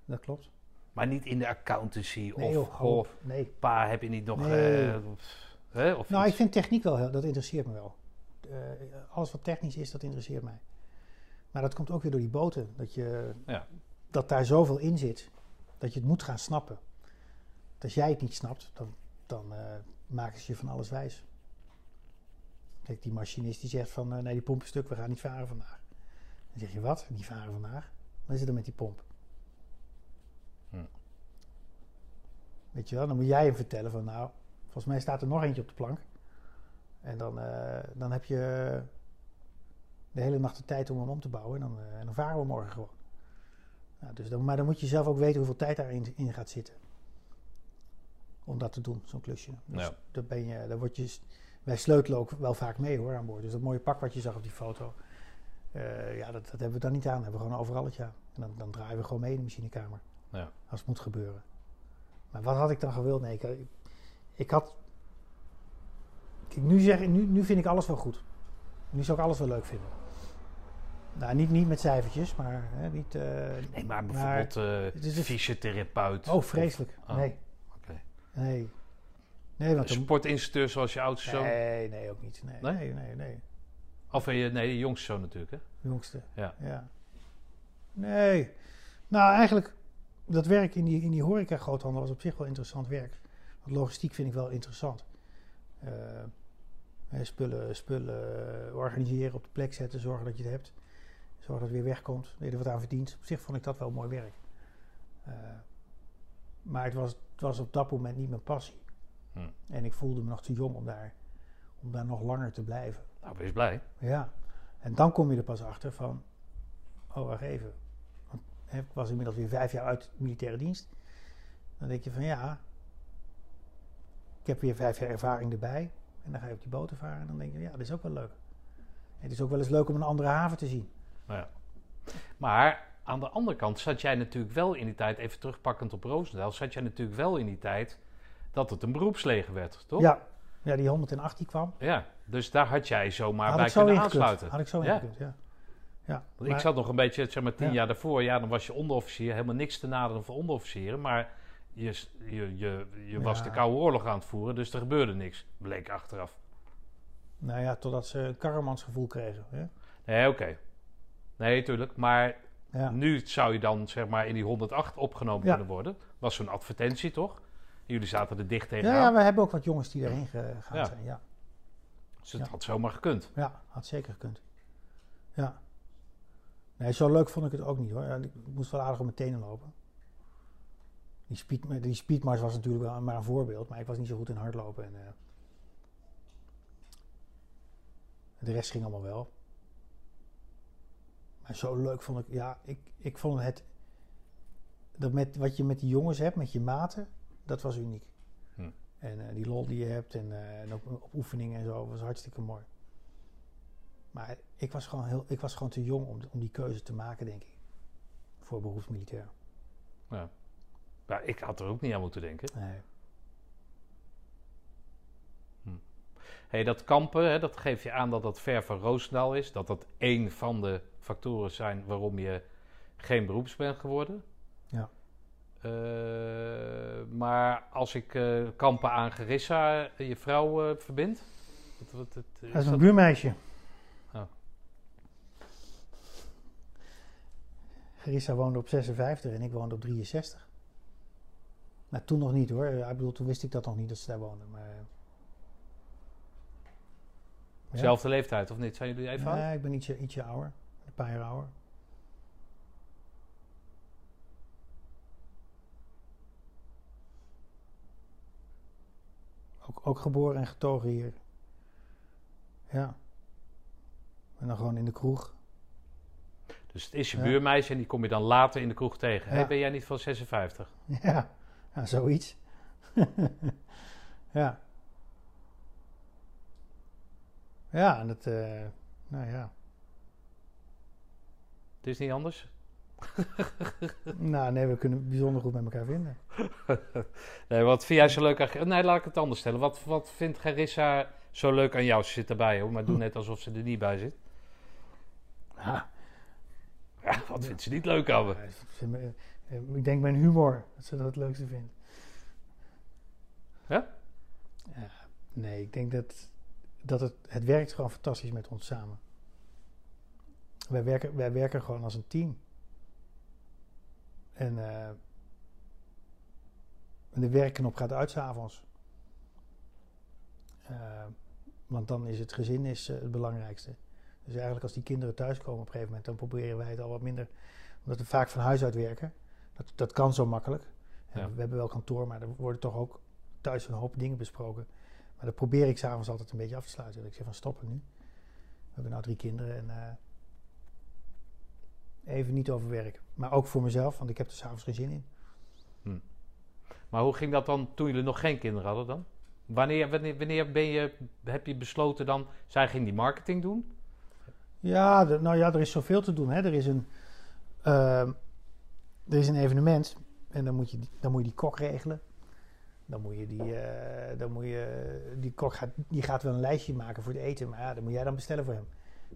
Dat klopt. Maar niet in de accountancy Nee, of, goh, op. Nee. pa, heb je niet nog... Nee. eh, hè, of Nou, ik vind techniek wel heel, dat interesseert me wel. Eh, alles wat technisch is, dat interesseert mij. Maar dat komt ook weer door die boten. Dat, je, Ja. dat daar zoveel in zit, dat je het moet gaan snappen. Dat als jij het niet snapt, dan, dan eh, maken ze je van alles wijs. Kijk, die machinist die zegt van, nee, die pomp is stuk, we gaan niet varen vandaag. Dan zeg je, wat? Niet varen vandaag? Wat is er dan met die pomp? Hm. Weet je wel, dan moet jij hem vertellen van, nou, volgens mij staat er nog eentje op de plank. En dan, eh, dan heb je de hele nacht de tijd om hem om te bouwen. En dan, eh, en dan varen we morgen gewoon. Nou, dus dan, maar dan moet je zelf ook weten hoeveel tijd daarin in gaat zitten. Om dat te doen, zo'n klusje. Dus Ja. daar ben je, daar word je, wij sleutelen ook wel vaak mee hoor aan boord. Dus dat mooie pak wat je zag op die foto. eh, ja, dat, dat hebben we dan niet aan. Dat hebben we gewoon overal het jaar. En dan, dan draaien we gewoon mee in de machinekamer. Ja. Als het moet gebeuren. Maar wat had ik dan gewild? Nee, ik, ik, ik had... Kijk, nu, zeg, nu, nu vind ik alles wel goed. Nu zou ik alles wel leuk vinden. Nou, niet, niet met cijfertjes, maar hè, niet... eh, Nee, maar bijvoorbeeld eh een- fysiotherapeut. oh, vreselijk. Oh, Nee, oké. nee. Nee, want sportinstructeur zoals je oudste zoon. Nee, nee, ook niet. Nee, Nee? nee, nee. Of eh, je, nee, je jongste zoon natuurlijk, hè? Jongste. Ja. ja. Nee. Nou, eigenlijk, dat werk in die, in die horeca-groothandel was op zich wel interessant werk. Want logistiek vind ik wel interessant. Eh, spullen, spullen organiseren, op de plek zetten, zorgen dat je het hebt. Zorgen dat het weer wegkomt, dat je er wat aan verdient. Op zich vond ik dat wel mooi werk. Eh, maar het was, het was op dat moment niet mijn passie. Hm. En ik voelde me nog te jong om daar, om daar nog langer te blijven. Nou, wees blij. Ja, en dan kom je er pas achter van, oh wacht even, ik was inmiddels weer vijf jaar uit militaire dienst. Dan denk je van ja, ik heb weer vijf jaar ervaring erbij. En dan ga je op die boten varen en dan denk je, ja, dat is ook wel leuk. Het is ook wel eens leuk om een andere haven te zien. Ja. Maar aan de andere kant zat jij natuurlijk wel in die tijd, even terugpakkend op Roosendaal, zat jij natuurlijk wel in die tijd dat het een beroepsleger werd, toch? Ja, ja die 108 die kwam. Ja, dus daar had jij zomaar Had bij zo kunnen aansluiten. Had ik zo Ja. ingekund, ja. Ja. Want maar- ik zat nog een beetje, zeg maar tien Ja. jaar daarvoor, ja, dan was je onderofficier, helemaal niks te nadelen voor onderofficieren, maar je, je, je, je was Ja. de Koude Oorlog aan het voeren, dus er gebeurde niks, bleek achteraf. Nou ja, totdat ze een karremansgevoel kregen. Hè? Nee, oké. Nee, tuurlijk, maar Ja. nu zou je dan zeg maar in die 108 opgenomen kunnen worden. Was zo'n advertentie, toch? Jullie zaten er dicht tegenaan, ja, we hebben ook wat jongens die daarheen gegaan zijn. Ja. dus het had zomaar gekund. ja, had zeker gekund. Ja. Nee, zo leuk vond ik het ook niet hoor. Ik moest wel aardig op mijn tenen lopen. Die, speed, die speedmars was natuurlijk wel maar een voorbeeld, maar ik was niet zo goed in hardlopen. En, eh, de rest ging allemaal wel. Maar zo leuk vond ik, ja, ik, ik vond het, dat met wat je met die jongens hebt, met je maten, dat was uniek. Hm. En eh, die lol die je hebt en, en ook op oefeningen en zo, was hartstikke mooi. Maar ik was gewoon, heel, ik was gewoon te jong om, om die keuze te maken, denk ik. Voor beroepsmilitair. Ja. Maar ik had er ook niet aan moeten denken. Nee. Hey, dat kampen, hè, dat geeft je aan dat dat ver van Roosendaal is. Dat dat één van de factoren zijn waarom je geen beroeps bent geworden. Ja. Eh, maar als ik eh, kampen aan Gerissa, je vrouw, eh, verbind? Wat, wat, wat- is Dat is een dat- buurmeisje. Oh. Gerissa woonde op 56 en ik woonde op 63. Nou, toen nog niet hoor. Ja, Ik bedoel, toen wist ik dat nog niet dat ze daar woonde. Maar, eh, ja. Zelfde leeftijd, of niet? Zijn jullie even oud? Nee, ik ben ietsje, ietsje ouder. Een paar jaar ouder. Ook, ook geboren en getogen hier. Ja. En dan gewoon in de kroeg. Dus het is je Ja. buurmeisje en die kom je dan later in de kroeg tegen. Ja. Hey, ben jij niet van 56? Ja, ja zoiets. <laughs> ja. Ja, en dat, eh, nou ja. Het is niet anders? <laughs> Nou, nee, we kunnen het bijzonder goed met elkaar vinden. <laughs> Nee, wat vind jij zo leuk aan? Nee, laat ik het anders stellen. Wat, wat vindt Gerissa zo leuk aan jou? Ze zit erbij hoor, maar doe net alsof ze er niet bij zit. Ja, Ja, wat vindt ze niet leuk aan me? Ja, ik eh, Ik denk mijn humor, dat ze dat het leukste vindt. Ja? Ja, nee, ik denk dat, dat het, het werkt gewoon fantastisch met ons samen. Wij werken, wij werken gewoon als een team. En en de werkknop gaat uit s'avonds. Eh want dan is het gezin is, het belangrijkste. Dus eigenlijk als die kinderen thuiskomen op een gegeven moment, dan proberen wij het al wat minder. Omdat we vaak van huis uit werken. Dat, dat kan zo makkelijk. Ja. We hebben wel kantoor, maar er worden toch ook thuis een hoop dingen besproken. Maar dat probeer ik s'avonds altijd een beetje af te sluiten. Dat ik zeg van stoppen nu. We hebben nou drie kinderen en eh, even niet over werk. Maar ook voor mezelf, want ik heb er s'avonds geen zin in. Maar hoe ging dat dan toen jullie nog geen kinderen hadden dan? Wanneer, wanneer, wanneer ben je, heb je besloten dan, zij ging die marketing doen? Ja, nou ja, er is zoveel te doen. Hè. Er, is een, ehm, er is een evenement en dan moet je, dan moet je die kok regelen. Dan moet je die, eh, dan moet je, die kok gaat, die gaat wel een lijstje maken voor het eten, maar ja, dat moet jij dan bestellen voor hem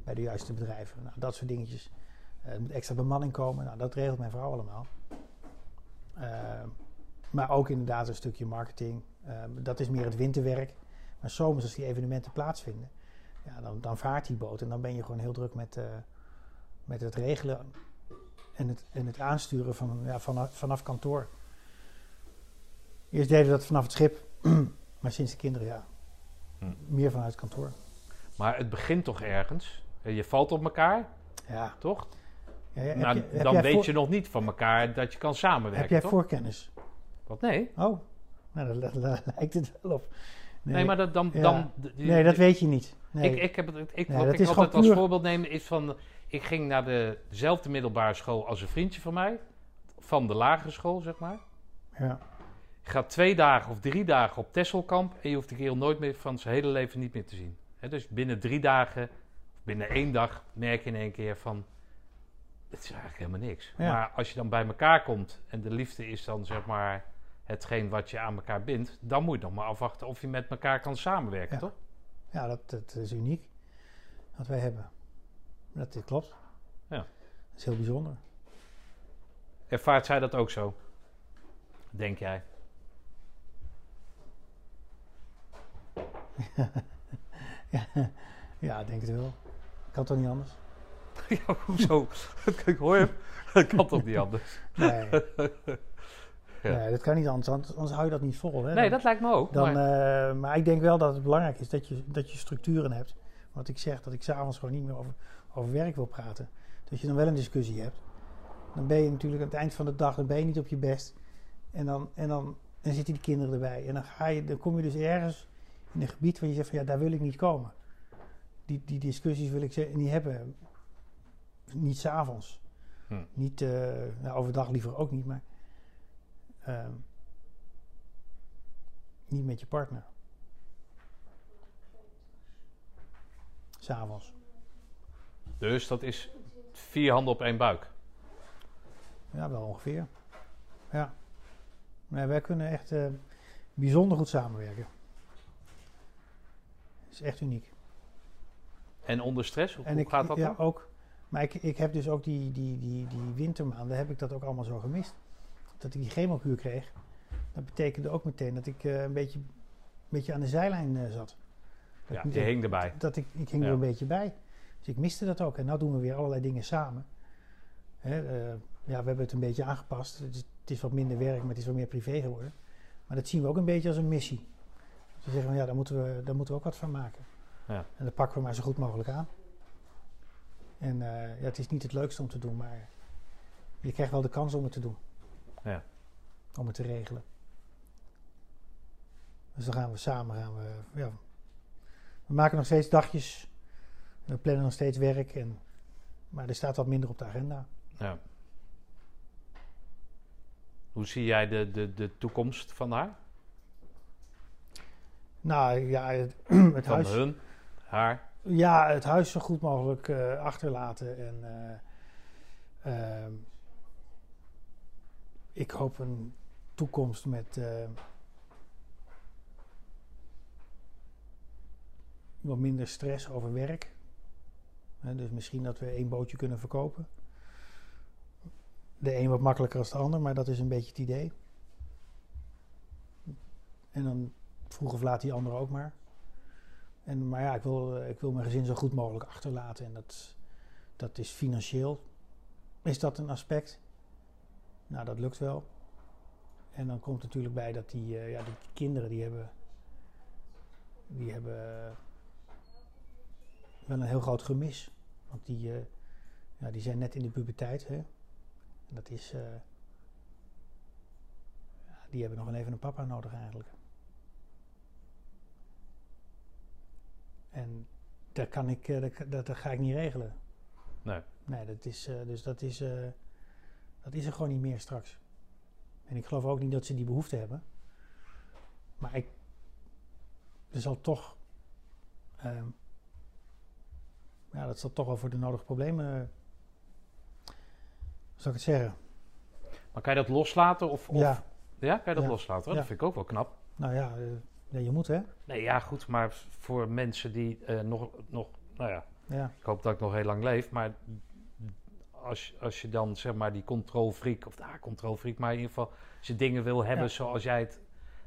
bij de juiste bedrijven. Nou, dat soort dingetjes. Eh, er moet extra bemanning komen. Nou, dat regelt mijn vrouw allemaal. Ehm, maar ook inderdaad een stukje marketing. Ehm, dat is meer het winterwerk. Maar zomers, als die evenementen plaatsvinden, ja, dan, dan vaart die boot en dan ben je gewoon heel druk met, eh, met het regelen en het, en het aansturen van, ja, vanaf, vanaf kantoor. Eerst deden we dat vanaf het schip, <clears throat> maar sinds de kinderen, ja, Hm. meer vanuit kantoor. Maar het begint toch ergens? Eh, Je valt op elkaar, Ja. toch? Ja, nou, je- dan weet voor- je nog niet van elkaar dat je kan samenwerken, Heb jij toch? voorkennis? Wat? Nee. Oh, nou, daar <laughs> lijkt het wel op. Nee, maar dat, dan... Ja. dan nee, dat weet je niet. Nee. Ik, ik heb het, ik, Nee, wat ik altijd als puur- voorbeeld neem is van... Ik ging naar de, dezelfde middelbare school als een vriendje van mij. Van de lagere school, zeg maar. ja. Je gaat twee dagen of drie dagen op Tesselkamp en je hoeft de kerel nooit meer van zijn hele leven niet meer te zien. Dus binnen drie dagen, of binnen één dag, merk je in één keer van, het is eigenlijk helemaal niks. Ja. Maar als je dan bij elkaar komt en de liefde is dan zeg maar hetgeen wat je aan elkaar bindt, dan moet je nog maar afwachten of je met elkaar kan samenwerken, Ja. toch? Ja, dat, dat is uniek. Wat wij hebben. Dat dit klopt. Ja. Dat is heel bijzonder. Ervaart zij dat ook zo? Denk jij? <laughs> Ja, denk het wel. Kan toch niet anders? <laughs> ja, hoezo? <laughs> Ik hoor hem. Dat kan toch niet anders? Nee. Ja. nee, dat kan niet anders. Anders hou je dat niet vol. Hè? Nee, Dan- dat lijkt me ook. Dan, maar- eh, maar ik denk wel dat het belangrijk is dat je, dat je structuren hebt. Want ik zeg dat ik s'avonds gewoon niet meer over, over werk wil praten. Dat je dan wel een discussie hebt. Dan ben je natuurlijk aan het eind van de dag dan ben je niet op je best. En dan, en dan, en zitten die kinderen erbij. En dan, ga je, dan kom je dus ergens in een gebied waar je zegt van ja, daar wil ik niet komen. Die, die discussies wil ik ze- niet hebben. Niet s'avonds. Hm. Niet eh, nou, overdag liever ook niet, maar ehm, niet met je partner. S'avonds. Dus dat is vier handen op één buik. Ja, wel ongeveer. Ja. Nee, wij kunnen echt eh, bijzonder goed samenwerken. Dat is echt uniek. En onder stress, hoe, En hoe ik, gaat dat ja, dan? ook. Maar ik, ik heb dus ook die, die, die, die wintermaanden, heb ik dat ook allemaal zo gemist. Dat ik die chemokuur kreeg. Dat betekende ook meteen dat ik eh, een, beetje, een beetje aan de zijlijn eh, zat. Dat Ja, ik je hing erbij. Dat ik, ik hing Ja. er een beetje bij. Dus ik miste dat ook. En nu doen we weer allerlei dingen samen. Hè, eh, ja, we hebben het een beetje aangepast. Het is, het is wat minder werk, maar het is wat meer privé geworden. Maar dat zien we ook een beetje als een missie. Ze zeggen van ja, daar moeten we, daar moeten we ook wat van maken. Ja. En dat pakken we maar zo goed mogelijk aan. En ja, het is niet het leukste om te doen, maar je krijgt wel de kans om het te doen. Ja. Om het te regelen. Dus dan gaan we samen, gaan we, ja, we maken nog steeds dagjes. We plannen nog steeds werk, en, maar er staat wat minder op de agenda. Ja. Hoe zie jij de, de, de toekomst van haar? Nou ja, het, <clears throat> het Van huis, hun, haar? ja, het huis zo goed mogelijk eh, achterlaten. En eh, ehm, ik hoop een toekomst met eh, wat minder stress over werk. Dus misschien dat we één bootje kunnen verkopen. De een wat makkelijker als de ander, maar dat is een beetje het idee. En dan vroeg of laat die andere ook maar. En, maar ja, ik wil, eh, ik wil mijn gezin zo goed mogelijk achterlaten. En dat, dat is financieel. Is dat een aspect? Nou, dat lukt wel. En dan komt natuurlijk bij dat die, eh, ja, die kinderen die hebben, die hebben eh, wel een heel groot gemis. Want die, eh, ja, die zijn net in de puberteit. Hè? En dat is, ja, die hebben nog een even een papa nodig eigenlijk. En dat kan ik, dat, dat, dat ga ik niet regelen. Nee. Nee, dat is, dus dat is, dat is er gewoon niet meer straks. En ik geloof ook niet dat ze die behoefte hebben. Maar ik, er zal toch, ehm, ja, dat zal toch wel voor de nodige problemen, zal ik het zeggen? Maar kan je dat loslaten? Of, of, Ja. ja, kan je dat Ja. loslaten? Oh, Ja. Dat vind ik ook wel knap. Nou ja, ja, je moet hè? Nee, ja, goed. Maar voor mensen die eh, nog, nog, nou ja, Ja, ik hoop dat ik nog heel lang leef. Maar als, als je dan zeg maar die controlfreak, of ah, controlfreak, maar in ieder geval, als je dingen wil hebben Ja. zoals jij het,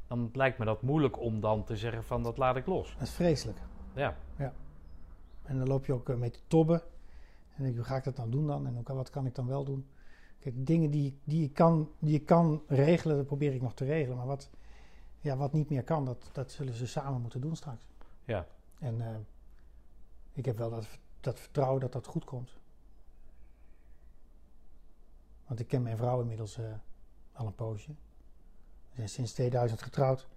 dan lijkt me dat moeilijk om dan te zeggen van dat laat ik los. dat is vreselijk. Ja, En dan loop je ook eh, mee te tobben. En dan denk je, hoe ga ik dat dan doen dan? En kan- wat kan ik dan wel doen? Kijk, dingen die, die, ik kan, die ik kan regelen, dat probeer ik nog te regelen. Maar wat, ja, wat niet meer kan, dat, dat zullen ze samen moeten doen straks. ja, En eh, ik heb wel dat, dat vertrouwen dat dat goed komt. Want ik ken mijn vrouw inmiddels eh, al een poosje. We zijn sinds 2000 getrouwd.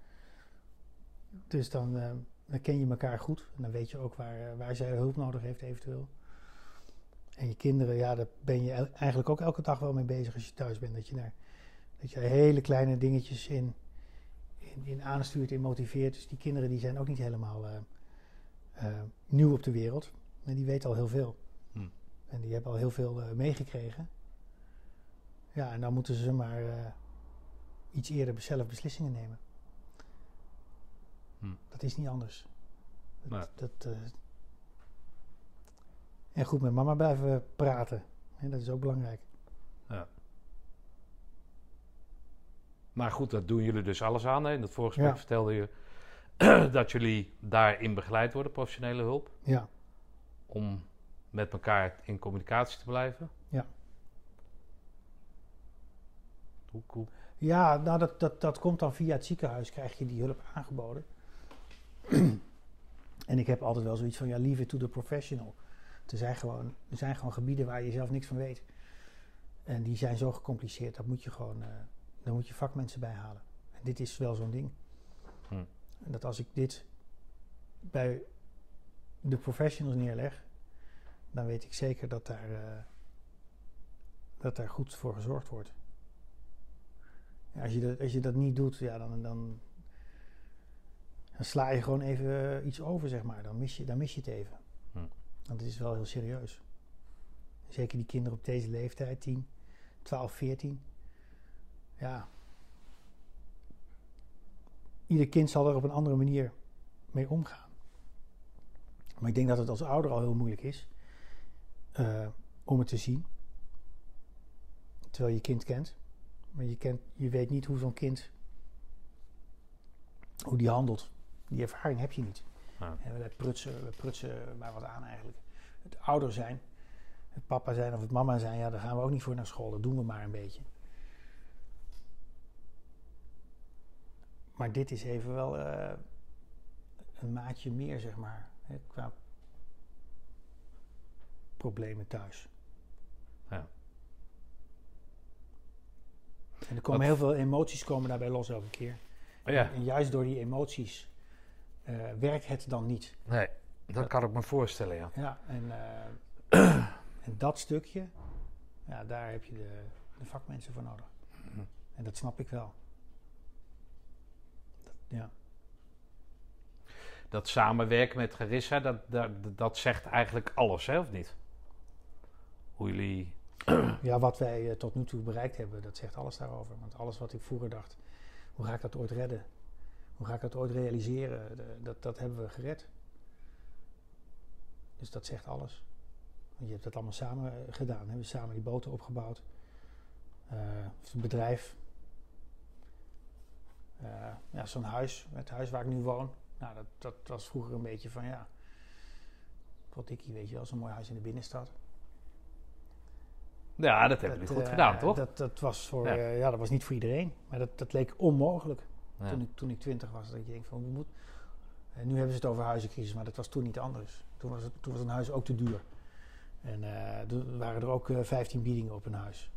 Dus dan, eh, dan ken je elkaar goed. En dan weet je ook waar, eh, waar zij hulp nodig heeft eventueel. En je kinderen, ja, daar ben je eigenlijk ook elke dag wel mee bezig als je thuis bent. Dat je, daar, dat je hele kleine dingetjes in, in, in aanstuurt en motiveert. Dus die kinderen die zijn ook niet helemaal eh, eh, nieuw op de wereld. En die weten al heel veel. Hm. En die hebben al heel veel eh, meegekregen. Ja, en dan moeten ze maar eh, iets eerder zelf beslissingen nemen. Hm. Dat is niet anders. Dat, Nee. dat, eh, en goed met mama blijven praten. Hè, dat is ook belangrijk. Maar goed, dat doen jullie dus alles aan. Hè? In het vorige gesprek Ja. vertelde je <clears throat> dat jullie daarin begeleid worden, professionele hulp, Ja, om met elkaar in communicatie te blijven. Ja. Hoe, hoe, ja nou dat, dat, dat komt dan via het ziekenhuis, krijg je die hulp aangeboden. <clears throat> en ik heb altijd wel zoiets van, ja, leave it to the professional. Er zijn, gewoon, er zijn gewoon gebieden waar je zelf niks van weet. En die zijn zo gecompliceerd, dat moet je gewoon, eh daar moet je vakmensen bij halen. En dit is wel zo'n ding. Hm. En dat als ik dit bij de professionals neerleg, dan weet ik zeker dat daar, eh, dat daar goed voor gezorgd wordt. Als, je dat, als je dat niet doet, ja, dan, dan, dan sla je gewoon even eh, iets over, zeg maar. Dan mis je, dan mis je het even. Hm. Want het is wel heel serieus. Zeker die kinderen op deze leeftijd, 10, 12, 14. Ja. Ieder kind zal er op een andere manier mee omgaan. Maar ik denk dat het als ouder al heel moeilijk is eh, om het te zien. Terwijl je kind kent. Maar je, kent, je weet niet hoe zo'n kind, hoe die handelt. Die ervaring heb je niet. Ja. En we prutsen, we prutsen maar wat aan eigenlijk. Het ouder zijn, het papa zijn of het mama zijn, ja, daar gaan we ook niet voor naar school. Dat doen we maar een beetje. Maar dit is even wel eh, een maatje meer, zeg maar, hè, qua problemen thuis. Ja. En er komen Wat- heel veel emoties komen daarbij los elke keer. Oh ja, En juist door die emoties eh, werkt het dan niet. nee, dat kan ik me voorstellen, ja. Ja, en, eh, <clears throat> en dat stukje, ja, daar heb je de, de vakmensen voor nodig. Hm. En dat snap ik wel. Dat, ja. Dat samenwerken met Garissa, dat, dat, dat zegt eigenlijk alles, hè, of niet? Hoe jullie... <clears throat> ja, wat wij eh, tot nu toe bereikt hebben, dat zegt alles daarover. Want alles wat ik vroeger dacht, hoe ga ik dat ooit redden? Hoe ga ik dat ooit realiseren? Dat, dat hebben we gered. Dus dat zegt alles. Want je hebt dat allemaal samen eh, gedaan. We hebben samen die boten opgebouwd. Eh, het bedrijf. Ja, zo'n huis, het huis waar ik nu woon. Nou, dat, dat was vroeger een beetje van ja. Wat ik weet je wel, zo'n mooi huis in de binnenstad. Ja, dat hebben jullie goed eh, gedaan, toch? Dat, dat, was voor, Ja. ja. ja, dat was niet voor iedereen. Maar dat, dat leek onmogelijk Ja. toen, ik, toen ik twintig was. Dat je denkt van, hoe moet... En nu hebben ze het over huizencrisis, maar dat was toen niet anders. Toen was, het, toen was een huis ook te duur. En eh, toen waren er ook eh 15 biedingen op een huis.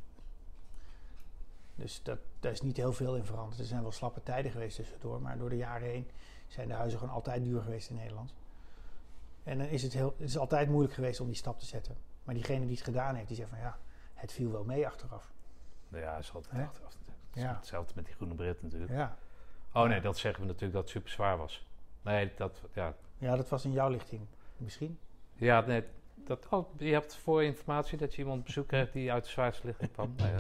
Dus dat, daar is niet heel veel in veranderd. Er zijn wel slappe tijden geweest tussendoor, maar door de jaren heen zijn de huizen gewoon altijd duur geweest in Nederland. En dan is het, heel, het is altijd moeilijk geweest om die stap te zetten. Maar diegene die het gedaan heeft, die zegt van ja, het viel wel mee achteraf. Ja, dat is altijd achteraf natuurlijk. Het is Ja. Hetzelfde met die groene bret natuurlijk. Ja, Oh nee, dat zeggen we natuurlijk dat het super zwaar was. Nee, dat, ja. ja dat was in jouw lichting misschien. Ja, nee, dat, oh, je hebt voor informatie dat je iemand op bezoek krijgt die uit de zwaarste lichting kwam. Nee,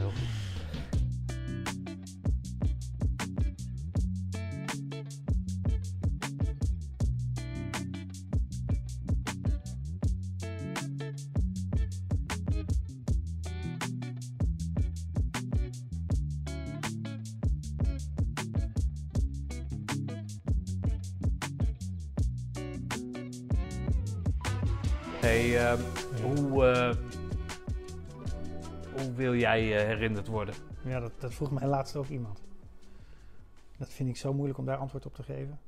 jij eh, herinnerd worden? Ja, dat, dat vroeg mij laatst ook iemand. Dat vind ik zo moeilijk om daar antwoord op te geven.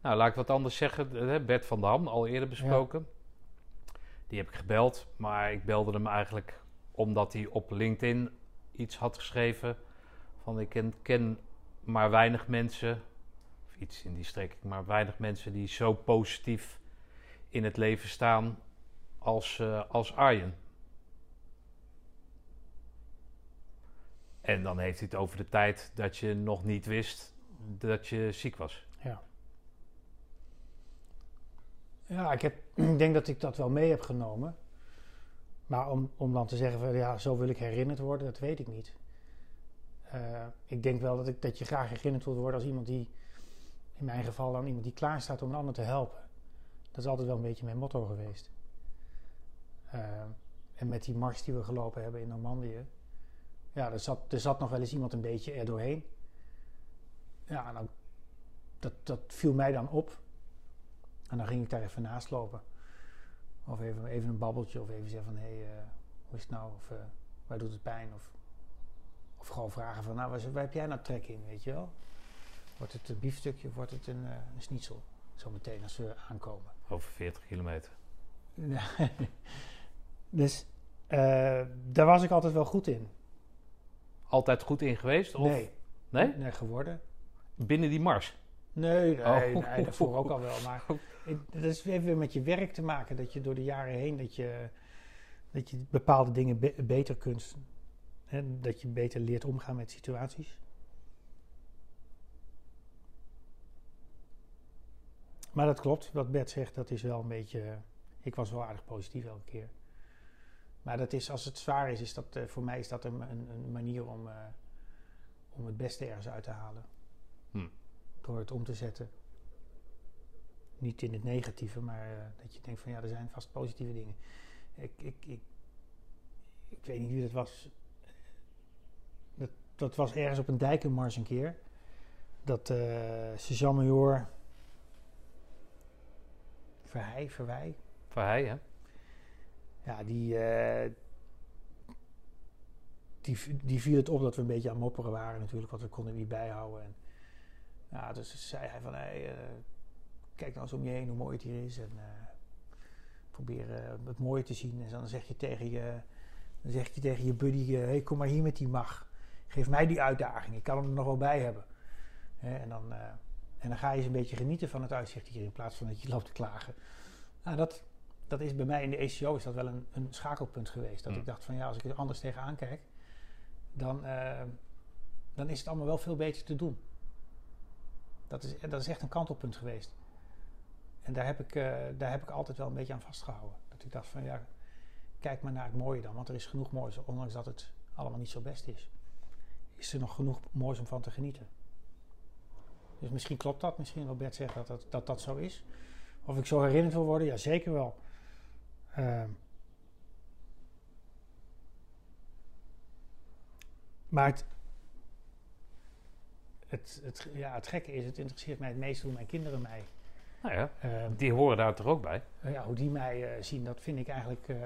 Nou, laat ik wat anders zeggen. Eh, Bert van Dam, al eerder besproken. Die heb ik gebeld, maar ik belde hem eigenlijk omdat hij op LinkedIn iets had geschreven. Van ik ken, ken maar weinig mensen, of iets in die strekking, maar weinig mensen die zo positief in het leven staan als, eh, als Arjen. En dan heeft hij het over de tijd dat je nog niet wist dat je ziek was. Ja. Ja, ik, heb, <clears throat> ik denk dat ik dat wel mee heb genomen. Maar om, om dan te zeggen van ja, zo wil ik herinnerd worden, dat weet ik niet. Eh, ik denk wel dat, ik, dat je graag herinnerd wilt worden als iemand die, in mijn geval dan iemand die klaar staat om een ander te helpen. Dat is altijd wel een beetje mijn motto geweest. Uh, en met die mars die we gelopen hebben in Normandië, ja, er zat, er zat nog wel eens iemand een beetje er doorheen. Ja, nou, dat, dat viel mij dan op. En dan ging ik daar even naast lopen. Of even, even een babbeltje, of even zeggen van, hé, hey, uh, hoe is het nou? Of uh, waar doet het pijn? Of, of gewoon vragen van, nou, waar, waar, heb jij nou trek in, weet je wel? Wordt het een biefstukje of wordt het een, uh, een schnitzel? Zometeen als we aankomen. Over 40 kilometer. <laughs> dus daar was ik altijd wel goed in. Altijd goed in geweest? Of? Nee. Nee? Nee, geworden. Binnen die mars? Nee, nee, oh. nee daarvoor ook al wel. Maar <laughs> dat is even weer met je werk te maken. Dat je door de jaren heen dat je, dat je bepaalde dingen be beter kunt. Hè, dat je beter leert omgaan met situaties. Maar dat klopt, wat Bert zegt, dat is wel een beetje. Ik was wel aardig positief elke keer. Maar dat is, als het zwaar is, is dat, uh, voor mij is dat een, een, een manier om, uh, om het beste ergens uit te halen. Hm. Door het om te zetten. Niet in het negatieve, maar uh, dat je denkt van ja, er zijn vast positieve dingen. Ik, ik, ik, ik weet niet wie dat was. Dat, dat was ergens op een dijkenmars een keer. Dat uh, sergeant-major Verheij, Verwij. Verheij, hè? Ja, die, uh, die, die viel het op dat we een beetje aan mopperen waren natuurlijk, want we konden niet bijhouden. En, ja, dus zei hij van, uh, kijk nou eens om je heen hoe mooi het hier is en uh, probeer het mooie te zien. En dan zeg je tegen je, dan zeg je tegen je buddy, hey, kom maar hier met die mag. Geef mij die uitdaging, ik kan hem er nog wel bij hebben. en, dan, en dan ga je eens een beetje genieten van het uitzicht hier in plaats van dat je loopt te klagen. Nou, dat, dat is bij mij in de ECO is dat wel een, een schakelpunt geweest. Dat Mm. ik dacht van ja, als ik er anders tegenaan kijk, dan, uh, dan is het allemaal wel veel beter te doen. Dat is, dat is echt een kantelpunt geweest. En daar heb, ik, uh, daar heb ik altijd wel een beetje aan vastgehouden. Dat ik dacht van ja, kijk maar naar het mooie dan. Want er is genoeg moois, ondanks dat het allemaal niet zo best is. Is er nog genoeg moois om van te genieten. Dus misschien klopt dat, misschien wat Bert zegt dat dat, dat, dat zo is. Of ik zo herinnerd wil worden, ja zeker wel. Uh, maar het, het, het, ja, het gekke is, het interesseert mij het meest hoe mijn kinderen mij. Nou ja, uh, die horen daar toch ook bij? ja, hoe die mij uh, zien, dat vind ik eigenlijk uh,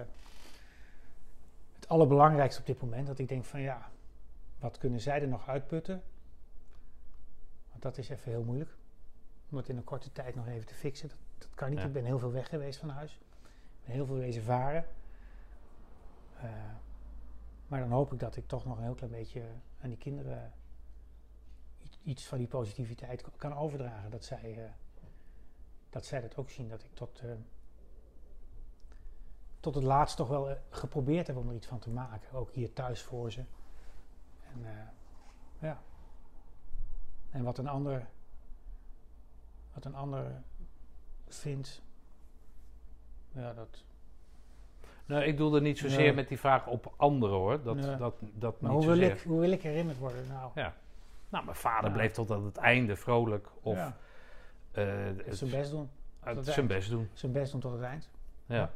het allerbelangrijkste op dit moment. Dat ik denk van ja, wat kunnen zij er nog uitputten? Want dat is even heel moeilijk. Om het in een korte tijd nog even te fixen. Dat, dat kan niet. Ja. Ik ben heel veel weg geweest van huis heel veel wezen varen. Uh, maar dan hoop ik dat ik toch nog een heel klein beetje aan die kinderen iets, van die positiviteit kan overdragen. Dat zij, uh, dat zij dat ook zien. Dat ik tot, uh, tot het laatst toch wel geprobeerd heb om er iets van te maken. Ook hier thuis voor ze. En ja. En wat een ander, wat een ander vindt, ja, dat. Nou, ik doelde niet zozeer ja. met die vraag op anderen hoor. Dat, Ja. dat, dat Maar niet hoe wil, ik, hoe wil ik herinnerd worden? Nou, Ja. Nou, mijn vader Ja. bleef tot aan het einde vrolijk of eh, het- zijn best doen. uit zijn eind. best doen. Zijn best doen tot het eind. Ja.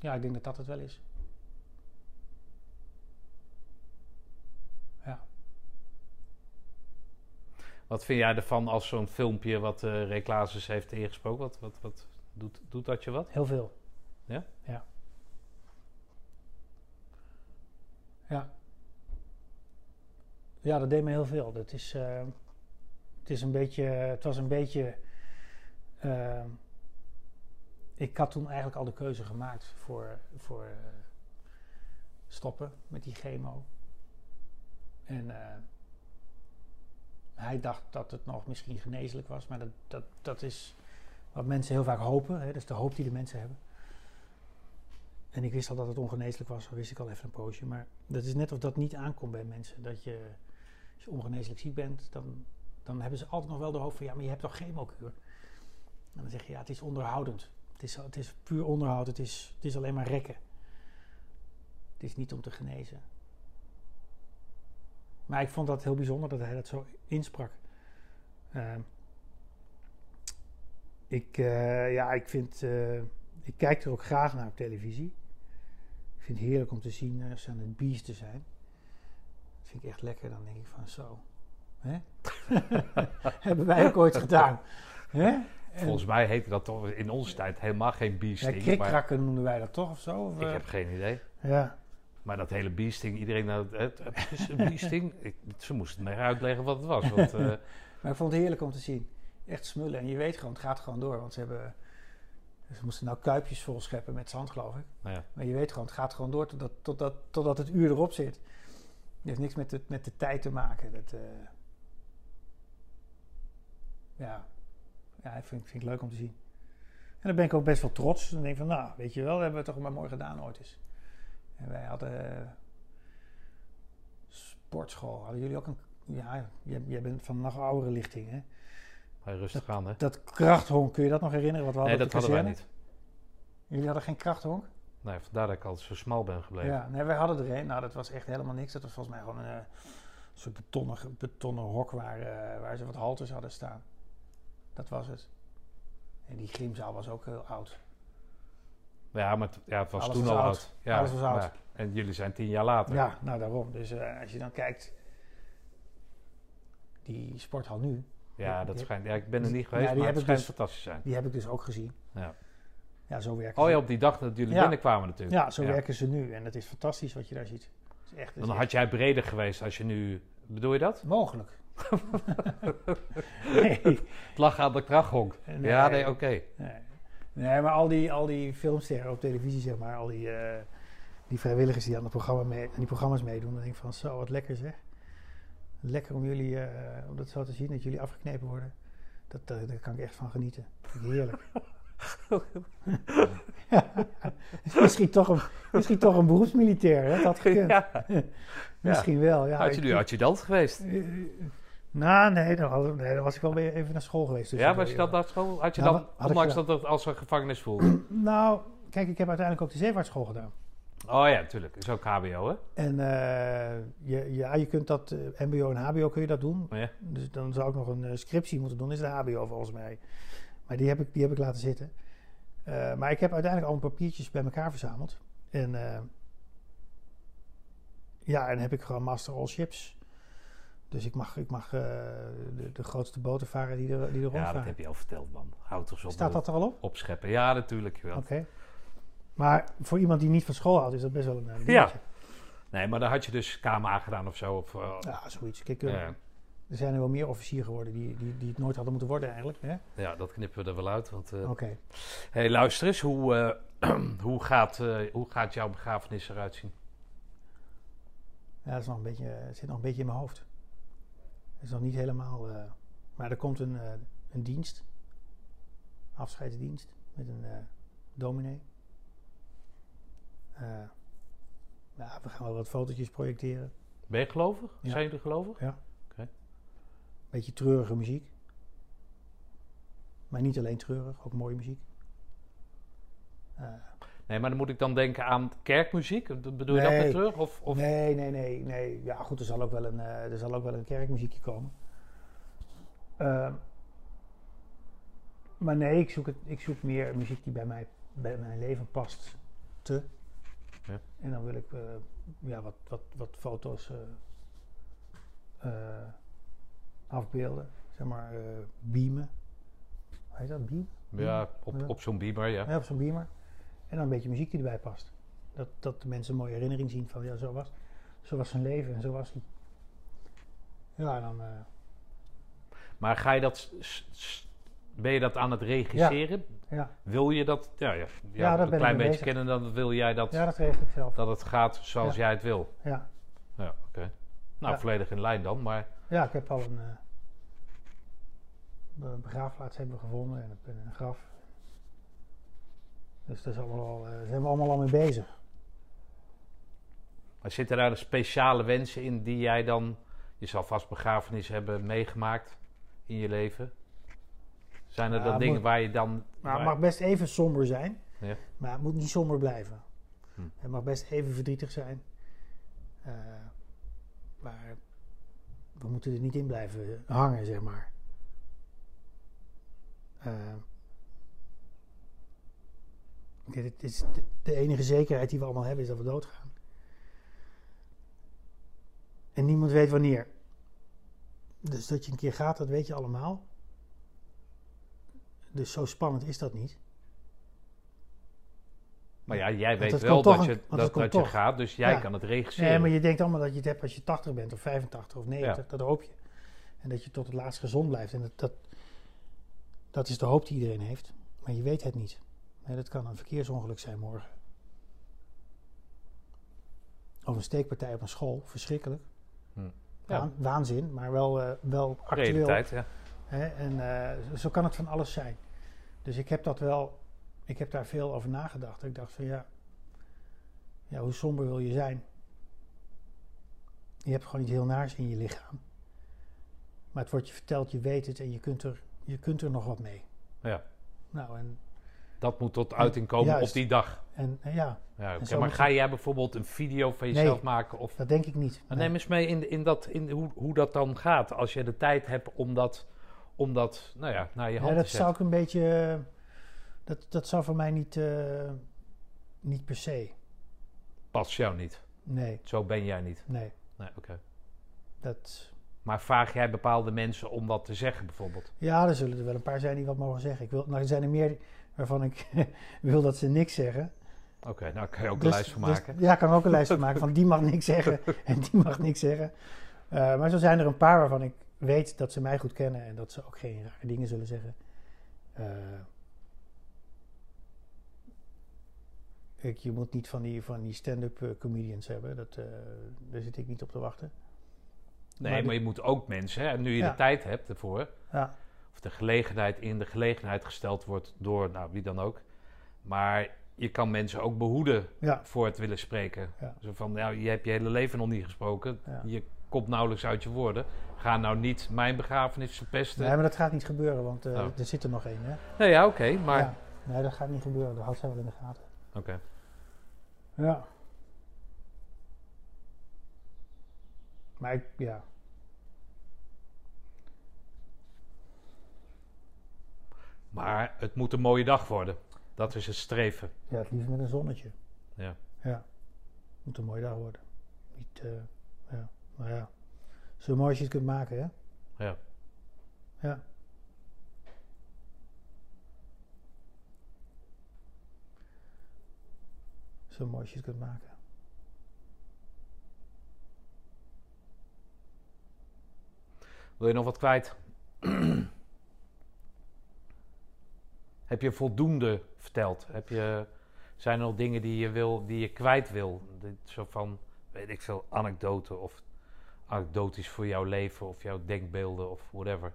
Ja, ik denk dat dat het wel is. Ja. Wat vind jij ervan als zo'n filmpje wat uh, Ray Klaassen heeft ingesproken? Wat, wat, wat doet, doet dat je wat? Heel veel. Ja? Ja. Ja. Ja, dat deed me heel veel. Dat is, eh, het is een beetje, het was een beetje, eh, ik had toen eigenlijk al de keuze gemaakt voor, voor eh, stoppen met die chemo. En hij dacht dat het nog misschien geneeslijk was, maar dat, dat, dat is wat mensen heel vaak hopen. Hè? Dat is de hoop die de mensen hebben. En ik wist al dat het ongeneeslijk was, dat wist ik al even een poosje. Maar dat is net of dat niet aankomt bij mensen. Dat je, als je ongeneeslijk ziek bent, dan, dan hebben ze altijd nog wel de hoop van... ja, maar je hebt toch chemokuur? En dan zeg je, ja, het is onderhoudend. Het is, het is puur onderhoud, het is, het is alleen maar rekken. Het is niet om te genezen. Maar ik vond dat heel bijzonder dat hij dat zo insprak. Ehm, ik, eh, ja, ik vind... eh, ik kijk er ook graag naar op televisie. Ik vind het heerlijk om te zien als ze aan het beesten zijn. Dat vind ik echt lekker. Dan denk ik van zo. Hè? <laughs> Hebben wij ook ooit gedaan. Hè? En- Volgens mij heette dat toch in onze tijd helemaal geen ja, beasting. maar krikkrakken noemden wij dat toch of zo? Of, ik eh? heb geen idee. Ja. Maar dat hele beasting, iedereen... nou, Het, het is een beasting. Ik, ze moesten mij uitleggen wat het was. Want, <laughs> eh, Maar ik vond het heerlijk om te zien. Echt smullen. En je weet gewoon, het gaat gewoon door. Want ze hebben... Ze moesten nou kuipjes vol scheppen met zand, geloof ik. nou ja. Maar je weet gewoon, het gaat gewoon door totdat, totdat, totdat het uur erop zit. Het heeft niks met de, met de tijd te maken. Dat, eh, ja, ja ik vind, vind ik leuk om te zien. En dan ben ik ook best wel trots. Dan denk ik van, nou, weet je wel, dat hebben we toch maar mooi gedaan ooit eens. En wij hadden eh, sportschool. Hadden jullie ook een... Ja, jij, jij bent van nog oudere lichting, hè? Hij rustig aan, hè? Dat krachthonk, kun je dat nog herinneren? Wat we Nee, hadden dat hadden wij niet. Jullie hadden geen krachthonk? Nee, vandaar dat ik altijd zo smal ben gebleven. Ja, nee, wij hadden er een. Nou, dat was echt helemaal niks. Dat was volgens mij gewoon een eh, soort betonnen, betonnen hok waar, eh, waar ze wat halters hadden staan. Dat was het. En die gymzaal was ook heel oud. Ja, maar het, ja, het was Alles toen was al oud. oud. Ja, Alles was oud. en jullie zijn tien jaar later. Ja, nou daarom. Dus eh, als je dan kijkt, die sporthal nu, Ja, dat schijnt. Ja, ik ben er niet Ja, geweest, die maar het schijnt dus- fantastisch zijn. die heb ik dus ook gezien. Ja. Ja, zo werken Oh ja, op die dag dat jullie Ja. binnenkwamen natuurlijk. Ja, zo werken ze nu. En het is fantastisch wat je daar ziet. Is echt, is Dan had jij breder geweest als je nu... Bedoel je dat? mogelijk. <laughs> nee. Het lag aan de krachthonk. Nee. Ja, nee, oké. Nee, nee maar al die, al die filmsterren op televisie, zeg maar, al die, eh, die vrijwilligers die aan, het programma mee, aan die programma's meedoen, dan denk ik van zo, wat lekker zeg. Lekker om jullie, eh, om dat zo te zien, dat jullie afgeknepen worden. Dat, dat, daar kan ik echt van genieten. Heerlijk. <laughs> ja. misschien, toch een, misschien toch een beroepsmilitair, hè? dat had gekund. Ja. <laughs> Misschien wel, ja. Had je ik- nu adjudant geweest? Eh, eh, nou, nee dan, had- nee, dan was ik wel weer even naar school geweest. Ja, tussendoor, was je dat naar school? Had je Ja, dan, had ondanks dat het als een gevangenis voelde? <clears throat> Nou, kijk, ik heb uiteindelijk ook de zeevaartschool gedaan. Oh ja, natuurlijk. Is ook HBO, hè? En eh, je, ja, je kunt dat, eh, MBO en HBO kun je dat doen. Ja. Dus dan zou ik nog een eh, scriptie moeten doen, is de HBO volgens mij. Maar die heb ik, die heb ik laten zitten. Maar ik heb uiteindelijk al een papiertjes bij elkaar verzameld. En eh, ja, en heb ik gewoon Master All Ships. Dus ik mag, ik mag de, de grootste boten varen die er, die er Ja, rondvaren. dat heb je al verteld, man. Houd toch zo op. Staat dat er al op? Opscheppen. Ja, natuurlijk. wel. Oké. Maar voor iemand die niet van school houdt, is dat best wel een eh, dingetje. Ja. Nee, maar dan had je dus KMA gedaan of zo. Of, eh, Ja, zoiets. Kijk, eh, er zijn er wel meer officier geworden die, die, die het nooit hadden moeten worden eigenlijk. Hè? ja, dat knippen we er wel uit. Want, Oké. hey, luister eens. Hoe, <clears throat> hoe, gaat, hoe gaat jouw begrafenis eruit zien? Ja, dat is nog een beetje, het zit nog een beetje in mijn hoofd. Het is nog niet helemaal... maar er komt een, een dienst. Afscheidsdienst. Met een dominee. Eh, ja, we gaan wel wat fotootjes projecteren. Ben je gelovig? Ja. Zijn jullie gelovig? Beetje treurige muziek. Maar niet alleen treurig, ook mooie muziek. Eh, Nee, maar dan moet ik dan denken aan kerkmuziek. Bedoel je dat weer terug? Of, of... Nee, nee, nee, nee. Ja, goed, er zal ook wel een, eh, er zal ook wel een kerkmuziekje komen. Ehm, maar nee, ik zoek, het, ik zoek meer muziek die bij, mij, bij mijn leven past. Te. Ja. En dan wil ik eh, ja, wat, wat, wat foto's eh, eh, afbeelden. Zeg maar, beamen. Hoe heet dat? Beam? Ja, op, op zo'n beamer, ja. Ja, op zo'n beamer. En dan een beetje muziek die erbij past. Dat, dat de mensen een mooie herinnering zien van ja, zo was, zo was zijn leven en zo was hij. Ja, en dan. Maar ga je dat... Ben je dat aan het regisseren? ja. Wil je dat... Ja, ja, een klein beetje bezig. kennen, dan wil jij dat, ja, dat regel ik zelf. dat het gaat zoals Ja. jij het wil. Ja. Ja, oké. Nou, Ja. volledig in lijn dan, maar... ja, ik heb al een. be- begraafplaats hebben we gevonden en een, en een graf. Dus daar, al, eh, zijn we allemaal al mee bezig. Maar zitten daar speciale wensen in die jij dan... Je zal vast begrafenis hebben meegemaakt in je leven. Zijn er Ja, dan dingen moet- waar je dan... Maar het mag best even somber zijn. Ja. Maar het moet niet somber blijven. Hm. Het mag best even verdrietig zijn. Eh, maar we moeten er niet in blijven hangen, zeg maar. Eh, kijk, het is de enige zekerheid die we allemaal hebben is dat we doodgaan. En niemand weet wanneer. Dus dat je een keer gaat, dat weet je allemaal. Dus zo spannend is dat niet. Maar ja, jij weet wel dat een- je, dat, dat je gaat, dus jij Ja. kan het regisseren. Nee, maar je denkt allemaal dat je het hebt als je 80 bent, of 85 of 90. Dat hoop je. En dat je tot het laatst gezond blijft. En dat, dat, dat is de hoop die iedereen heeft. Maar je weet het niet. Nee, dat kan een verkeersongeluk zijn morgen. Of een steekpartij op een school. Verschrikkelijk. Hm. Ja. Waan- waanzin, maar wel, eh, wel actueel. Realiteit, ja. Hè? En eh, zo kan het van alles zijn. Dus ik heb dat wel, ik heb daar veel over nagedacht. Ik dacht van ja, ja, hoe somber wil je zijn? Je hebt gewoon iets heel naars in je lichaam. Maar het wordt je verteld, je weet het en je kunt er, je kunt er nog wat mee. Ja. Nou, en, Dat moet tot uiting komen Juist. op die dag. en, ja, Ja, Maar ga jij bijvoorbeeld een video van Nee. jezelf maken? Of dat denk ik niet. Maar Nee. neem eens mee in, in, dat, in hoe, hoe dat dan gaat. Als je de tijd hebt om dat, om dat nou ja, naar je Ja, hand dat te zou ik een beetje, eh, dat, dat zou voor mij niet, eh, niet per se. Past jou niet. Nee, Zo ben jij niet. nee. Nee, oké. Dat, Maar vraag jij bepaalde mensen om wat te zeggen bijvoorbeeld? Ja, er zullen er wel een paar zijn die wat mogen zeggen. Ik wil, nou, er zijn er meer waarvan ik <laughs> wil dat ze niks zeggen. Oké, nou kan je ook Dus- een lijst van dus- maken. ja, ik kan ook een lijst van maken <laughs> van die mag niks zeggen <laughs> en die mag niks zeggen. Eh, maar zo zijn er een paar waarvan ik weet dat ze mij goed kennen en dat ze ook geen rare dingen zullen zeggen. Eh, ik, je moet niet van die, van die stand-up eh, comedians hebben. Dat, eh, daar zit ik niet op te wachten. nee, maar maar je moet ook mensen, hè, en nu je Ja. de tijd hebt ervoor, Ja, of de gelegenheid in de gelegenheid gesteld wordt door nou, wie dan ook. Maar je kan mensen ook behoeden ja, voor het willen spreken. Zo van, nou, je hebt je hele leven nog niet gesproken. Je komt nauwelijks uit je woorden. Ga nou niet mijn begrafenis verpesten. nee, maar dat gaat niet gebeuren, want eh, Oh. er zit er nog één. Hè? Nee, ja, oké, maar... Ja. Nee, dat gaat niet gebeuren. Dat houdt zij wel in de gaten. Oké. Ja. Maar ik, ja. Maar het moet een mooie dag worden. Dat is het streven. ja, het liefst met een zonnetje. Ja. Ja. Moet een mooie dag worden. Niet, eh. Maar ja. Zo mooi als je het kunt maken, hè? Ja. Ja. Zo mooi als je het kunt maken. Wil je nog wat kwijt? Heb je voldoende verteld? Heb je, zijn er nog dingen die je, wil, die je kwijt wil? Dit, zo van, weet ik veel, anekdoten of anekdotisch voor jouw leven of jouw denkbeelden of whatever.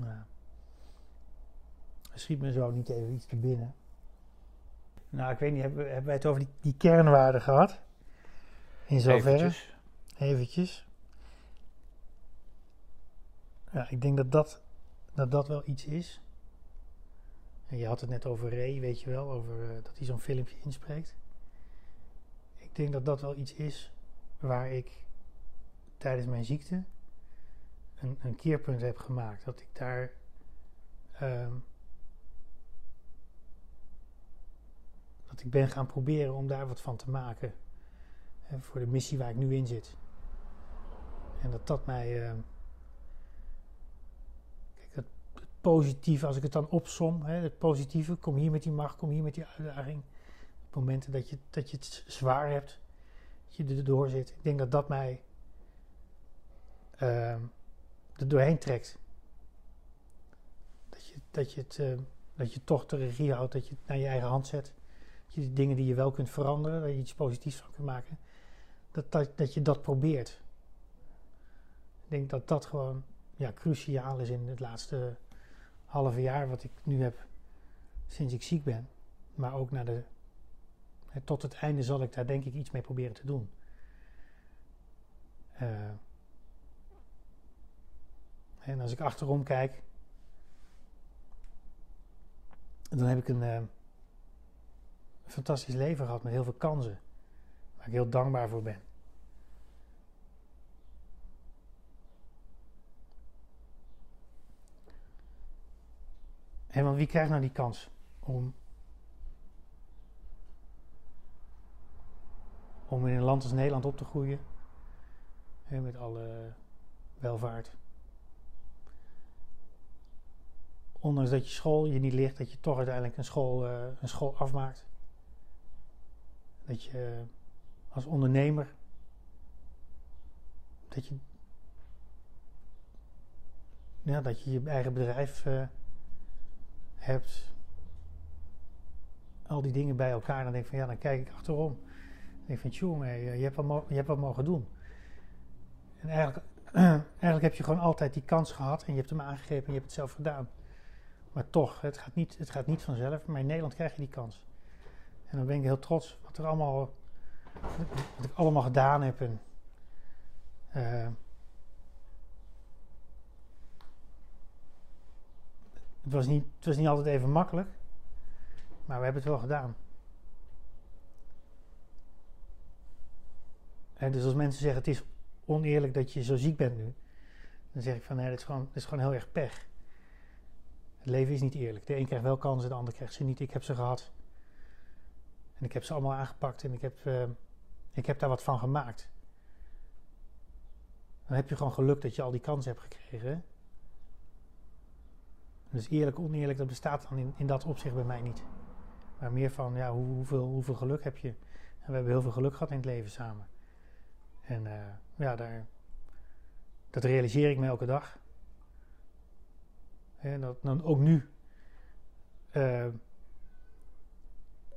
Ja. Schiet me zo niet even iets binnen. Nou, ik weet niet, hebben, hebben wij het over die, die kernwaarden gehad? In zoverre? Eventjes. Eventjes. Ja, ik denk dat dat, dat dat wel iets is. En je had het net over Ray, weet je wel, over eh, dat hij zo'n filmpje inspreekt. Ik denk dat dat wel iets is waar ik tijdens mijn ziekte een, een keerpunt heb gemaakt. Dat ik daar ehm, ik ben gaan proberen om daar wat van te maken. Hè, voor de missie waar ik nu in zit. En dat dat mij. ehm, kijk, het, positieve, als ik het dan opsom, hè, het positieve, kom hier met die macht, kom hier met die uitdaging. Op momenten dat je, dat je het zwaar hebt, dat je erdoor zit. Ik denk dat dat mij ehm, er doorheen trekt. Dat je, dat, je het, eh, dat je toch de regie houdt, dat je het naar je eigen hand zet. Je dingen die je wel kunt veranderen, dat je iets positiefs van kunt maken. Dat, dat, dat je dat probeert. Ik denk dat dat gewoon ja, cruciaal is in het laatste halve jaar wat ik nu heb sinds ik ziek ben. Maar ook naar de, tot het einde zal ik daar denk ik iets mee proberen te doen. Uh, en als ik achterom kijk, dan heb ik een, uh, fantastisch leven gehad met heel veel kansen. Waar ik heel dankbaar voor ben. En want wie krijgt nou die kans om, om in een land als Nederland op te groeien? met alle welvaart. Ondanks dat je school je niet ligt, dat je toch uiteindelijk een school, uh, een school afmaakt. Dat je als ondernemer, dat je, ja, dat je je eigen bedrijf uh, hebt. Al die dingen bij elkaar. Dan denk ik van ja, dan kijk ik achterom. Dan denk ik van tjonge, je, hebt wat je hebt wat mogen doen. En eigenlijk, <clears throat> eigenlijk heb je gewoon altijd die kans gehad en je hebt hem aangegrepen en je hebt het zelf gedaan. Maar toch, het gaat, niet, het gaat niet vanzelf. Maar in Nederland krijg je die kans. En dan ben ik heel trots wat, er allemaal, wat ik allemaal gedaan heb. En, uh, het, was niet, het was niet altijd even makkelijk. Maar we hebben het wel gedaan. En dus als mensen zeggen het is oneerlijk dat je zo ziek bent nu. Dan zeg ik van nee, dat is gewoon, dat is gewoon heel erg pech. Het leven is niet eerlijk. De een krijgt wel kansen, de ander krijgt ze niet. Ik heb ze gehad. En ik heb ze allemaal aangepakt en ik heb, uh, ik heb daar wat van gemaakt. Dan heb je gewoon geluk dat je al die kansen hebt gekregen. Dus eerlijk, oneerlijk, dat bestaat dan in, in dat opzicht bij mij niet. Maar meer van, ja, hoe, hoeveel, hoeveel geluk heb je? En we hebben heel veel geluk gehad in het leven samen. En uh, ja, daar, dat realiseer ik me elke dag. En dat dan ook nu uh,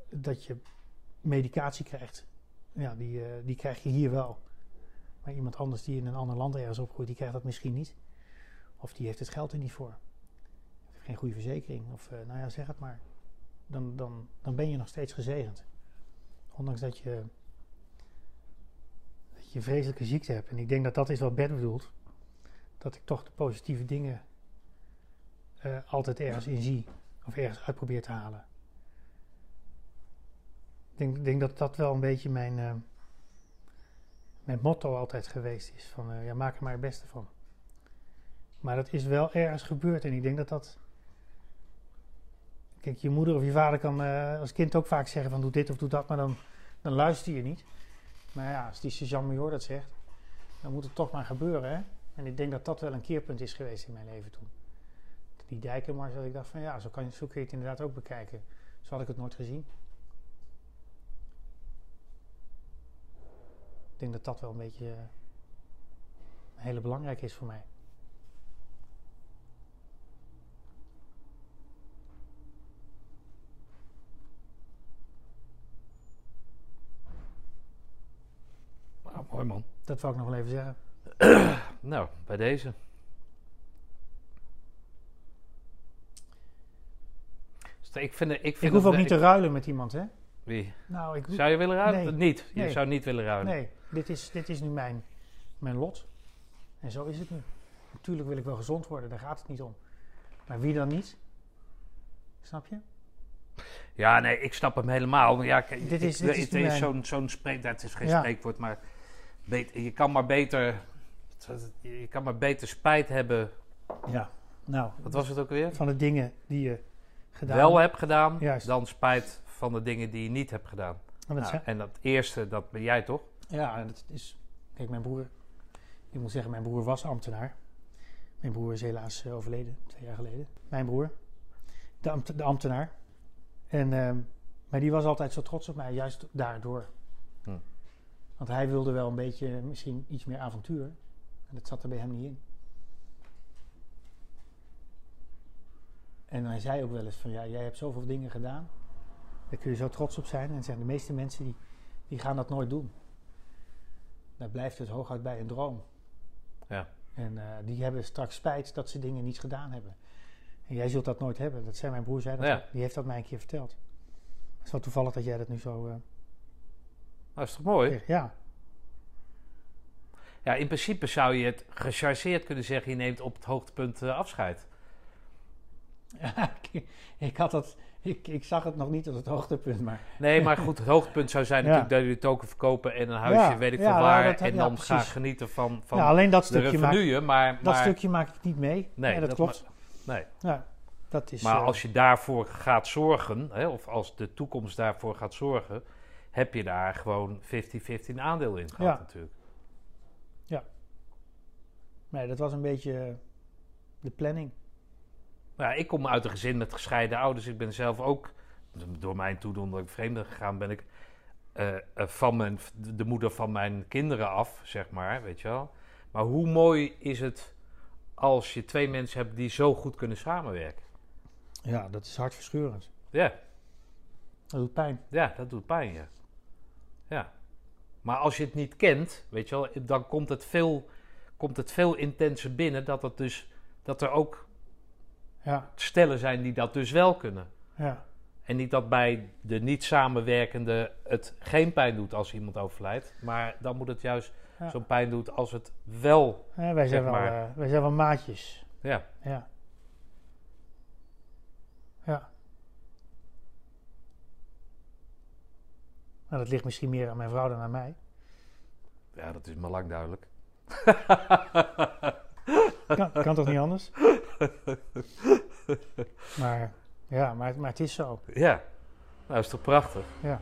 dat je medicatie krijgt. Ja, die, uh, die krijg je hier wel. Maar iemand anders die in een ander land ergens opgroeit, die krijgt dat misschien niet. Of die heeft het geld er niet voor. Geen goede verzekering. Of uh, nou ja, zeg het maar. Dan, dan, dan ben je nog steeds gezegend. Ondanks dat je, dat je vreselijke ziekte hebt. En ik denk dat dat is wat Bert bedoelt. Dat ik toch de positieve dingen uh, altijd ergens in zie. Of ergens uit probeer te halen. Ik denk, denk dat dat wel een beetje mijn, uh, mijn motto altijd geweest is. Van uh, ja, maak er maar het beste van. Maar dat is wel ergens gebeurd. En ik denk dat dat... Kijk, je moeder of je vader kan als kind ook vaak zeggen van doe dit of doe dat. Maar dan, dan luister je niet. Maar ja, als die sergeant major dat zegt, dan moet het toch maar gebeuren. Hè? En ik denk dat dat wel een keerpunt is geweest in mijn leven toen die dijkenmars, dat ik dacht van ja, zo, kan, zo kun je het inderdaad ook bekijken. Zo had ik het nooit gezien. Ik denk dat dat wel een beetje uh, hele belangrijk is voor mij. Nou, mooi man. Dat wou ik nog wel even zeggen. <clears throat> nou, bij deze. Ik, vind, ik, vind ik hoef ook niet te ruilen met iemand, hè? Wie? Nou, ik, zou je willen ruilen? Nee. Niet. Je Nee. zou niet willen ruilen. Nee, dit is, dit is nu mijn, mijn lot. En zo is het nu. Natuurlijk wil ik wel gezond worden, daar gaat het niet om. Maar wie dan niet? Snap je? Ja, nee, ik snap hem helemaal. Ja, Dit is- dit is het is zo'n zo'n spreek, dat is geen Ja. spreekwoord, maar je kan maar beter, je kan maar beter spijt hebben. Ja. Nou, Wat was het ook weer? van de dingen die je gedaan Wel hebt. gedaan, Juist. dan spijt van de dingen die je niet hebt gedaan. En dat Nou, zijn- en dat eerste, dat ben jij toch? Ja, dat is. Kijk, mijn broer. Ik moet zeggen, mijn broer was ambtenaar. Mijn broer is helaas eh, overleden, twee jaar geleden. Mijn broer, de, de ambtenaar. En, ehm, maar die was altijd zo trots op mij, juist daardoor. Hm. Want hij wilde wel een beetje, eh, misschien iets meer avontuur. En dat zat er bij hem niet in. En hij zei ook wel eens van, ja, jij hebt zoveel dingen gedaan. Daar kun je zo trots op zijn. En zijn de meeste mensen die, die gaan dat nooit doen. Daar blijft het hooguit bij een droom. Ja. En eh, die hebben straks spijt dat ze dingen niet gedaan hebben. En jij zult dat nooit hebben. Dat zei mijn broer, zei dat Ja. die heeft dat mij een keer verteld. Het is wel toevallig dat jij dat nu zo... eh, Dat is toch mooi? ja, Ja, in principe zou je het gechargeerd kunnen zeggen: je neemt op het hoogtepunt eh, afscheid. ik, <laughs> ik had dat... Ik, ik zag het nog niet als het hoogtepunt, maar... Nee, maar goed, het hoogtepunt zou zijn Ja. natuurlijk dat jullie token verkopen en een huisje, Ja, weet ik ja, veel nou, waar. dat- en ja, dan precies. graag genieten van, van ja, alleen dat stukje, maak. Maar, dat maar, stukje maak ik niet mee. nee, dat, klopt. ma- nee. Ja, dat is... Maar eh, als je daarvoor gaat zorgen, hè, of als de toekomst daarvoor gaat zorgen, heb je daar gewoon 50-50 een aandeel in gehad Ja. natuurlijk. Nee, dat was een beetje de planning. Ja, ik kom uit een gezin met gescheiden ouders. Ik ben zelf ook, door mijn toedoen dat ik vreemde gegaan, ben ik eh, eh, van mijn, de moeder van mijn kinderen af, zeg maar, weet je wel. Maar hoe mooi is het als je twee mensen hebt die zo goed kunnen samenwerken? Ja, dat is hartverscheurend. Ja, Dat doet pijn. ja dat doet pijn, ja. ja. Maar als je het niet kent, weet je wel, dan komt het veel, komt het veel intenser binnen dat, het dus, dat er ook Ja, stellen zijn die dat dus wel kunnen. ja. En niet dat bij de niet samenwerkende het geen pijn doet als iemand overlijdt. Maar dan moet het juist Ja. zo'n pijn doen als het wel. Ja, wij, zijn wel, maar. eh, wij zijn wel maatjes. Ja, Ja. Ja. Nou, dat ligt misschien meer aan mijn vrouw dan aan mij. ja dat is me lang duidelijk. Kan, kan toch niet anders? <laughs> <laughs> Maar ja, maar, maar het is zo. Ja, nou is toch prachtig? Ja.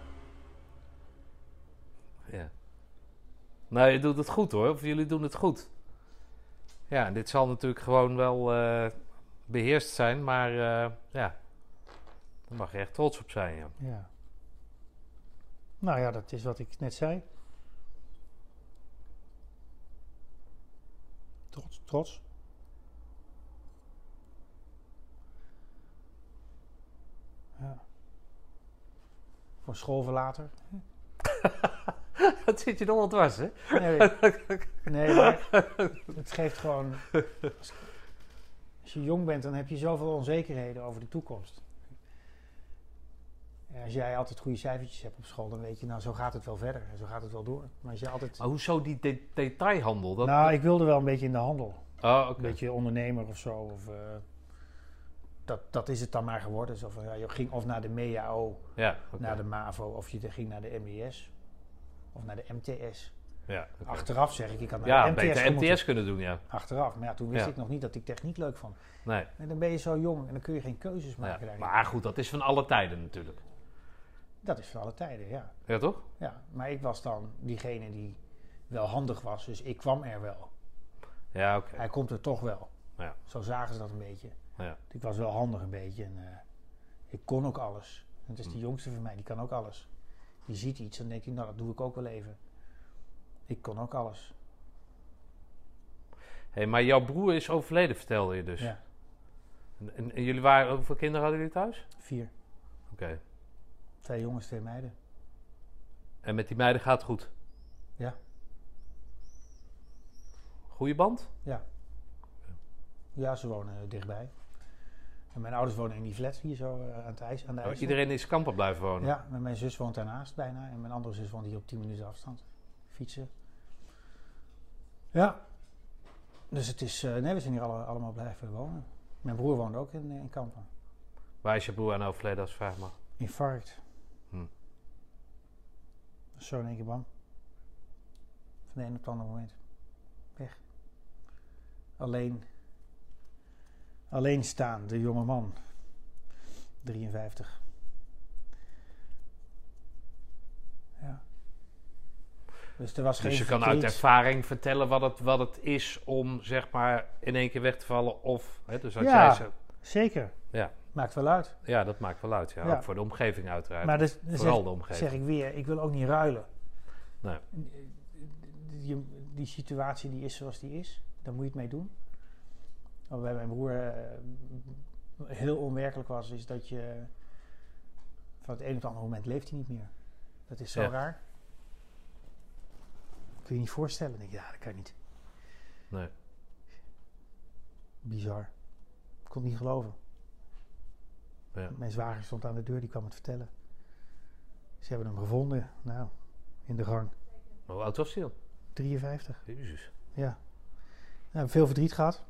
Ja. Nou, je doet het goed hoor. Of jullie doen het goed. Ja, en dit zal natuurlijk gewoon wel eh, beheerst zijn. Maar eh, ja, daar mag je echt trots op zijn. Ja. ja. Nou ja, dat is wat ik net zei. Trots, trots. Ja. Voor schoolverlater. <laughs> Dat zit je nog wel dwars, hè? Nee, <laughs> nee maar het geeft gewoon... Als, je jong bent, dan heb je zoveel onzekerheden over de toekomst. En als jij altijd goede cijfertjes hebt op school, dan weet je, nou zo gaat het wel verder. En zo gaat het wel door. Maar als je altijd... Maar hoezo die de- detailhandel? Dat, nou, ik wilde wel een beetje in de handel. Oh, oké. Een beetje ondernemer of zo. Of, eh, dat, dat is het dan maar geworden. Zo van, ja, je ging of naar de MEAO, Ja, naar de MAVO, of je ging naar de MES. Of naar de MTS. ja. Achteraf zeg ik, ik had naar ja de MTS. MTS kunnen doen, ja. Achteraf. Maar ja, toen wist Ja. ik nog niet dat ik techniek leuk vond. Nee. En dan ben je zo jong en dan kun je geen keuzes Ja. maken daarin. Maar goed, dat is van alle tijden natuurlijk. Dat is van alle tijden, ja. Ja, toch? ja. Maar ik was dan diegene die wel handig was. Dus ik kwam er wel. Ja, oké. Hij komt er toch wel. Ja. Zo zagen ze dat een beetje. Ja. Ik was wel handig een beetje. En, eh, ik kon ook alles. Het is de Hm. jongste van mij, die kan ook alles. Die ziet iets en denkt hij, nou dat doe ik ook wel even. Ik kon ook alles. Hey, maar jouw broer is overleden, vertelde je dus. Ja, En, en, en jullie waren, hoeveel kinderen hadden jullie thuis? vier. Oké. Twee jongens, twee meiden. En met die meiden gaat het goed? Ja. Goeie band? Ja, ze wonen dichtbij. En mijn ouders wonen in die flat hier zo eh, aan, het ijs, aan de Oh, IJssel. iedereen is kampen blijven wonen? Ja, maar mijn zus woont daarnaast bijna. En mijn andere zus woont hier op 10 minuten afstand. Fietsen. Ja. Dus het is... eh, nee, we zijn hier alle, allemaal blijven wonen. Mijn broer woont ook in, in Kampen. Waar is je broer aan overleden als vraag mag? Infarct. Hm. Zo in één keer bam. Van de een op het andere moment. Weg. Alleen. Alleen staan, de jonge man. 53. Ja. Dus er was geen Dus je kan uit ervaring vertellen wat het, wat het is om zeg maar in één keer weg te vallen. Of, hè, dus als Ja. jij ze, Zeker. Ja. Maakt wel uit. ja, dat maakt wel uit. Ja. Ja. Ook voor de omgeving uiteraard. Maar dus, dan Vooral zeg, de omgeving. zeg ik weer, ik wil ook niet ruilen. Nee. Die, die situatie die is zoals die is. Daar moet je het mee doen. Maar bij mijn broer, eh, heel onwerkelijk was, is dat je van het een op het andere moment leeft hij niet meer. Dat is zo Ja. raar. Kun je niet voorstellen. Denk je, ja, dat kan niet. Nee. Bizar. Ik kon het niet geloven. Ja. Mijn zwager stond aan de deur, die kwam het vertellen. Ze hebben hem gevonden, nou, in de gang. Maar hoe oud was hij dan? 53, Jezus. ja. Nou, veel verdriet gehad.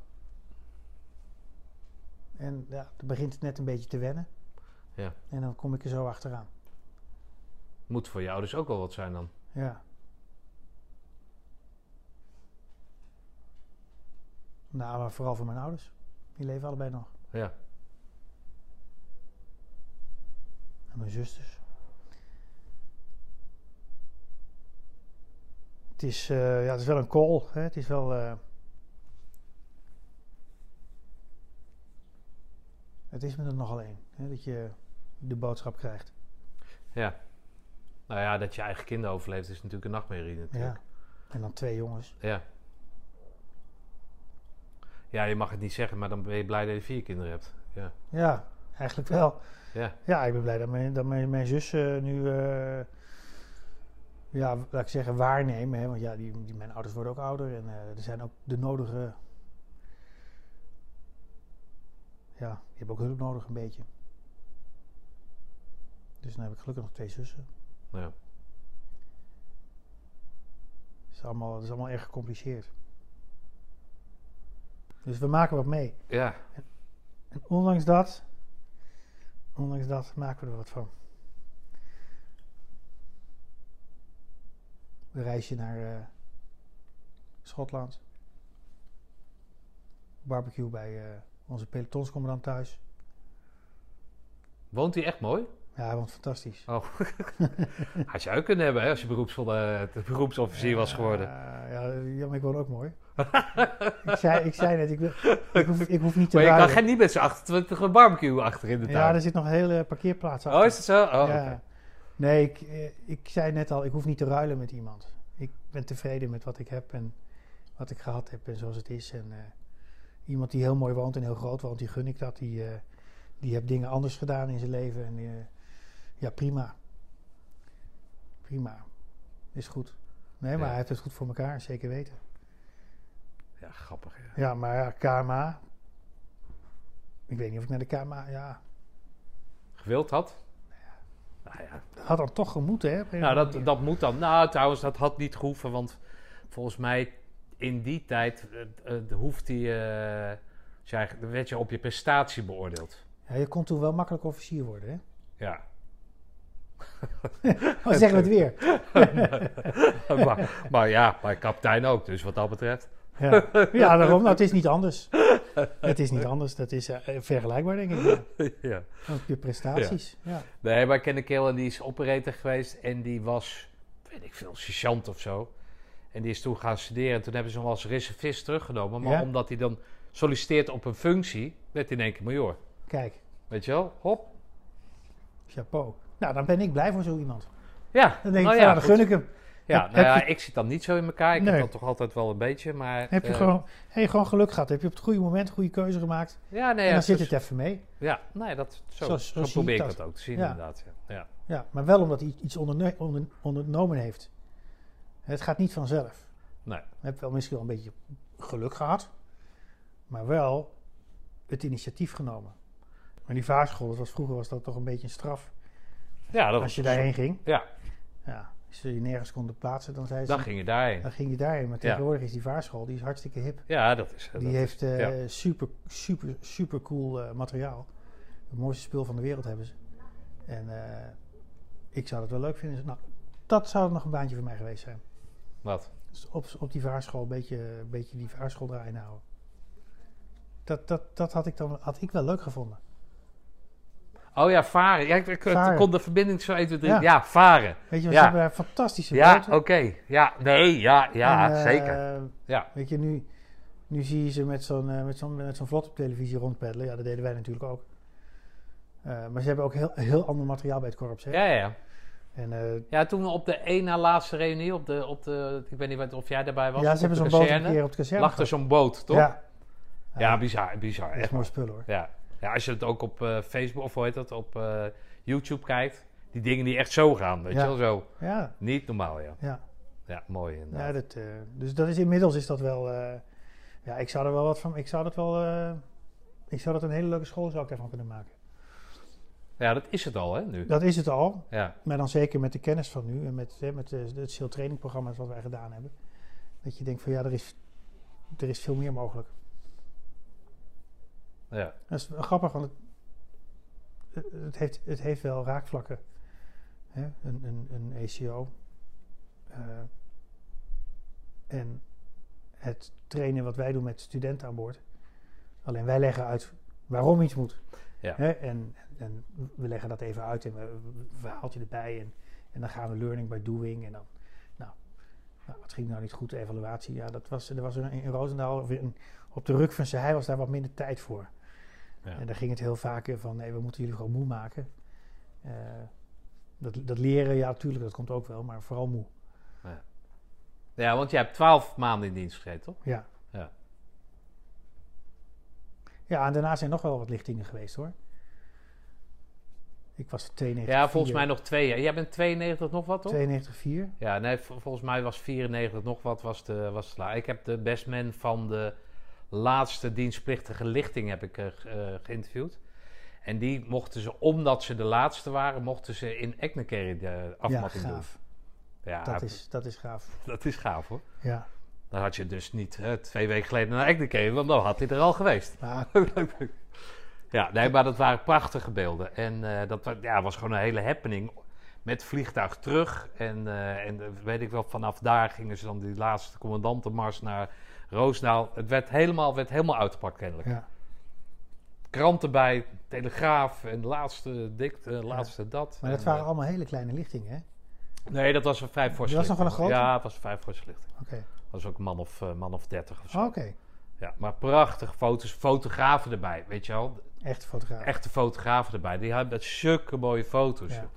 En ja, dan begint het net een beetje te wennen. Ja. En dan kom ik er zo achteraan. Moet voor je ouders ook wel wat zijn dan. Ja. Nou, maar vooral voor mijn ouders. Die leven allebei nog. Ja. En mijn zusters. Het is, eh, ja, het is wel een call. Hè? Het is wel. eh, het is me er nogal. Hè? Dat je de boodschap krijgt. Ja. Nou ja, dat je eigen kinderen overleeft is natuurlijk een nachtmerrie natuurlijk. Ja. En dan twee jongens. Ja. Ja, je mag het niet zeggen, maar dan ben je blij dat je vier kinderen hebt. Ja. Ja, eigenlijk wel. Ja. Ja, ik ben blij dat mijn, dat mijn, mijn zus eh, nu. eh, ja, laat ik zeggen, waarnemen. Hè? Want ja, die, die, mijn ouders worden ook ouder. En eh, er zijn ook de nodige. Ja, die hebben ook hulp nodig, een beetje. Dus dan heb ik gelukkig nog twee zussen. Ja. Het is allemaal, het is allemaal erg gecompliceerd. Dus we maken wat mee. Ja. En ondanks dat, ondanks dat maken we er wat van. Een reisje naar eh, Schotland. Barbecue bij eh, onze pelotonscommandant thuis. Woont hij echt mooi? Ja, hij woont fantastisch. Oh. Had je ook kunnen hebben hè, als je beroepsvolle, beroepsofficier was geworden. Ja, ja, maar ik woon ook mooi. <laughs> ik, zei, ik zei net, ik, wil- ik, hoef, ik hoef niet te Maar je kan ruilen. geen niet met z'n 28 een barbecue achter in de tuin. Ja, er zit nog een hele parkeerplaats achter. Oh, is het zo? Oh, ja. Nee, ik, eh, ik zei net al, ik hoef niet te ruilen met iemand. Ik ben tevreden met wat ik heb en wat ik gehad heb en zoals het is. En eh, iemand die heel mooi woont en heel groot woont, die gun ik dat. Die, eh, die heeft dingen anders gedaan in zijn leven. En eh, ja, prima. Prima. Is goed. Nee, maar Ja. hij heeft het goed voor elkaar, zeker weten. Ja, grappig. Ja. Ja, maar ja, KMA. Ik weet niet of ik naar de KMA... Ja, Gewild had? Nou ja, dat had dan toch gemoeten, hè? Nou, dat, dat moet dan. Nou, trouwens, dat had niet gehoeven, want volgens mij in die tijd eh, eh, hoeft die, dan werd je op je prestatie beoordeeld. Ja, je kon toen wel makkelijk officier worden, hè? Ja. <laughs> Oh, zeggen we het weer. <laughs> maar, maar ja, maar kapitein ook, dus wat dat betreft. Ja, ja daarom. Nou, het is niet anders. Het is niet anders. Dat is vergelijkbaar, denk ik. Ja. <laughs> ja. Ook je prestaties. Ja. Nee, maar ik ken een kerel en die is operator geweest en die was, weet ik veel, sergeant of zo. En die is toen gaan studeren en toen hebben ze hem als reservist teruggenomen. Maar Ja. omdat hij dan solliciteert op een functie, werd hij in één keer major. Kijk, Weet je wel? Hop. chapeau. Nou, dan ben ik blij voor zo iemand. Ja, Dan denk nou ik, ja, ja, dan gun ik hem. Ja, Heb- nou heb ja, je- ik zit dan niet zo in elkaar. Ik Nee. heb dat toch altijd wel een beetje, maar... Heb je eh, gewoon, hey, gewoon geluk gehad. Heb je op het goede moment een goede keuze gemaakt. Ja, nee, en ja, dan zit zo- het even mee. Ja, nee, dat, zo, Zo- zo, zo zie probeer ik dat. dat ook te zien inderdaad. Ja. Ja. Ja, maar wel omdat hij iets onderne- onder- ondernomen heeft. Het gaat niet vanzelf. Nee. Je hebt wel misschien wel een beetje geluk gehad. Maar wel het initiatief genomen. Maar die vaarschool, dat was, vroeger was dat toch een beetje een straf. ja, dat Als je was- daarheen ging. Ja, Ja, als ze je nergens konden plaatsen, dan zei ze... dan ging je daarheen. Dan ging je daarheen. Maar Ja. tegenwoordig is die vaarschool, die is hartstikke hip. Ja, dat is... die dat heeft is, eh, ja. super, super, super cool eh, materiaal. Het mooiste spul van de wereld hebben ze. En eh, ik zou het wel leuk vinden. Nou, dat zou nog een baantje voor mij geweest zijn. Wat? Dus op, op die vaarschool een beetje, een beetje die vaarschool draaien houden. Dat, dat, dat had ik dan had ik wel leuk gevonden. Oh ja, varen. Ja, ik, ik Varen. kon de verbinding zo 1, 2, 3... Ja. Ja, varen. Weet je, Ja. ze hebben daar fantastische Ja, oké. Ja, nee, ja, ja, En, eh, zeker. Ja. Weet je, nu, nu zie je ze met zo'n eh, met zo'n met zo'n vlot op televisie rondpeddelen. Ja, dat deden wij natuurlijk ook. Eh, maar ze hebben ook heel, heel ander materiaal bij het korps. Hè? Ja, ja, ja. En, eh, Ja, toen op de één na laatste reunie, op de, op de, ik weet niet of jij daarbij was. ja, ze hebben zo'n boot een keer op het kazerne Lag er zo'n boot, toch? Ja, Ja, bizar, bizar. dat Echt mooi spul hoor. Ja. Ja, als je het ook op eh, Facebook of hoe heet dat, op eh, YouTube kijkt. Die dingen die echt zo gaan, weet Ja. je wel, zo. Ja, Niet normaal, ja. ja. Ja, mooi ja inderdaad. dat, eh, dus dat is inmiddels is dat wel... ja, ik zou er wel wat van... Ik zou dat wel... ik zou dat een hele leuke school zou ik ervan kunnen maken. Ja, dat is het al, hè, nu. Dat is het al. Ja, Maar dan zeker met de kennis van nu en met, hè, met de, het SEAL trainingprogramma's wat wij gedaan hebben. Dat je denkt van ja, er is, er is veel meer mogelijk. ja. Dat is grappig, want het, het, heeft, het heeft wel raakvlakken. Hè? Een, een, een ACO. Eh, en het trainen wat wij doen met studenten aan boord. Alleen wij leggen uit waarom iets moet. Ja. Hè? En, en we leggen dat even uit en we, we verhaaltje erbij. En, en dan gaan we learning by doing. En dan, nou, nou wat ging nou niet goed, de evaluatie. Ja, dat was, er was er in Roosendaal een, op de rug van zijn hij was daar wat minder tijd voor. Ja. En daar ging het heel vaak van, nee, we moeten jullie gewoon moe maken. Eh, dat, dat leren, ja, natuurlijk, dat komt ook wel, maar vooral moe. ja, want jij hebt twaalf maanden in dienst gezeten, toch? Ja. Ja. Ja, en daarna zijn nog wel wat lichtingen geweest, hoor. Ik was 92. Ja, volgens mij nog twee jaar. Jij bent 92 nog wat, toch? 92, 4. Ja, nee, vol- volgens mij was 94 nog wat, was de, was de Ik heb de bestman van de laatste dienstplichtige lichting heb ik, eh, eh, geïnterviewd. En die mochten ze, omdat ze de laatste waren, mochten ze in Eknekerry de Ja, afmatting doen. gaaf. Ja, Dat is, dat is gaaf. <laughs> dat is gaaf hoor. Ja. Dan had je dus niet eh, twee weken geleden naar Eknekerry, want dan had hij er al geweest. Maar, <laughs> ja, nee, maar dat waren prachtige beelden. En eh, dat ja, was gewoon een hele happening. Met vliegtuig terug. En, eh, en eh, weet ik wel, vanaf daar gingen ze dan die laatste commandantenmars naar Roosdaal. Het werd helemaal, werd helemaal uitgepakt kennelijk. ja. Krant erbij, telegraaf en laatste dik, eh, laatste dat. maar dat En, waren allemaal hele kleine lichtingen, hè? Nee, dat was een vijf voor Dat was nog wel een grote? Ja, het was een vijf voor lichting. Oké. Was ook een man of, eh, man of dertig of zo. Oké. Ja, maar prachtige foto's, fotografen erbij, weet je wel. Echte fotograaf. echte fotografen erbij. Die hebben zulke mooie foto's. Ja.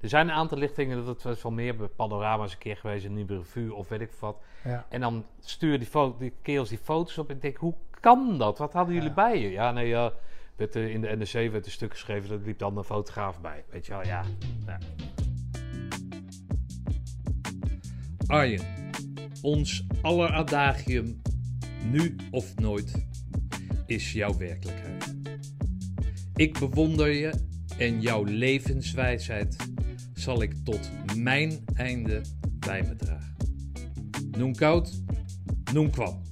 Er zijn een aantal lichtingen, dat was wel meer bij panorama's een keer geweest, een nieuwe revue of weet ik wat. Ja. En dan sturen die, die kerels die foto's op en ik denk, hoe kan dat? Wat hadden jullie Ja. bij je? Ja, nee, ja, werd, in de NRC werd een stuk geschreven, daar liep dan een fotograaf bij. Weet je wel, ja. ja. Arjen, ons aller adagium, nu of nooit, is jouw werkelijkheid. Ik bewonder je en jouw levenswijsheid zal ik tot mijn einde bij me dragen. Noem koud, noem kwam.